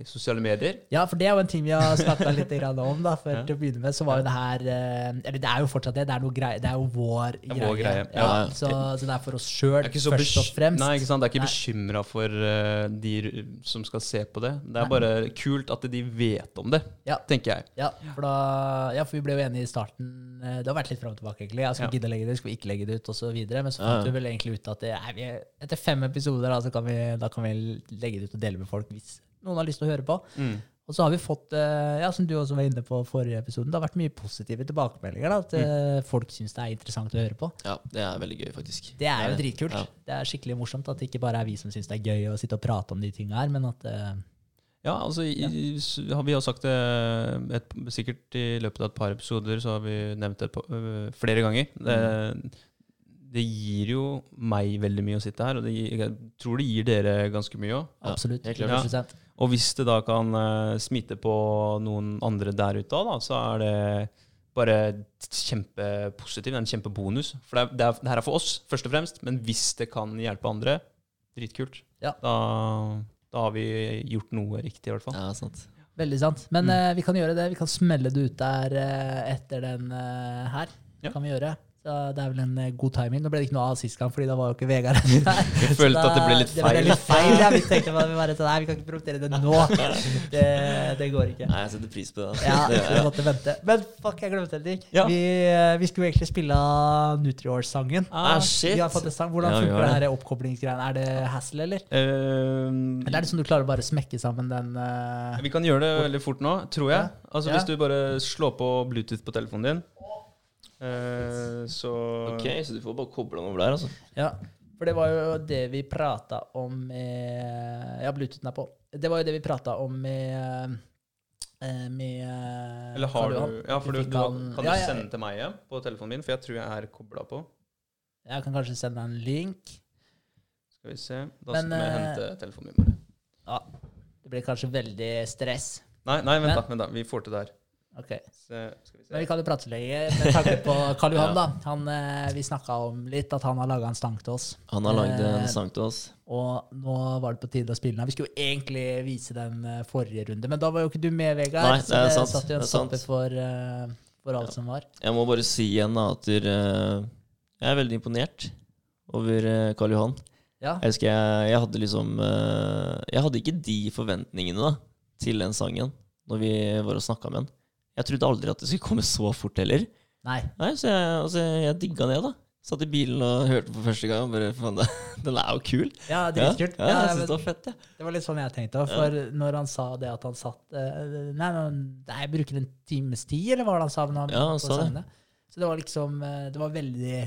S1: i sosiale medier?
S3: Ja, for det er jo en ting vi har snakka litt om. da, for
S1: Ja.
S3: Til å begynne med så var jo det her eh, Eller det er jo fortsatt det. Det er, grei, det er jo vår
S1: er vår greie,
S3: Ja,
S2: ja.
S3: Så, så det er for oss sjøl
S1: så
S3: først og fremst.
S1: Nei, ikke sant? Det er ikke bekymra for uh, de som skal se på det. Det er
S3: Nei.
S1: bare kult at de vet om det,
S3: Ja.
S1: tenker jeg.
S3: Ja, for, da, ja, for vi ble jo enige i starten. eh, Det har vært litt fram og tilbake, egentlig. Jeg
S1: skal
S3: gidde å legge det ut, skal vi ikke legge det ut, osv. Men så fant vi vel egentlig ut at det nei, vi, etter fem episoder da, så kan vi, da kan vi legge det ut og dele med folk hvis noen har lyst til å høre på.
S1: Mm.
S3: Og så har vi fått, eh, ja, som du også var inne på forrige episoden, det har vært mye positive tilbakemeldinger. da, At mm. folk syns det er interessant å høre på.
S2: Ja, det er veldig gøy, faktisk.
S3: Det er jo dritkult.
S2: Ja.
S3: Det er skikkelig morsomt at det ikke bare er vi som syns det er gøy å sitte og prate om de tinga her, men at eh,
S1: Ja, altså i- har Vi har sagt det et, sikkert i løpet av et par episoder, så har vi nevnt det på, øh, flere ganger. Det, det gir jo meg veldig mye å sitte her, og det jeg tror det gir dere ganske mye òg.
S2: Ja,
S3: absolutt.
S2: helt klart.
S3: 100%.
S1: Og hvis det da kan uh, smitte på noen andre der ute da, så er det bare kjempepositivt. En kjempebonus. For det, er, det, er, det her er for oss, først og fremst, men hvis det kan hjelpe andre, dritkult.
S3: Ja.
S1: Da, da har vi gjort noe riktig, i hvert fall.
S2: Ja, sant.
S3: Veldig sant. Men
S1: Mm.
S3: uh, vi kan gjøre det. Vi kan smelle det ut der uh, etter den uh, her.
S1: Ja.
S3: kan vi gjøre. Så det er vel en eh, god timing. Nå ble det ikke noe av sist gang, fordi da var jo ikke Vegard her.
S1: Jeg følte at det ble litt feil.
S3: Det ble litt feil. Ja, vi tenkte bare, vi bare sånn, nei, vi kan ikke promotere det nå. Det, det går ikke.
S2: Nei, jeg setter pris på det. altså.
S3: Ja,
S2: det ja.
S3: måtte vente. Men fuck, jeg glemte det ikke
S1: Ja.
S3: Vi, eh, vi skulle egentlig spille Nutrior-sangen.
S2: Ah, shit.
S3: Vi har fått en sang. Hvordan funker
S2: ja,
S3: det
S2: det.
S3: her oppkoblingsgreiene? Er det hassle, eller?
S1: Uh,
S3: Eller er det sånn du klarer å bare smekke sammen den uh,
S1: vi kan gjøre det veldig fort nå, tror jeg. Altså. Hvis du bare slår på Bluetooth på telefonen din, eh, så
S2: Ok, så du får bare koble den over der, altså.
S3: Ja, for det var jo det vi prata om med Ja, Bluetoothen er på. Det var jo det vi prata om med eh, med eh,
S1: Eller har du,
S3: du
S1: Ja, for du, du, kan du
S3: ja,
S1: sende den til meg ja, på telefonen min? For jeg tror jeg er kobla på.
S3: Jeg kan kanskje sende deg en link.
S1: Skal vi se. Da
S3: Men,
S1: skal
S3: eh,
S1: hente telefonen min.
S3: Ja, det blir kanskje veldig stress.
S1: Nei, nei, vent,
S3: men-
S1: da. vent da. Vi får til det her.
S3: Ok,
S1: Så, skal vi
S3: Men vi kan jo prate så lenge med tanke på Karl Johan. Da. Han, eh, vi snakka om litt at han har laga en sang til oss.
S2: Han har lagd
S3: Eh,
S2: en sang til oss.
S3: Og nå var det på tide å spille den. Vi skulle jo egentlig vise den eh, forrige runde, men da var jo ikke du med, Vegard.
S2: Nei, det
S3: så
S2: er
S3: det
S2: sant,
S3: satt jo en
S2: det er sant.
S3: stopper for, eh, for alt som var.
S2: Jeg må bare si igjen da, at dere, eh, jeg er veldig imponert over eh, Karl Johan.
S3: Ja,
S2: Jeg husker jeg, jeg hadde liksom eh, Jeg hadde ikke de forventningene da, til den sangen når vi var og snakka med han. Jeg trodde aldri at det skulle komme så fort heller.
S3: nei.
S2: Nei, Så jeg, altså, jeg digga det, da. Satt i bilen og hørte på første gang. og Bare, faen, det, den er jo kul.
S3: Ja,
S2: Ja,
S3: dritkult.
S2: ja,
S3: Ja,
S2: jeg
S3: men
S2: synes det var fett, ja.
S3: det var litt sånn jeg tenkte òg. For når han sa det at han satt eh, Nei, nei, jeg bruker en times tid, eller hva var det han sa? Han
S2: Ja, han sa det.
S3: Så det var liksom eh, Det var veldig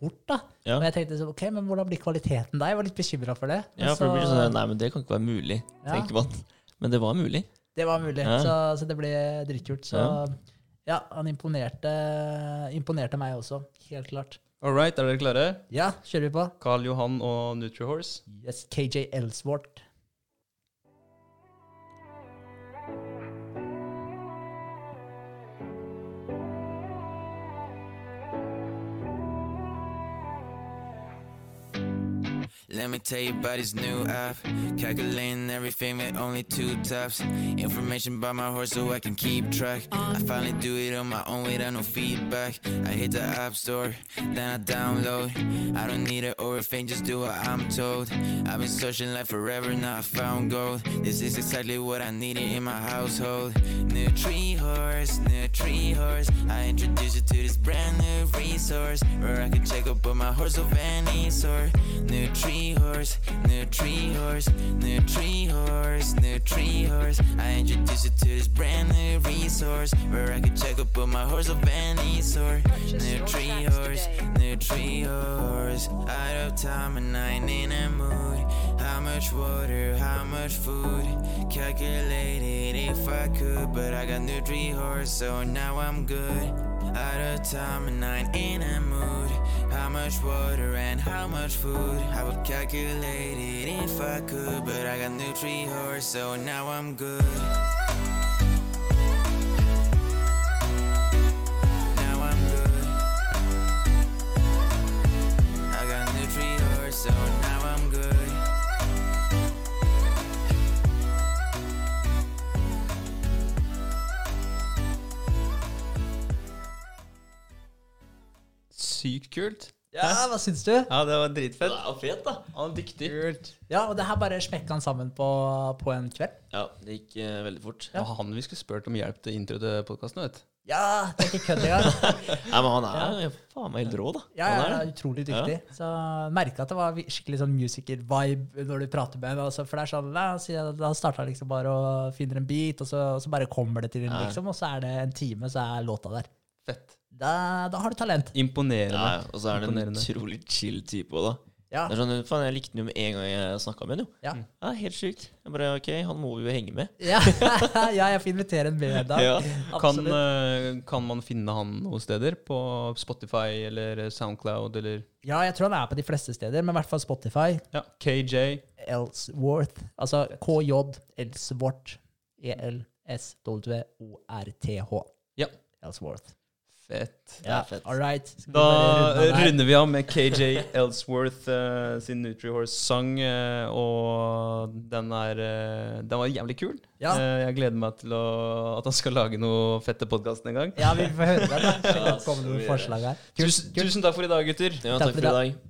S3: fort, da.
S2: Ja.
S3: Og jeg tenkte sånn, ok, men hvordan blir kvaliteten da? Jeg var litt bekymra for det. Men
S2: Ja, for det blir sånn Nei, men det kan ikke være mulig.
S3: Ja.
S2: tenker man. Men det var mulig.
S3: Det var mulig,
S2: Ja.
S3: så, så det ble dritkult. Så ja,
S2: Ja.
S3: han imponerte, imponerte meg også. Helt klart.
S1: All right, er dere klare?
S3: Ja, kjører vi på.
S1: Carl Johan og Nutrihorse.
S3: Yes, KJ Ellsworth.
S4: Let me tell you about this new app. Calculating everything with only two taps. Information about my horse so I can keep track. I finally do it on my own without no feedback. I hit the app store, then I download. I don't need a thing, just do what I'm told. I've been searching life forever, now I found gold. This is exactly what I needed in my household. New tree horse, new tree horse. I introduce you to this brand new resource where I can check up on my horse of any sort. New tree horse, new tree horse, new tree horse, new tree horse. I introduce you to this brand new resource where I can check up on my horse of any sort. New tree horse, new tree horse. Out of time and I ain't in a mood. How much water, how much food? Calculated if I could, but I got new tree horse, so now I'm good. Out of time and I ain't in a mood. How much water and how much food? I would calculate it if I could, but I got tree horse, so now I'm good. Now I'm good. I got tree horse, so
S1: Sykt kult.
S3: Ja, hva syns du?
S1: Ja, det var dritfett.
S2: Det var fet, da.
S1: Han er dyktig. Kult.
S3: Ja, og det her bare smekka han sammen på, på en kveld.
S2: Ja, det gikk uh, veldig fort.
S1: Det var han vi skulle spurt om hjelp til intro til podkasten.
S3: Ja, det er ikke kødd engang.
S2: Nei, men han er ja. faen meg helt rå, da.
S3: Ja,
S2: Han
S3: ja,
S2: er
S3: ja, utrolig dyktig. Så merka at det var skikkelig sånn musiker-vibe når du prater med ham. Altså, for det er sånn, da, Da starta liksom bare og finner en beat, og så, og så bare kommer det til en, liksom. Og så er det en time, så er låta der.
S1: Fett.
S3: Da, da har du talent.
S1: Imponerende.
S2: Ja, og så er han en utrolig chill type òg, da.
S3: Ja.
S2: Det er sånn, faen, Jeg likte den jo med en gang jeg snakka med jo.
S3: Ja.
S2: Ja, Helt sjukt. Jeg bare, ok, Han må vi jo henge med.
S3: Ja, ja, jeg får invitere en med da.
S2: Ja.
S1: Kan, eh, kan man finne han noen steder? På Spotify eller Soundcloud eller
S3: Ja, jeg tror han er på de fleste steder, men i hvert fall Spotify.
S1: ja, KJ?
S3: Elsworth. Altså KJ Elsworth. E E-L-S-W-O-R-T-H.
S1: Ja.
S3: Ellsworth.
S1: Fett.
S2: Er fett.
S3: All right.
S1: Da runder vi av med KJ Ellsworth uh, sin Nutrihorse-sang. Uh, og den er uh, Den var jævlig kul.
S3: Ja.
S1: Eh, jeg gleder meg til å, at han skal lage noe fett til podkasten en gang.
S3: Ja, vi får høre det. da.
S2: Ja,
S3: det noen forslag her.
S1: Tusen, tusen takk for i dag, gutter.
S2: Ja,
S3: Takk
S2: takk
S3: for i
S2: dag.